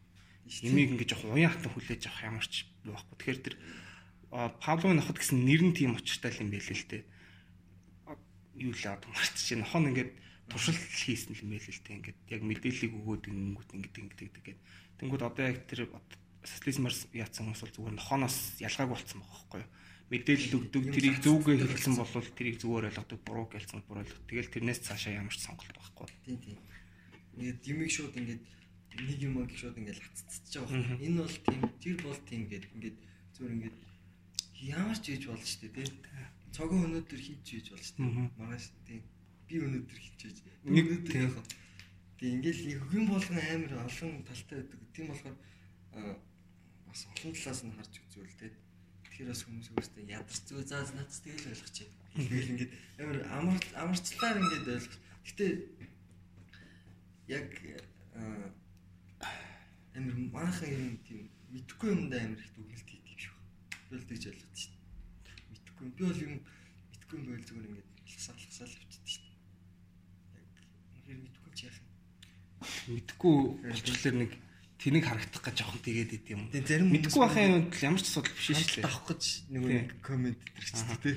Ямиг ингээд жоохон уян хатан хүлээж авах ямар ч байхгүй. Тэгэхээр тэр Павловын нохот гэсэн нэр нь тийм очиртай юм байл л дээ. Юу л аа марч чинь хон ингээд туршилт хийсэн юм байл л дээ. Ингээд яг мэдээллийг өгөөд ингэнгүүт ингээд ингээд гэдэг. Тэнгүүд одоо яг тэр социализмаар яатсан хүмүүс бол зүгээр нохоноос ялгаагүй болцсон байгаа байхгүй юу? Мэдээлэл өгдөг тэрийг зөвгөө хэлсэн бол тэрийг зүгээр ойлгодог, буруу гэлсэн буруу ойлгодог. Тэгэл тэрнээс цаашаа ямар ч сонголт байхгүй. Тийм тийм. Ингээд юмыг шууд ингээд нэг юм аа шууд ингээд хаццаж байгаа байна. Энэ бол тийм, тэр бол тийм гэдэг ингээд зүгээр ингээд ямар ч хийж болно шүү дээ тий. Цогон өнөөдөр хийж хийж болно шүү дээ. Маргааш тий. Би өнөөдөр хийж Нэг өнөөдөр яах вэ? Тий ингээд хүн болгон амар олон талтай байдаг. Тийм болохоор бас олон талаас нь харж үзвэл тий. Бас хүмүүс өөртөө ядарч зөө заа надад тэгэл ойлгочих. Тэгэл ингээд амар амар амарчлаар ингээд ойлгох. Гэтэ яг амар манайхан юм тийм мэдхгүй юмдаа амар их дүгнэлт хийдэг юм. Би бол тэгж ойлгоод шүү. Мэдхгүй юм. Би бол юм мэдхгүй юм байл зүгээр ингээд хасаал хасаал явчихдаг шүү. Яг үнэхээр мэдхгүй ч яах юм. Мэдхгүй болчихлоор нэг тэнийг харагдах гэж жоохон тэгээд идэв юм. Тэгээ зарим Мэдхгүй байхын л ямар ч асуудал биш шүү дээ. авах гэж нэг комент дэрчдэг тий.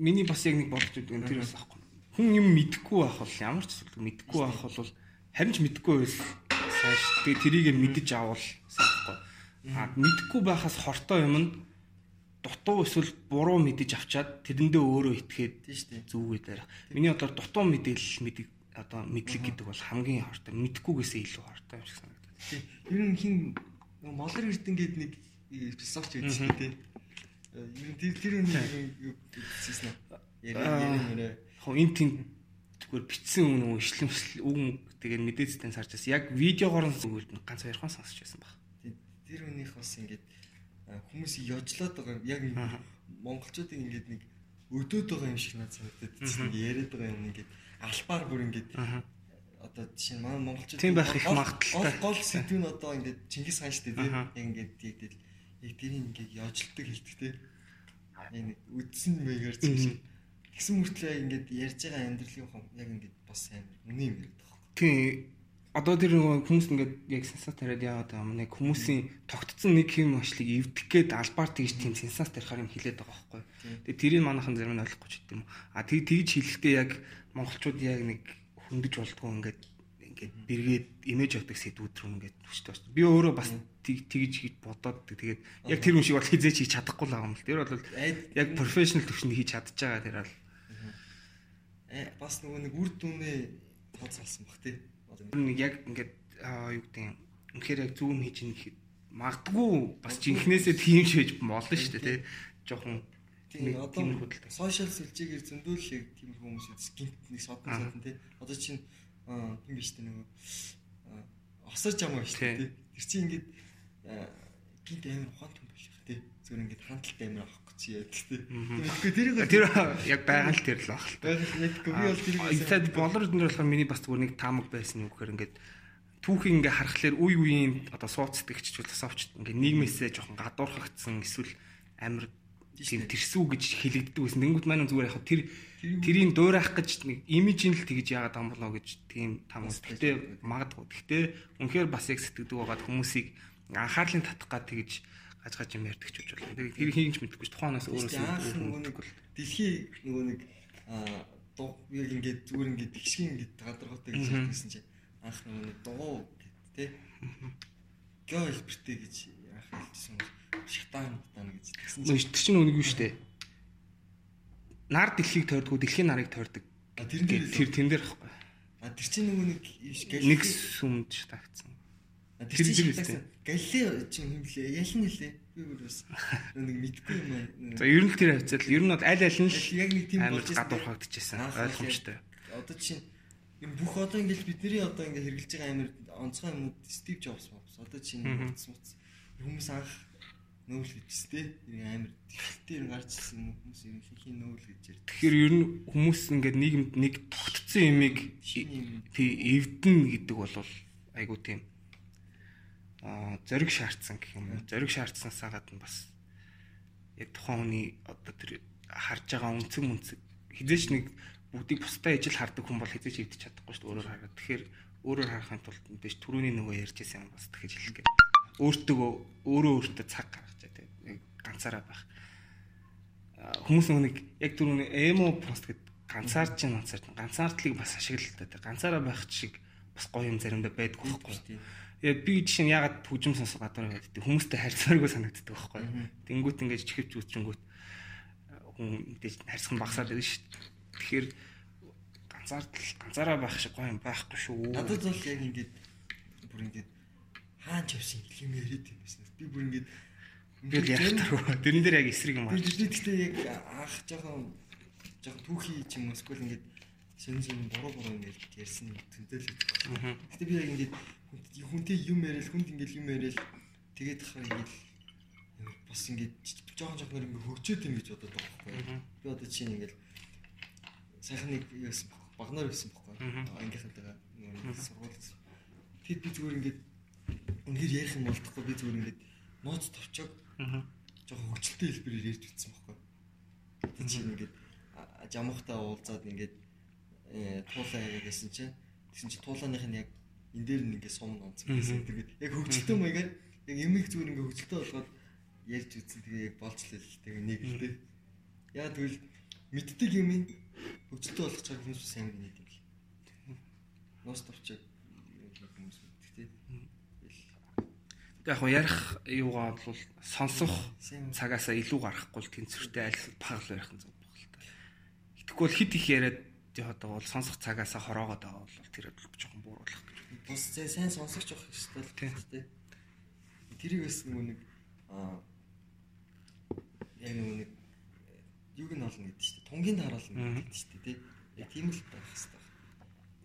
Миний бас яг нэг бодож нь тэр бас аахгүй. Хүн юм мэдхгүй байх бол ямар ч асуудал мэдхгүй байх бол харин ч мэдхгүй байл сайн шүү. Тэгээ тэрийг мэдэж авал сайн байхгүй. А мэдхгүй байхаас хортой юм нь дутуу эсвэл буруу мэдэж авчаад тэрэндээ өөрөө итгээд Тийм шүү дээ. зүгээ дээр. Миний одоо дутуу мэдээлэл мэдэг одоо мэдлэг гэдэг бол хамгийн хортой. Мэдхгүйгээсээ илүү хортой юм шиг санагдав. Тий. Ер нь хин Молор Эрдэнгээд нэг философч байдаг шүү дээ. Ер нь тэр Аа. яри мөрөө. Яг энэ тийм зүгээр бичсэн үг нөө ишлэм үг тэгээд мэдээцтэй сарж байсан. Яг видеогоор нь зүгээр ганц хоёрхан сонсч байсан баг. Тэр хүнийх бас ингээд а, хүмүүсийг ёжлоод байгаа юм. яг монголчуудыг ингээд нэг өдөөд байгаа юм шиг надад санагдаад тийм яриад байгаа юм ингээд албаар бүр ингээд. Одоо жишээ нь манай монголчууд Тийм байх их магадaltaй. гол сэдв нь одоо ингээд Чингис хаан шүү дээ тийм ингээд яг тэгэл яг тэрийг ингээд ёжлдог хэлдэг тийм нэг үдсэн мэйгэр Мгм. чинь тэгсэн мөртлөө ингээд ярьж байгаа амьдралын хом яг ингээд бас амар үнэн юм яриад байгаа. Тийм одоо тэр хүмүүс ингээд яг сенсац тариад яваад байгаа юм. Нэг хүмүүсийн тогтцсон нэг хэм машлыг эвдэх гээд албаар тэгж тийм сенсац тарихаар юм хэлээд байгаа байхгүй. Тэгээ тэрийг манайхан зарим нь ойлгохгүй ч гэдэм. А тэг тэгж хэлэхдээ яг монголчууд яг нэг хөндөж болдгоо ингээд ингээд бэргээд имиж авдаг сэдвүүд рүү ингээд хүчтэй байна. Би өөрөө бас тэг тэгж хийж бодоод тэгээд яг тэр юм шиг бол хизээч хийж чадахгүй л байгаа юм л. Тэр бол яг профешнл төвшөнд хийж чадж байгаа тэр бол э, бас нөгөө нэг үр дүнээ тооцоолсон баг тий. Нэг яг ингээд юу гэдэг юм үнэхээр яг зүүн хийж ин гэхэд магадгүй бас жинхнээсээ тийм хийж болно шүү дээ тий. Жохон тийм одоо сошиал сүлжээгээр зөндөлөг тийм хүмүүс гинт нэг содон содон тий. Одоо чинь аа, тийм биш тий нөгөө аа, осорж амаа биш Тий. Тэр чинь ингээд гинт амар ухаан юм биш тий. Зүгээр ингээд хандлт амар авах гэж яадаг тий. Тэгэхгүй тэрийг Тэр яг байгаа л тэр л баг л мэдгүй би бол тэрийг Inside болор дээр болохоор миний бас зүгээр нэг таамаг байсан юм гэхээр ингээд түүхийг ингээ харахаар үе үеийн одоо сууцдагч философч ингээ нийгмээсээ жоохон гадуурхагдсан эсвэл тийм тэрсүү гэж хэлэгддэг байсан. Тэнгүүд маань зүгээр яг тэр тэрийг дуурайх гэж нэг имижийн л тэгж яагаад юм болоо гэж тийм таамаг. Гэтэ магадгүй. Гэтэ үнэхээр бас яг сэтгэдэг байгаад хүмүүсийг анхаарлын татах гад тэгж гаж гаж юм ярьдаг ч гэж болно. Тэр хийж мэдэхгүй ч тухайнаас Өөрөөс өөрөөсөө нэг дэлхий нөгөө нэг аа дуу яг ингээд зүгээр ингээд тэгшгийн ингээд гадаргуутай гэж хэлсэн чинь анх нөгөө нэг дуу гэд тэ гоо хэлбэртэй гэж анх хэлсэн шатаан тань гэж тэгсэн чинь Мөн тэр чинь үнийг юу штэ. Нар дэлхийг тойрдгоо дэлхийн нарыг тойрдог. Дээр тэр тэн дээр ихгүй. а тэр чинь нөгөө нэг Нэг сүмд тагцсан. А, тэр тэр чинь дээр шатаасан галилей чинь юм блэ ялын нэлээ би бүр бас нэг мэдгүй юм аа За ер нь тэр хавцал ер нь бол аль аль нь л яг нэг тийм болж гадуурхагдчихсан. Ойлгомжтой. одоо чинь энэ бүх одоо ингээл бидний одоо ингээ хэрэгжилж байгаа амир онцгой юмнууд Стив Джобс бовс. Одоо чинь утас муц хүмүүс анх нөөл. Энэ амир тэгтээ ер гарч ирсэн юм хүмүүс нь хийхин нөөл гэж ярьдаг. Тэгэхээр ер нь хүмүүс ингээд нийгэмд нэг тогтцсон юмыг юм. эвдэн гэдэг бол айгуу тийм аа зориг шаардсан гэх юм. Зориг шаардсанасаа гадна бас яг тухайн хүний одоо тэр харж байгаа үнцэг мүнцэг хизээч нэг бүгдийг бусдаа ижил хардаг хүн бол хизээч эвдэж чадахгүй шүү дээ өөрөөр хараад. Тэгэхээр өөрөөр харахын тулд мэдээж түрүүний нөгөө ярьж байсан юм бас тэгэж хэлэх гээ. Өөртөө өөрөө өөртөө цаг ганцаараа байх. Хүмүүс нэг яг түрүүний эмо пост гэд ганцаарч чинь ганцаарч ганцаардлыг бас ашигладаг. Ганцаараа байх шиг бас гоё юм заримдаа байдгүй байхгүй. Яг би жишээ нь ягаад хөгжим сонсох гадар байдаг хүмүүстэй харьцааргүй санагддаг байхгүй. Тэнгүүт ингэж чихвч үчингүүт хүн мэдээж харьцах багсаад байдаг шүү дээ. Тэгэхээр ганцаардл ганцаараа байх шиг гоё юм байхгүй шүү. Надад бол яг ингээд бүр ингээд хаан чавшин юм яриад байсан. Би бүр ингээд би л ярих таруу. Тэрэн дээр яг эсрэг юм Би аа. тэрний гэхдээ яг анх жоохон жоохон түүхий ч юм уу эсвэл ингээд шин шин буруу буруу ингээд ярьсан тэмдэглэж Аа. байна. Гэтэ би яг ингээд хүнт- хүнтэй юм яриад хүнд ингээд юм яриад тэгээд хахаар ингээд бас ингээд жоохон жоохон ингээд хөгжөөд юм гэж бодоод байгаа байхгүй. Би одоо чинь ингээд сайхан нэг юу байсан баг багнаар байсан байхгүй. Ангийнхантайгаа сургууль. Тэгэд би зүгээр ингээд үнээр ярих юм болдохгүй би зүгээр ингээд нууц товчоог Аа. жоохон хөвчлөлтэй хэлбэрээр ярьж утсан байхгүй. Тэг чи ингээд жамхтаа уулзаад ингээд э туулаа байсан чинь тэгсэн чи туулааных нь яг энэ дээр нь ингээд сум онцсон гэсэн. Тэгээд яг хөвчлөлтэй маягаар яг эмийг зүгээр ингээд хөвчлөлтэй болгоод ярьж утсан. Тэгээ яг болцлоо л тэгээ нэг л дээ. Яа тэгвэл мэддэг юм ин хөвчлөлтэй болгох цаг хүмүүс сайн гинэ юм л. Ноос товчоо хүмүүс мэддэг тий. Яг хоо ярих юугаа бол сонсох цагаасаа илүү гарахгүй л тэнцвэртэй аль багл байх нь зөв баг л та. Итгэхгүй бол хит их яриад байгаа бол сонсох цагаасаа хороогоод байгаа бол тэр бол жоохон бууруулах гэж. бус зэ сайн сонсогч явах хэрэгтэй л тий. Тэрийг бас нэг аа яг нэг юг нь олно гэдэг чинь тунгийн дараална гэдэг чинь тий. Яг тийм л байх хэрэгтэй.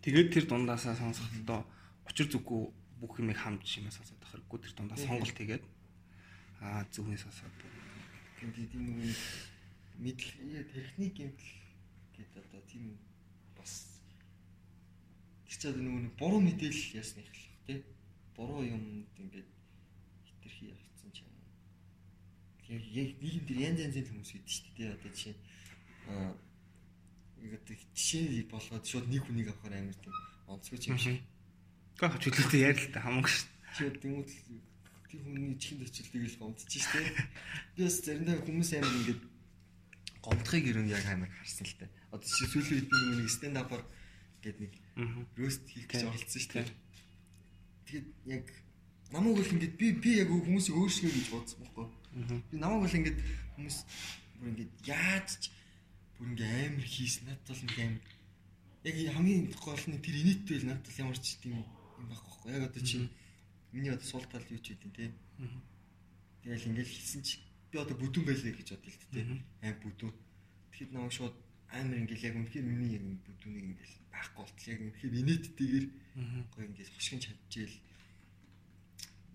Тэгээд тэр дундаасаа сонсохдоо учир зүггүй бүх юмыг хамж юмаа сонсоод тахаргүй тэр дундаа сонголт хийгээд аа зүгнээ сонсоод Гэнтэй тийм нэг мэдл техник гэмтэл гэдэг одоо тийм бас тэр чад нөгөө нэг буруу мэдээлэл ясных л тий. Буруу юмд ингээд хитрхи явцсан ч юм. Яг яг нийгэм дээр янз янзын хүмүүс гэдэг шүү дээ. Одоо жишээ аа ингээд жишээ болгоод шууд нэг хүнийг авахаар амар тийм онцгой юм шиг. Гэхдээ хавчлалтай яар л та хамаагүй шүү. Шууд тэмүүл тийм хүний чихэнд очилтыг л гомдчих шүү дээ. Би бас заримдаа хүмүүс амар ингээд гомдохыг ер нь яг амар харсан л дээ. Одоо чи сүүлийн үед нэг stand up-аар гээд нэг рост хийх гэж оролцсон шүү дээ. Тэгээд яг намайг бол ингээд би би яг хүмүүсийг өөрчлөе гэж бодсон байхгүй. Би намайг бол ингээд хүмүүс бүр ингээд яаж ч бүр ингээд амар хийс надад бол ингээд амар яг хамгийн гол нь тэр инээдтэй л надад ямар ч тийм байхгүй. Яг одоо чи миний одоо сул тал юу ч үгүй тийм. Тэгэл ингээд хийсэн чи би одоо бүдүүн байлээ гэж бодъё л тийм. Аим бүдүүн. Тэгэхэд намайг шууд амар ингээд яг үнэхээр миний яг бүдүүнийг ингээд байхгүй болтол яг үнэхээр инээдтэйгээр гоё ингээд хошгин чадчихэл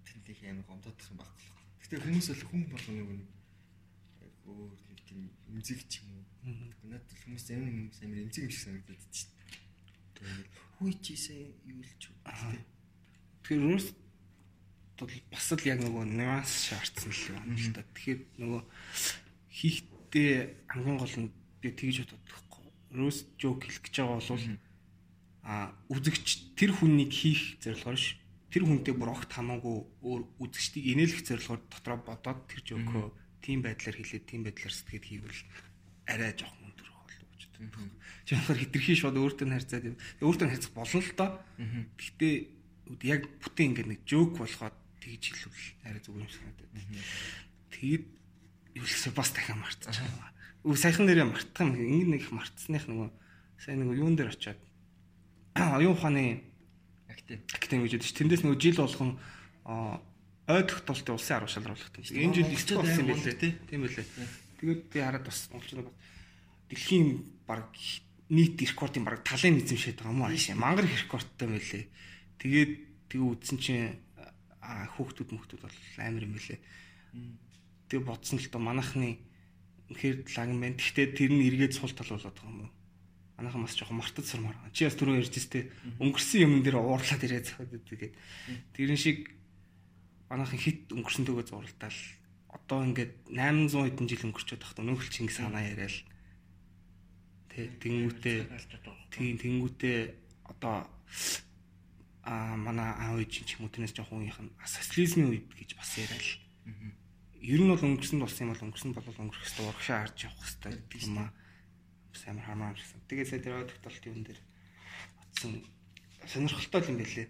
тэнтэх амар гомдоодох юм байхгүй. Гэтэ хүмүүс бол хүн болгоно нэг өөр нэг тийм эмзэг ч юм уу. Надад хүмүүс зарим хүмүүс амар эмзэг юм шиг санагдаад чинь. Тэгээд хүй чийсэн юу л ч үү. Тэгэхээр өөрөөс бол бас л яг нөгөө нюанс шаардсан л юм л та. Тэгэхээр нөгөө хийхдээ хамгийн гол нь би тэгж бодохгүй. Өөрөөс жок хэлэх гэж байгаа бол а үзэгч тэр хүнийг хийх зорилгоор ш тэр хүнтэй бүр огт хамаагүй өөр үзэгчдийг инээлэх зорилгоор дотроо бодоод тэр жокөө тийм байдлаар хэлээд тийм байдлаар сэтгэхэд хийвэл арай жоохон өндөр болов гэж боддог. Жишээлбэл хитрхи шууд өөртөө харьцаад өөртөө харьцах болно л доо. Гэхдээ яг бүтэн ингээд нэг жок болоход тэгж хэлвэл арай зүгээр юм шиг надад. Тэгэд юулсаа бас дахин байгаа. Үгүй саяхан нэрээ мартах юм. Ингэ нэг их марцсных нөгөө сайн нөгөө юун дээр очиод оюун ухааны Актив. академи гэж ядчих. Тэндээс нөгөө жил болгон ой тогтоолтын улсын арга шалгаруулах гэдэг. Энэ жил ихтэй болсон юм билээ. Тийм билээ. Тэгээд би хараад бас монголчууд бас дэлхийн баг нийт рекордын баг талын эзэмшээд байгаа юм аа. Мангар рекордтой байлээ. Тэгээд тэг үдсэн чинь хүүхдүүд мөхтүүд бол амар юм билээ. Тэг бодсон л доо манайхны үнэхээр лагин байна. Гэхдээ тэр нь эргээд сул тал болоод байгаа юм уу? Манайхан бас жоохон мартад сурмаар. Чи бас түрүү ярьж өстэй. Өнгөрсөн юм дээр уурлаад ирээд зохиод тэгээд тэрэн шиг манайхан хит өнгөрсөнтэйгөө зурлалтаал одоо ингээд 800 хэдэн жил өнгөрчөөд тахт өнөөхөл Чингис хаанаа яриад тэнгүүтээ тийм тэнгүүтээ одоо а манай аав ээж ч юм уу тэрнээс жоохон үеийнх нь социализмын үед гэж бас яриад. Ер нь бол өнгөрсөн болсон юм бол өнгөрсөн бол өнгөрөх хэвээр урагшаа харж явах хэвээр гэдэг юм аа. Бас амар хамаарсан. Тэгээд сая тэр ойдогтолт юм дээр атсан сонирхолтой юм байлээ.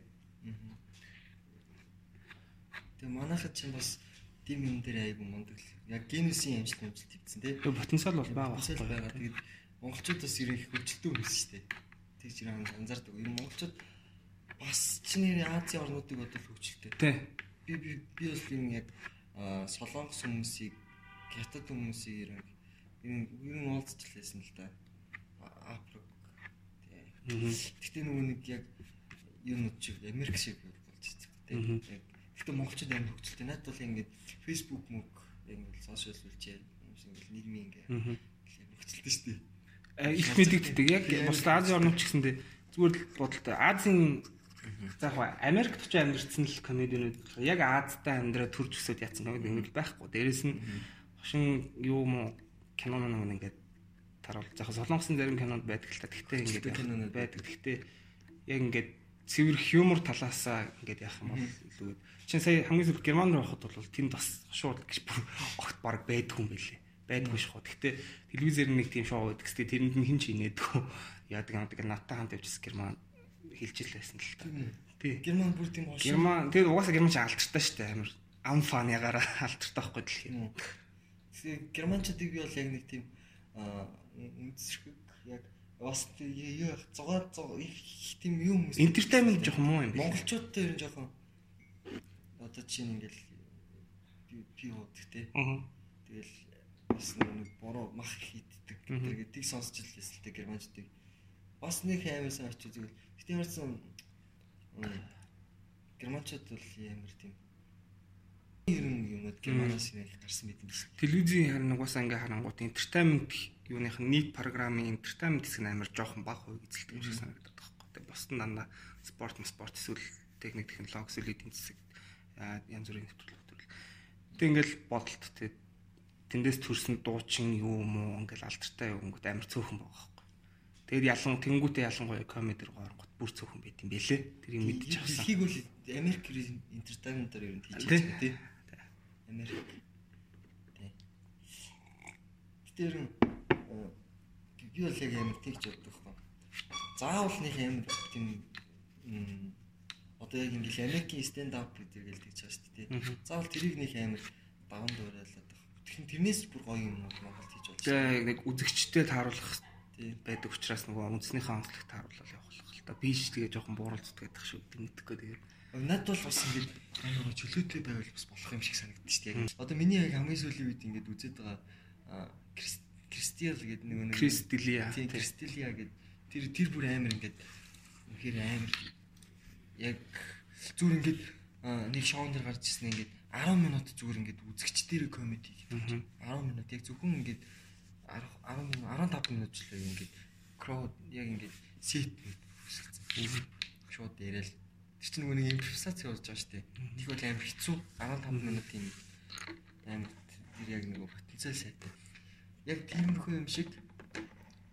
Тэгээ манайхад чинь бас дим юм дээр айгу мундаг л. Яг генусын амжилт амжилт хийсэн тий. Тэгээ потенциал бол байгаа Потенциал байгаа. Тэгээд монголчууд бас ерөнх их хөгжилтэй хүмүүс шүү дээ. Тэгж ирэн анзаардаг. Ер нь монголчууд бас чиний Азийн орнуудыг бодвол хөгжилтэй. Тий. Би би би бас юм яг солонгос хүмүүсийг хятад хүмүүсийг ер нь ер нь ер нь уулзчихлээсэн л да. Африк. Мгм. Гэтэ нөгөө нэг яг юунууд шиг Америк шиг болж байгаа тийм. Гэтэ монголчууд амар хөгжилтэй. Наад бол ингээд Facebook мөг ингээд сошиал сүлжээ хүмүүс ингээд нийгмийн ингээд хөгжилтэй шүү дээ. Э, их мэдэгддэг. Яг бус Азийн орнууд ч гэсэндээ зүгээр л бодолтой. Азийн за яг Америкт очиж амьдэрсэн л комедианууд яг Азтай төрж өсөд яатсан нэг юм байхгүй. Дээрэс нь хошин юу мó кино нэг ингээд таруул. Яг солонгосын зарим кинонд байдаг л та. Гэхдээ ингээд байдаг. Гэхдээ яг ингээд цэвэр хьюмор талаасаа ингээд яах юм бол илүү. Чин сая хамгийн сүүлд Герман руу явахад бол тэнд бас шууд гэж бүр огт баг байдгүй юм билээ. Байдгүй шахуу. Гэхдээ телевизээр нэг тийм шоу байдаг. Гэхдээ тэрэнд нь хин ч инээдгүй. Яадаг юм гэдэг натаа хамт явжсэн Герман хэлж л байсан л та. Тий. Герман бүр тийм гол Герман тэгээд угаасаа Герман ч алдартай шүү дээ. Амар ам фаныгаараа алдартай байхгүй дэлхий. Тэгээ германчуудыг би бол яг нэг тийм аа үндэсрэг яг бас тий- юу яг зугаар зуг их тийм юм хүмүүс Entertainment жоох муу юм байна. монголчуудтай ер нь жоохон одоо чинь ингээл би би те Аа. тэгэл бас нэг буруу мах хийддэг гэдэг тийг сонсч л байсан л дээ германчдыг. Бас нэг амар сайн очиж зүгээр. Гэтэ ямарсан германчууд бол ямар тийм ерөн юмуд германаас нэг гарсан мэт юм шиг. Телевизийн харин угаасаа ингээ харангуут entertainment юуных нь нийт програмын entertainment хэсэг нь амар жоохон бага хувь эзэлдэг юм шиг санагдаад байгаа байхгүй. Тэгээ бос нь дандаа спорт, спорт эсвэл техник технологи эсвэл эдийн засаг янз бүрийн нэвтрүүлэг төрөл. Тэг ингээл бодолт тэг тэндээс төрсэн дуучин юу юм уу ингээл алдартай юу гингүүд амар цөөхөн байгаа байхгүй. Тэгээд ялан тэнгүүтээ ялангуяа комедир гооргот бүр цөөхөн байт юм бэлээ. Тэрийг мэдчих чагсан. Дэлхийг бол Америк entertainment-аар ер нь хийж байгаа тийм. Америк. Тий. Тэр би бол яг амар тэгж боддог байхгүй. Заавал нэг амар тийм одоо яг ингээл Америкийн stand up гэдэг л тэгж байгаа шүү дээ тий. Заавал тэрийг нэг амар даван дуурайлаад байгаа. Тэгэхээр тэрнээс бүр гоё юм уу Монголд хийж болж байгаа. Тэгээ нэг үзэгчтэй тааруулах байдаг учраас нөгөө үндснийхээ онцлогт тааруулал явах л та. Би ч тэгээ жоохон бууралцдаг байдаг шүү. Мэдхгүй тэгээ. Над бол бас ингээд амар чөлөөтэй байвал бас болох юм шиг дээ. Яг одоо миний яг хамгийн сүүлийн үед ингээд үзээд байгаа Кристиал гэдэг нэг нэг Кристилия. Тийм Кристилия гэдэг тэр тэр бүр амар ингээд үнэхээр амар яг зүгээр ингээд нэг шоун дээр гарч ирсэн ингээд 10 минут зүгээр ингээд үзэгчдэр комеди хийдэг. 10 минут яг зөвхөн ингээд 10 минут 15 минут ч л ингээд crowd яг ингээд сет үүсгэсэн. Шууд яриад тэр чинь нөгөө нэг импровизац явуулж байгаа шүү дээ. Тэг бол амар хэцүү 15 минут юм амар тэр яг нөгөө потенциал сайтай. Яг тиймэрхүү юм шиг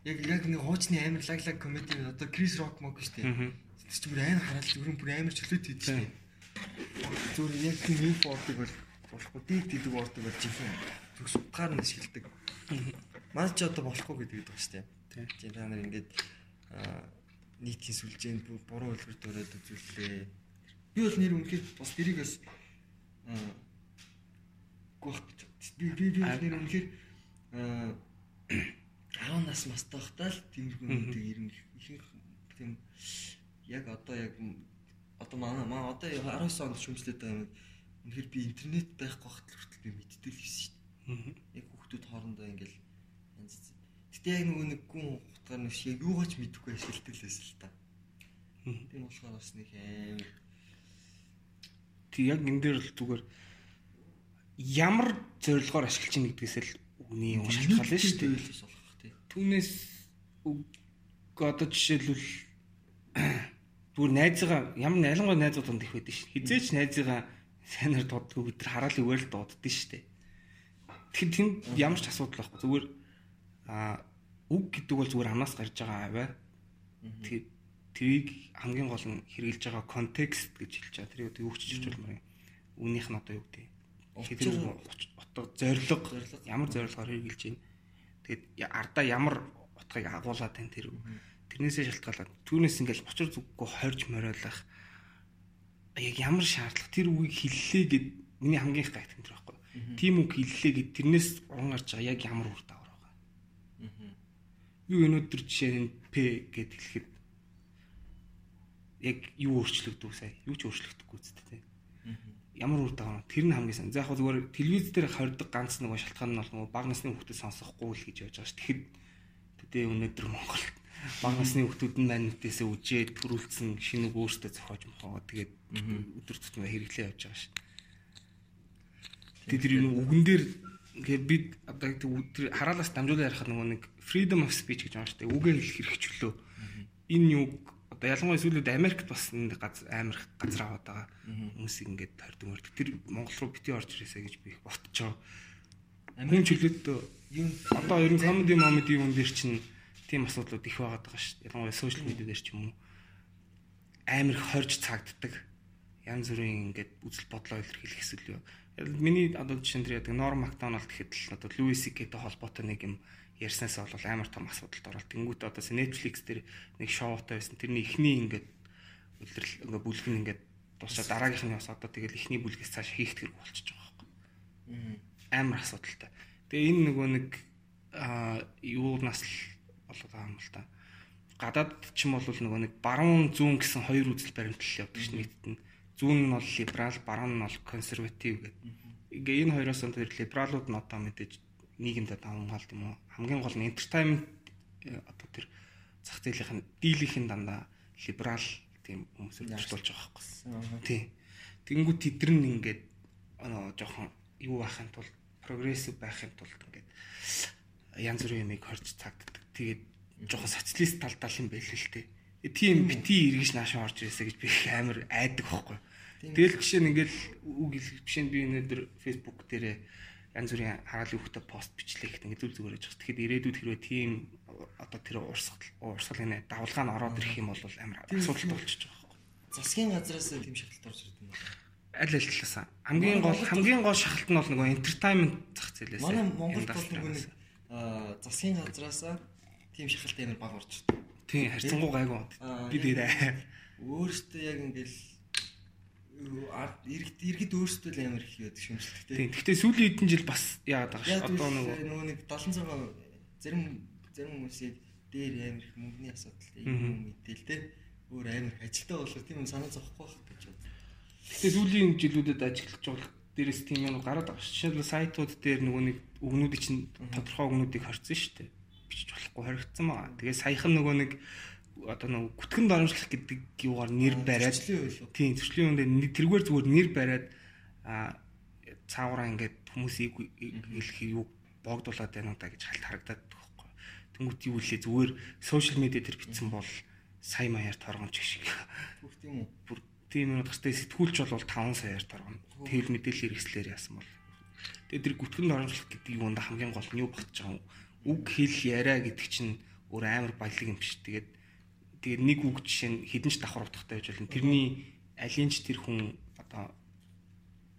яг яг нэг хуучны амар лаглаг комеди одоо Крис Рок мог шүү дээ. Тэр чинь бүр амар хараад зүгээр бүр амар чөлөөт хийдэг шүү дээ. Зүгээр яг тийм инфо ордог бол болохгүй дийт гэдэг ордог бол жинхэнэ төгс утгаар нь ашигладаг. Маань ч одоо болохгүй гэдэг байгаа шүү дээ. Тийм та нар ингээд нийтийн сүлжээнд буруу үлгэр дөрөөд үзүүллээ. Би бол нэр үнэхээр бас тэрийг бас гох би би би нэр үнэхээр 10 нас мастай байхдаа л тиймэрхүү нэг ирэн ихэнх тийм яг одоо яг одоо манай маа одоо 19 онд шүмжлээд байгаа юм. Үнэхээр би интернет байхгүй хат л хүртэл би мэддэг л гэсэн шүү дээ. Яг хүүхдүүд хоорондоо ингээл янз Гэтэ яг нөгөө нэг гүн утгаар нь шиг юугаач мэдэхгүй ашигладаг л байсан л та. Тийм болохоор бас нэг аим Тэг яг энэ дээр л зүгээр ямар зорилгоор ашиглаж чинь гэдгээс л үний юм шалтгаална шүү дээ. Түүнээс одоо жишээлбэл бүр найзгаа ямар найлангой найзууд донд их байдаг шин. Хизээч найзгаа сайнаар дууддаг бид нар хараал үгээр л дууддаг дээ. Тэгэхээр тэнд ямар ч асуудал байхгүй. Зүгээр а үг гэдэг бол зүгээр амнаас гарч байгаа аваа. Тэгэхээр тэрийг хамгийн гол нь хэрэгжилж байгаа контекст гэж хэлж байгаа. Тэрийг юу ч чирч болмоор юм. Үүнийх нь одоо юу гэдэг. Тэгэхээр утга зориг ямар зорилгоор хэрэгжилж байна. Тэгээд ардаа ямар утгыг агуулад тань тэр тэрнээсээ шалтгаалаад түүнээс ингээл учир зүггүй хорж мориолах яг ямар шаардлага тэр үгийг хэллээ гэд миний хамгийн их гайхдаг тэр байхгүй. Тийм үг хэллээ гэд тэрнээс уран гарч байгаа яг ямар үр дагавар байгаа. Юу өнөөдөр жишээ нь П гэд хэлэхэд яг юу өөрчлөгдөв сая? Юу ч өөрчлөгдөхгүй үсттэй тий. Ямар үр дагавар тэр нь хамгийн сайн. За яг зүгээр телевиз дээр хордог ганц нэг шалтгаан нь бол баг насны хүүхдэд сонсохгүй л гэж яаж байгаа ш. Тэгэхэд тэдээ өнөөдөр Монголд баг насны хүүхдүүд нь маань нүдээсээ үжээд төрүүлсэн шинэг өөртөө зохиож мохоо тэгээд өдөр тутмын хэрэглээ явж байгаа шин. Тэгээд тэр юм үгэн дээр ингээд бид одоо тэр хараалаас дамжуулаад ярих нөгөө нэг freedom of speech гэж байгаа шүү дээ. Үгээр хэлэх хэрэг чөлөө. Энэ юу одоо ялангуяа сүүлд Америкт бас нэг газ амар газар аваад байгаа хүмүүсийг ингээд тойрдог мөрдөг. Тэр Монгол руу бити орж ирээсэ гэж би ботчоо. Америк чөлөөт юм одоо ер нь comedy comedy юм дээр чинь тийм асуудлууд их байгаад байгаа шүү. Ялангуяа сошиал медиа дээр ч юм уу амар их хорж цагддаг. Янз бүрийн ингээд үзэл бодлоо илэрхийлэх эсвэл юу. Миний одоо жишээ нь тэр яадаг Норм Макдоналд гэхэд л одоо Луис Сикэтэй холбоотой нэг юм ярьснаас бол амар том асуудалд оролт. Тэнгүүт одоо Netflix дээр нэг шоутай байсан. Тэрний эхний ингээд үлрэл ингээд бүлэг нь ингээд дуусаад дараагийнх нь бас одоо тэгэл эхний бүлгээс цааш хийх хэрэг болчихж байгаа байхгүй. Амар асуудалтай. Тэгээ энэ нөгөө нэг аа юунаас л болоод байгаа юм л та. Гадаад ч юм бол нөгөө нэг баруун зүүн гэсэн хоёр үзэл баримтлал явдаг ш нийтэд нь. Зүүн нь бол либерал, баруун нь бол консерватив гэдэг. Ингээ энэ хоёроос нь тэр либералууд нь одоо мэдээж нийгэмд давамгаалт юм уу хамгийн гол нь entertainment э, одоо тэр зах зээлийн дийлийнхэн дандаа либерал тийм хүмүүсээр бүртгүүлж байгаа байхгүй. Тий. Тэнгүү тэдэр нь ингээд аа жоохон юу байхын тулд прогрессив байхын тулд ингээд янз бүрийн юмыг хорж цагддаг. Тэгээд жоохон социалист талдал юм байл л тээ. Тийм бити эргэж наашаа орж ирээсэ гэж би их амар айдаг байхгүй. Тэгэл жишээ нь ингээл үг жишээ нь би өнөөдөр Facebook дээрээ янз бүрийн хараалын хөвгтө пост бичлээ гэхэд ингээд зүг зүгээр яж байгаа. Тэгэхэд ирээдүйд хэрвээ тийм одоо тэр урсгал урсгал нэ давлгаа нь ороод ирэх юм бол амар асуудалтай болчихж байгаа байхгүй. Засгийн газраас тийм шахалт орж ирдэг юм байна. Аль аль талаасаа хамгийн гол хамгийн гол шахалт нь бол нөгөө entertainment зах зээлээс. Манай Монголд бол нөгөө засгийн газраас тийм шахалт амар баг орж ирдэг. Тийм харьцангуй гайгүй. Би дээрээ. Өөрөөсөө яг ингээл иргэд иргэд өөрсдөө л амар их яадаг шүмжлэхтэй. Тийм. Гэхдээ сүүлийн хэдэн жил бас яагаад байгаа ш. Яг Одоо нөгөө нэг 76 зарим зарим хүмүүсийг дээр амар их мөнгөний асуудалтай юм мэдээл те. Өөр амар ажилтаа болохоор тийм юм санаа зовхгүй байх гэж бод. Гэхдээ сүүлийн жилүүдэд ажиллаж байгаа дээрээс тийм юм гараад байгаа ш. Жишээлбэл сайтууд дээр нөгөө нэг өгнүүдийг чинь тодорхой өгнүүдийг хорцсон шүү дээ. Бичиж болохгүй хоригдсан байгаа. Тэгээ саяхан нөгөө нэг одоо нөгөө гүтгэн доромжлох гэдэг юугаар нэр бариад тийм төрлийн үндэ тэргээр зүгээр нэр бариад а цаагаараа ингээд хүмүүсийг хэлэх юу богдуулаад байна уу да гэж халт харагдаад байхгүй. Тэнгүүт юу лээ зүгээр сошиал медиа дээр бичсэн бол сая маяар торгомч шиг. Бүх тийм үү? Бүр тийм юм гастай сэтгүүлч бол 5 саяар торгоно. Тэр мэдээлэл хэрэгслэр яасан бол. Тэгээ тэр гүтгэн доромжлох гэдэг юунд хамгийн гол нь юу багтаж байгаа юм. Үг хэл яриа гэдэг чинь өөр амар баялаг юм биш. Тэгээд тэгээд нэг үг жишээ нь хідэн ч давхар утгатай байж болно. Тэрний алийн ч тэр хүн одоо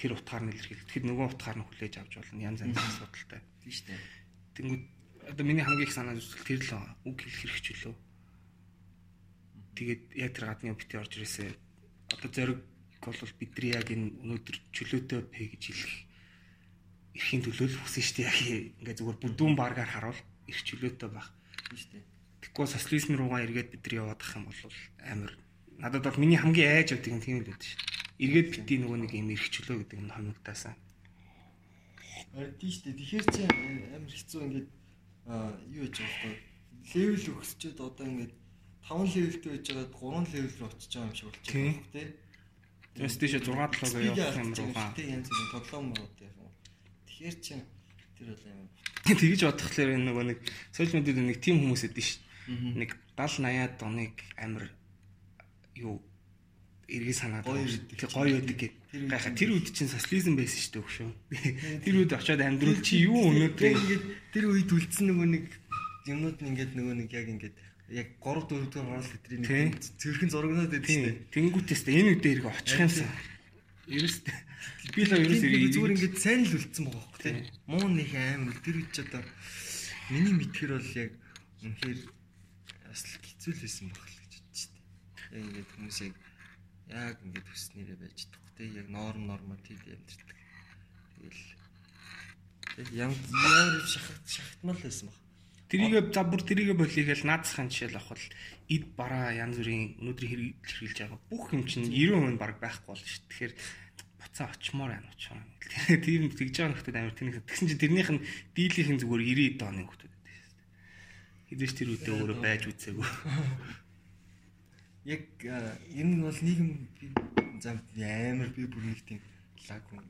тэр утгаар нь илэрхийлэх. Тэгэхэд нөгөө утгаар нь хүлээж авч болно. Янз янзын асуудалтай. Тийм шүү дээ. Тэнгүүд одоо миний хамгийн их санаа зүсэл тэр л үг хэлэх хэрэгчлөө. Тэгээд яг тэр гадны бити орж ирээсээ одоо зориг бол бидний яг энэ өнөөдөр чөлөөтэй пэ гэж хэлэх эрхийн төлөө л хүсэн дээ. Яг ингээ зүгээр бүдүүн баргаар харуул эрх чөлөөтэй байх. Дээ. Тэгэхгүй социализм руугаа эргээд бидний яваад ах юм бол амар надад бол миний хамгийн айж авдаг юм тийм л байдаг шүү. Эргээд бити нөгөө нэг юм эрх чөлөө гэдэг нь хоногтаасан. Тийм шүү дээ. Тэгэхээр чи амар хэцүү ингээд юу яж байгаа вэ? Левел өгсчөөд одоо ингээд 5 левелтэй байж байгаад 3 левел рүү очиж байгаа юм шиг болчих Тийм. тий. Тэрс тийш 6 7-оо явах юм руугаа. Тийм янз бүрийн тоглоом мод юм. Тэгэхээр чи тэр бол амар Тэгэж бодхолоор энэ нөгөө нэг сошиал медиад нэг тим хүмүүс эдэн ш. Нэг 70 80-аад оныг амар юу эргээ санаад. Тэг гоё байдаг гэд. Юм тэр үед чинь социализм байсан шүү дээ өгшөө. Тэр үед очиод амьдрал чи юу өнөөдөр ингээд тэр үед үлдсэн нөгөө нэг юмнууд нь ингээд нөгөө нэг яг ингээд яг 3 4 дугаар гарал хэтрийн Тийм. нэг цэрхэн зурагнаад байдаг шүү дээ. тийм тэнгуүтээс энэ үед эргээ очих юмсан. Ерөөс би л ерөөс зүгээр ингээд сайн л үлдсэн байгаа хөх тийм. Муу нэг аим тэр үед ч одоо миний мэдхээр бол яг үнэхээр бас л хэцүү л байсан байх л гэж бодчих тийм. Яг ингээд хүмүүс яг яг ингээд төснөрөө байж чадахгүй тийм. Яг норм норматив амьдэрдэг. Тэгэл тэгэл ямар шахах шахтмал байсан баг. Тэрийг за бүр тэрийг болийг л наадсахын жишээл авах бол эд бараа янз бүрийн өнөөдөр хэрэгжилж байгаа бүх юм чинь 90% баг байхгүй болно шүү. Тэгэхээр буцаа очимоор байна очоо. Тэр тэгж байгаа нөхдөд амар тэнэг. Тэгсэн чинь тэрнийх нь дийлийнхэн зүгээр 90 дооны нөхдөд байдаг шүү. Хэдэж тэр үедээ өөрөө байж үзээгүй. Яг ер нь бол нийгэм би зам амар би бүр нэг тийм лаг хүн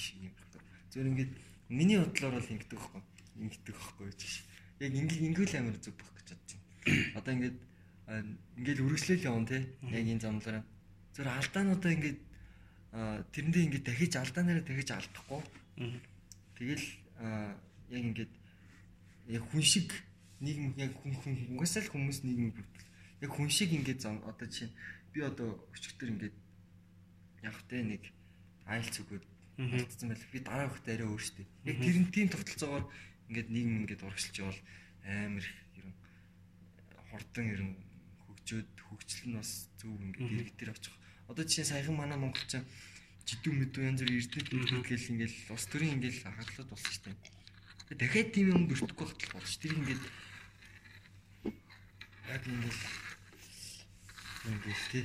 шиг юм байна. Зөв ингээд миний бодлоор бол ингэдэг байхгүй. Ингэдэг байхгүй гэж. Яг ингээл ингээл амар зүг байх гэж бодчих. Одоо ингээд ингээл үргэлжлэл явна те. Яг энэ замлаараа. Зөв алдаануудаа ингээд тэрэндээ ингээд дахиж алдаанаараа дахиж алдахгүй. Тэгэл а, яг ингээд яг хүн шиг нийгэм яг хүн хүн угаасаа л хүмүүс нийгэм бүрдэл. Яг хүн шиг ингээд одоо жишээ би одоо өчигдөр ингээд яг тэ нэг өгөөд Мгм. алдсан байл. Би дараа хөхт арай өөртөө. Яг тэр нь тийм тогтолцоогоор ингээд нийгэм ингээд урагшилж явал амар их ерөн хурдан ерөн хөгжөөд хөгжил нь бас зөв ингээд Мгм. иргэдэр очих. Одоо жишээ саяхан манай монголчин жидүү мэдүү янз бүр эрдэнэ Мгм. гэл ингээл ус төрийн ингээл хаглаад болсон шүү дээ. Тэгээ дахиад тийм юм бүрдэхгүй байх болж тэр ингээд яг ингээл ингээл тий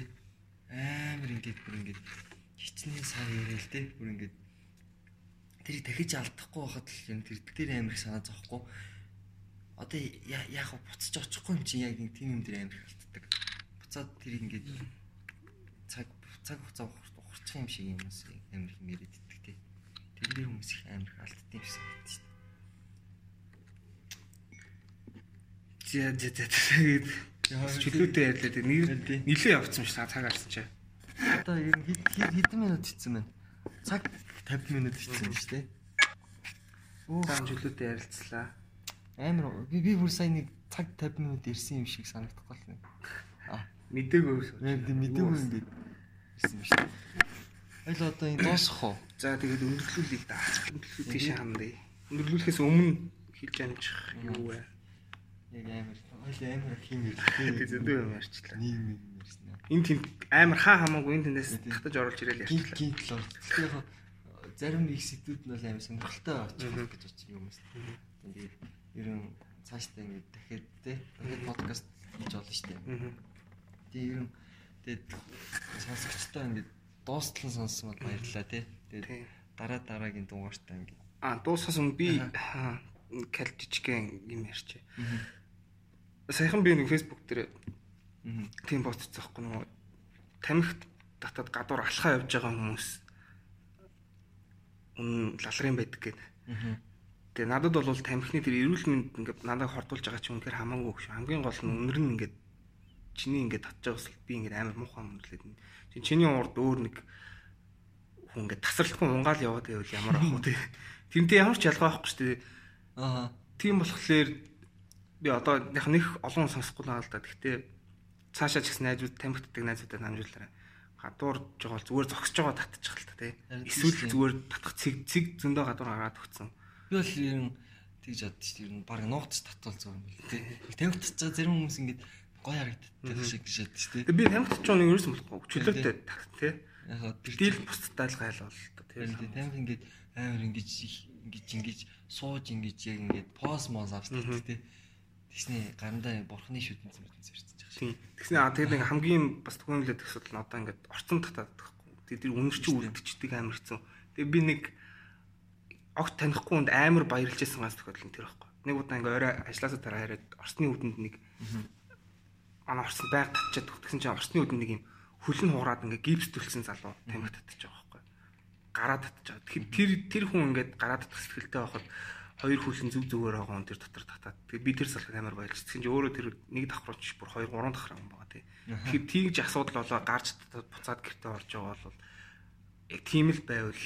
амар ингээд бүр ингээд хичнээн сайн яриа л тий бүр ингээд тэрийг дахиж алдахгүй байхад л юм тэр дээр амар их санаа зовхгүй. Одоо яг буцаж очихгүй юм чи яг тийм юм дээр амар их алддаг. Буцаад тэр ингээд цаг хугацаа ухар- ухарчих юм шиг юм уус амар их мэрэддэг тий. Тэр дээр хүмүүс их амар их алддаг юм шиг санагдаж шүү за за тэгээд Яа, чөлөөтэй ярьлаа Тий. нилээ явцсан ш та цаг алсан чи. дээ. Одоо ер нь хэд хэд- хэдэн минут хийсэн байна? Цаг 50 минут хийсэн юм шүү дээ. Оо чөлөөтэй ярилцлаа. амар би би бүр сайн нэг цаг 50 минут ирсэн юм шиг санагдахгүй л нэг. Аа Мэдээгүй. Яг тийм мэдээгүй ингээд ирсэн юм шүү. Айл одоо энэ дуусах уу? За тэгээд өндөрлүүлээ да. Өндөрлүү тийш хандъя. Өндөрлүүлэхээс өмнө хэлж амжих юу вэ? Яг амар айл амар хим Тэгээд зөндөө юм ярьчлаа. Нийгэм юм ирсэн аа. Энд тийм амар хаа хамаагүй энэ тэндээс татаж оруулж Гинт ярьчлаа. гинт л ор. Тэгэхээр зарим их сэдвүүд нь бол амар сонирхолтой очих гэж очих юм байна. Тэгээд ерөн цаашдаа ингээд дахиад те дахиад подкаст хийж болно шүү дээ. Мгм. Тэгээ ерөн тэгээд сонсогчтой ингээд дуустлан сонссон бол баярлалаа те. Тэгээд Тий. дараа дараагийн дугаартаа ингээд А дуусахаас өмнө би кал жижигхэн юм ярьчих. Саяхан би нэг Facebook дээр тийм хийсэн байхгүй нөгөө тамхит татаад гадуур алхаа явж байгаа хүмүүс үн лалрын байдаг гэдэг. Тэгээ надад бол тамхины тэр эрүүл мэнд ингээд надад хордуулж байгаа чинь үнэхээр хамаагүй шүү. Хамгийн гол нь өнөр нь ингээд чиний ингээд татж байгаа бас би ингээд амар муухай өнөрлээд байна. Чин чиний урд өөр нэг хүн ингээд тасралтгүй унгаал яваад байвал ямар ах вэ тий. Тэрнтэй ямар ч ялгаа байхгүй шүү дээ. Аа. Тийм болохоор би одоо яг нэг олон сонсохгүй л да. Гэхдээ цаашаа ч гэсэн найзууд тамхитдаг найзуудад хамжуулаарай. Гадуур жоо зүгээр зогсож байгаа татчих л та тий. Эсвэл зүгээр татах цэг цэг зөндөө гадуур гараад өгцөн. Би бол ерөн тэгж боддоо шүү дээ. Ер нь баг нуугч татвал зур юм бэл тээ. Тамхи татж байгаа зарим хүмүүс ингээд гоё харагддаг шиг дээ. Тэгээ би тамхит ч нэг ерөөсөн болохгүй. Чөлөөтэй тах тий. Яг Дийл бусдад айлгайл бол та тий. тамхи ингээд амар ингэж ингэж ингэж сууж ингэж яг ингээд поз моз Мгм. тээ. Тэгснэ гарандаа бурхны шүтэн зэмэрдэн зэрцэж байгаа шүү. Тийм. Тэгснэ а тэгээд нэг хамгийн бас түгэнлээд асуудал нь одоо ингээд орцон татаад байхгүй. Тэгээд тэр үнэр чи үлдчихдэг амар хэцүү. Тэгээд би нэг огт танихгүй хүнд амар баярлж байсан ганц тохиолдол нь тэр байхгүй. Нэг удаа ингээд орой ажилласаа дараа хараад орсны үдэнд нэг манай орсон байг татчихад тэгсэн чинь орсны үдэнд нэг юм хөлн хугараад ингээд гипс төлсөн залуу тамхи татчих байгаа байхгүй. Гараа татчих. Тэгэхээр тэр тэр хүн ингээд гараа татах сэтгэлтэй байхад хоёр хөлн зүг зүгээр байгаа хүн тэр дотор татаад. Тэгээ би тэр салхад амар баярлж. Тэгсэн чинь өөрөө тэр нэг давхрууч бүр хоёр гурван давхраа юм байгаа тий. Тэгэхээр тийгж асуудал болоо гарч татаад буцаад гэртээ орж байгаа бол яг тийм л байвал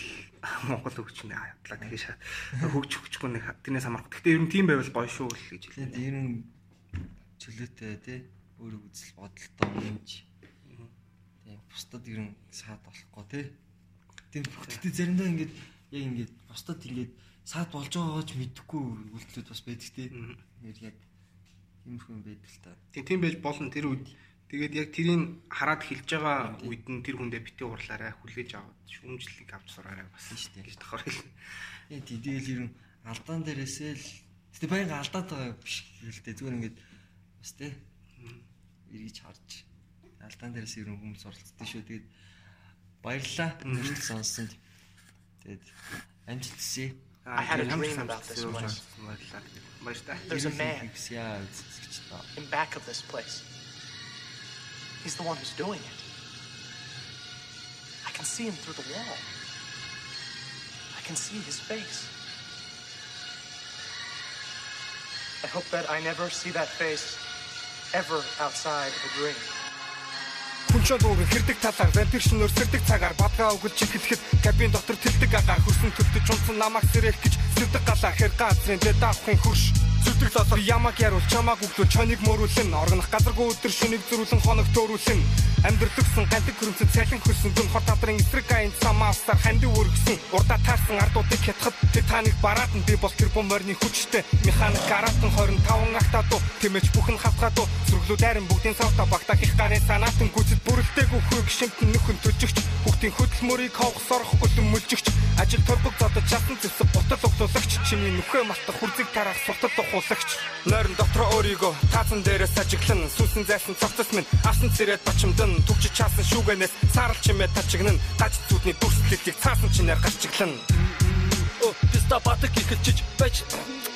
Монгол хөгжинд хаадлаа тэгээ шат хөгж хөгжихгүй нэг тэрнээс хамаарах. Гэхдээ ер нь тийм байвал гоё шүү л гэж хэлээ. Ер нь чөлөөтэй тий. Өөрөө үзэл бодолтой юмж. Тийм бусдад ер нь саад болохгүй тий. Тийм гэхдээ заримдаа ингээд яг ингээд бусдад ингээд саад болж байгаагаа ч мэдэхгүй үйлдэлүүд бас байдаг тий. Яг яг тиймэрхүү юм байдаг л та. Тийм тийм байж болно тэр үед. Тэгээд яг тэрийг хараад хэлж байгаа үед нь тэр хүндээ бити уурлаарай хүлээж аваад шүүмжлэлийг авч сураарай бас шүү дээ. гэж давхар хэлнэ. Тийм тэгээл ер нь алдаан дээрээсээ л гэтээ баян алдаад байгаа биш гэлтэй зүгээр ингээд бас тий эргэж харж алдаан дээрээс ер нь хүмүүс оролцдог шүү. Тэгээд баярлалаа өнөөдөр сонссонд. Тэгээд амжилт хүсье. I had a dream about this once. Баярлалаа. There's a man Яа үзэж та. in back of this place. He's the one who's doing it. I can see him through the wall. I can see his face. I hope that I never see that face ever outside of a dream. Хүнчод ууг хэрдэг талаар вампир шинээр сэрдэг цагаар бадгаа өгөлж эхлэхэд кабин дотор тэлдэг агаар хөрсөн төвдөж унтсан намайг сэрэх гэж сэрдэг галаа хэр газрын дэ даахын хөрш зүтгэл лосор ямаг яруул чамааг өглөө чоныг мөрүүлэн оргонох газаргүй өдөр шөнийг зөрүүлэн хоног төөрүүлэн амьдралгсэн гантик хөрөмцөд цалин хөрсөн дүн хор тадрын эсрэг айн самаасаар ханди өргсөн урдаа таарсан ардуудыг хятхад тэр таныг бараад нь би бол тэр бомборны хүчтэй. Механик гараатан 25 ахтадуу тэмэж бүхэн хавхадуу сүрглүү дайран бүгдийн савта багтаах их гарын санаатан гүцэд бүрэлдээгүү хөө гişэмтэн нөхөн төжигч хүүхдийн хөдөлмөрийг хавх сорох үлэн мүлжигч ажил торбог зодож часан зэвсэг бутал углуулагч чиний нөхөө мартах хүрзэг тарах суртал ухуулагч. Нойрон дотроо өөрийгөө таасан дээрээс ажиглан сүнсэн зайсан цогцос минь асан цэрэд бачимдан түгч чаасан шүүгэнээс саарл чимээ тачигнан гаж зүудний дүрслэлийг цаасан чинээр гарчиглан Писта батг ихэлчиж байж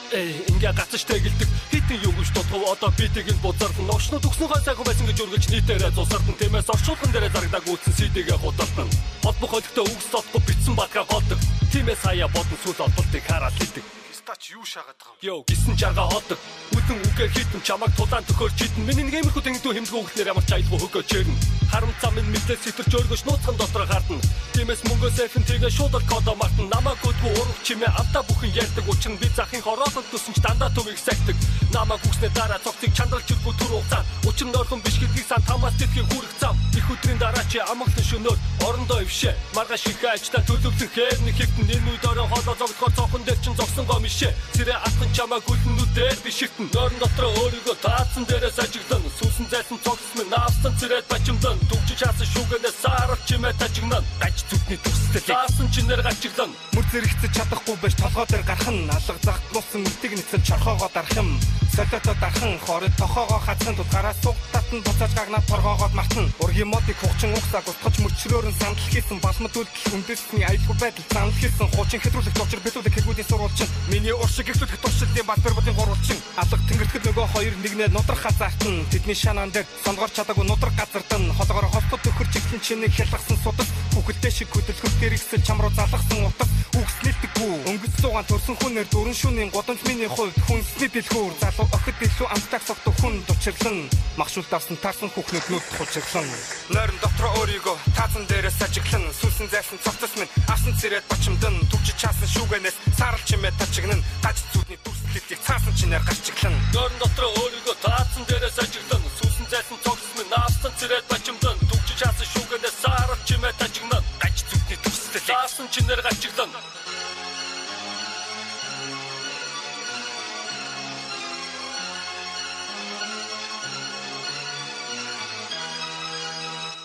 Эй, ингээ гацж тэгэлдэг хитэн юм гэж дутгав одоо бидийг нь бузардан новшнууд өгснөөхөө сайхан байсан гэж үргэлж нийтээрээ цусардан тиймээс орчуулган дээрээ зарагдаг үүсэн CD-гээ худалдан холбох хөлтөө үгс дотго битсэн батга голдог тиймээс хаяа бодон сүл олболтыг хараад хэлдэг Стач юу шаагаад байгаа юм? Йоо гисэн жарга ходог. Үдэн үгээр хитэн чамаг тулаан төхөөрч идэн Миний нэг иймэрхүү тэнгидүү хэмжгүй хөлтнөр ямар ч аялгүй хөгөөж чирнэ. Харам цам минь мэдлээ сэтэрч өргөж нууцхан дотор гардна Тиймээс мөнгөө сэфэн тэгээ шуудал кодо мартан Намаг гүдгүү урах чимээ амтаа бүхэн ярьдаг Учир нь би захын хороолол төсөн ч дандаа төвийг сахдаг. Намаг үгснээ дараа цогцыг чандралчиргүй түр хугацаа Учир нь орхон биш гэдгийг сан тамаас тэтгэхийн хүрэх зам Их өдрийн дараа чи амгалан шөнөөр орондоо ившээ Маргааш их ажлаа төлөвлөн хээр нэг хэвтэн. Энэ үед орой хоолоо зогдохоор цохон дээр чин зогсон гоо мишээ Сэрэ атхан чамаа гүлнүүдээр би шигтэн Норн дотроо өөрийгөө таацсан дээрээс ажиглан Сүүсэн зайсан цогц минь наавсан цэрэд бачимдан. Түгч чаасан шүүгэнээс саарах чимээ тажигнан. Гач зүтний төстэй Заасан чинээр гачиглан Мөр зэрэгцэж чадахгүй байж толгой дээр гарах нь алга загтнуусан мөртийг нэгсэл чорхоогоо дарах юм. Солиото дархан. Хорид тохоогоо хацсан тулгаараа сугтат нь буцааж гагнаад торгоогоод мартна. Ургийн модыг хугчин угсаа гутгаж мөчрөөр нь сандал хийсэн. Балмад үйлдэл үндэсний аюулгүй байдал санал хийсэн. Хуучин хэтрүүлэх дочор битүүлэх хэрэгүүдийн сурвалжин. Миний уршиг ихлүүлэх туршилтын балбар бодын гурвалжин. Алга тэнгэрлэхэд нөгөө хоёр нэгнээ нудрах хазаартан. Тэдний шанаан дээр сонгоор чадаагүй нудрах газардан. Холгоор холбот төхөр чиглэн чинийг хялгсан судас. Хүүхэлдээ шиг хөдөлгөх дэрэгсэл чам руу залгсан утас. Үгс нэлдэггүй. Өнгөц суугаан төрсөн хүнээр дөрөн шөнийн годомч миний хувьд хүнсний дэлгүүр залуу охид илүү амтдаг согтох хүн дучирлан. Махшуул давсан таарсан хүүхнүүд нүд хучирлан. Нойрон дотроо өөрийгөө таацан дээрээс ажиглан. Сүнсэн зайсан цогцос минь асан цэрэд бочимдан. Түгч чаасан шүүгэнээс загнана гаж зүудний дүрслэлийг цаасан чинээр гарч иглэн? Дөрн дотор өөрийгөө таацсан дээрээ сажиглэн сүсэн зайсан цогсон минь наавсан цэрэг бачимдан түгжиж хаасан шүүгэнээс саарч чимээ тажигнан. Гаж зүудний дүрслэлийг цаасан чинээр гарч иглэн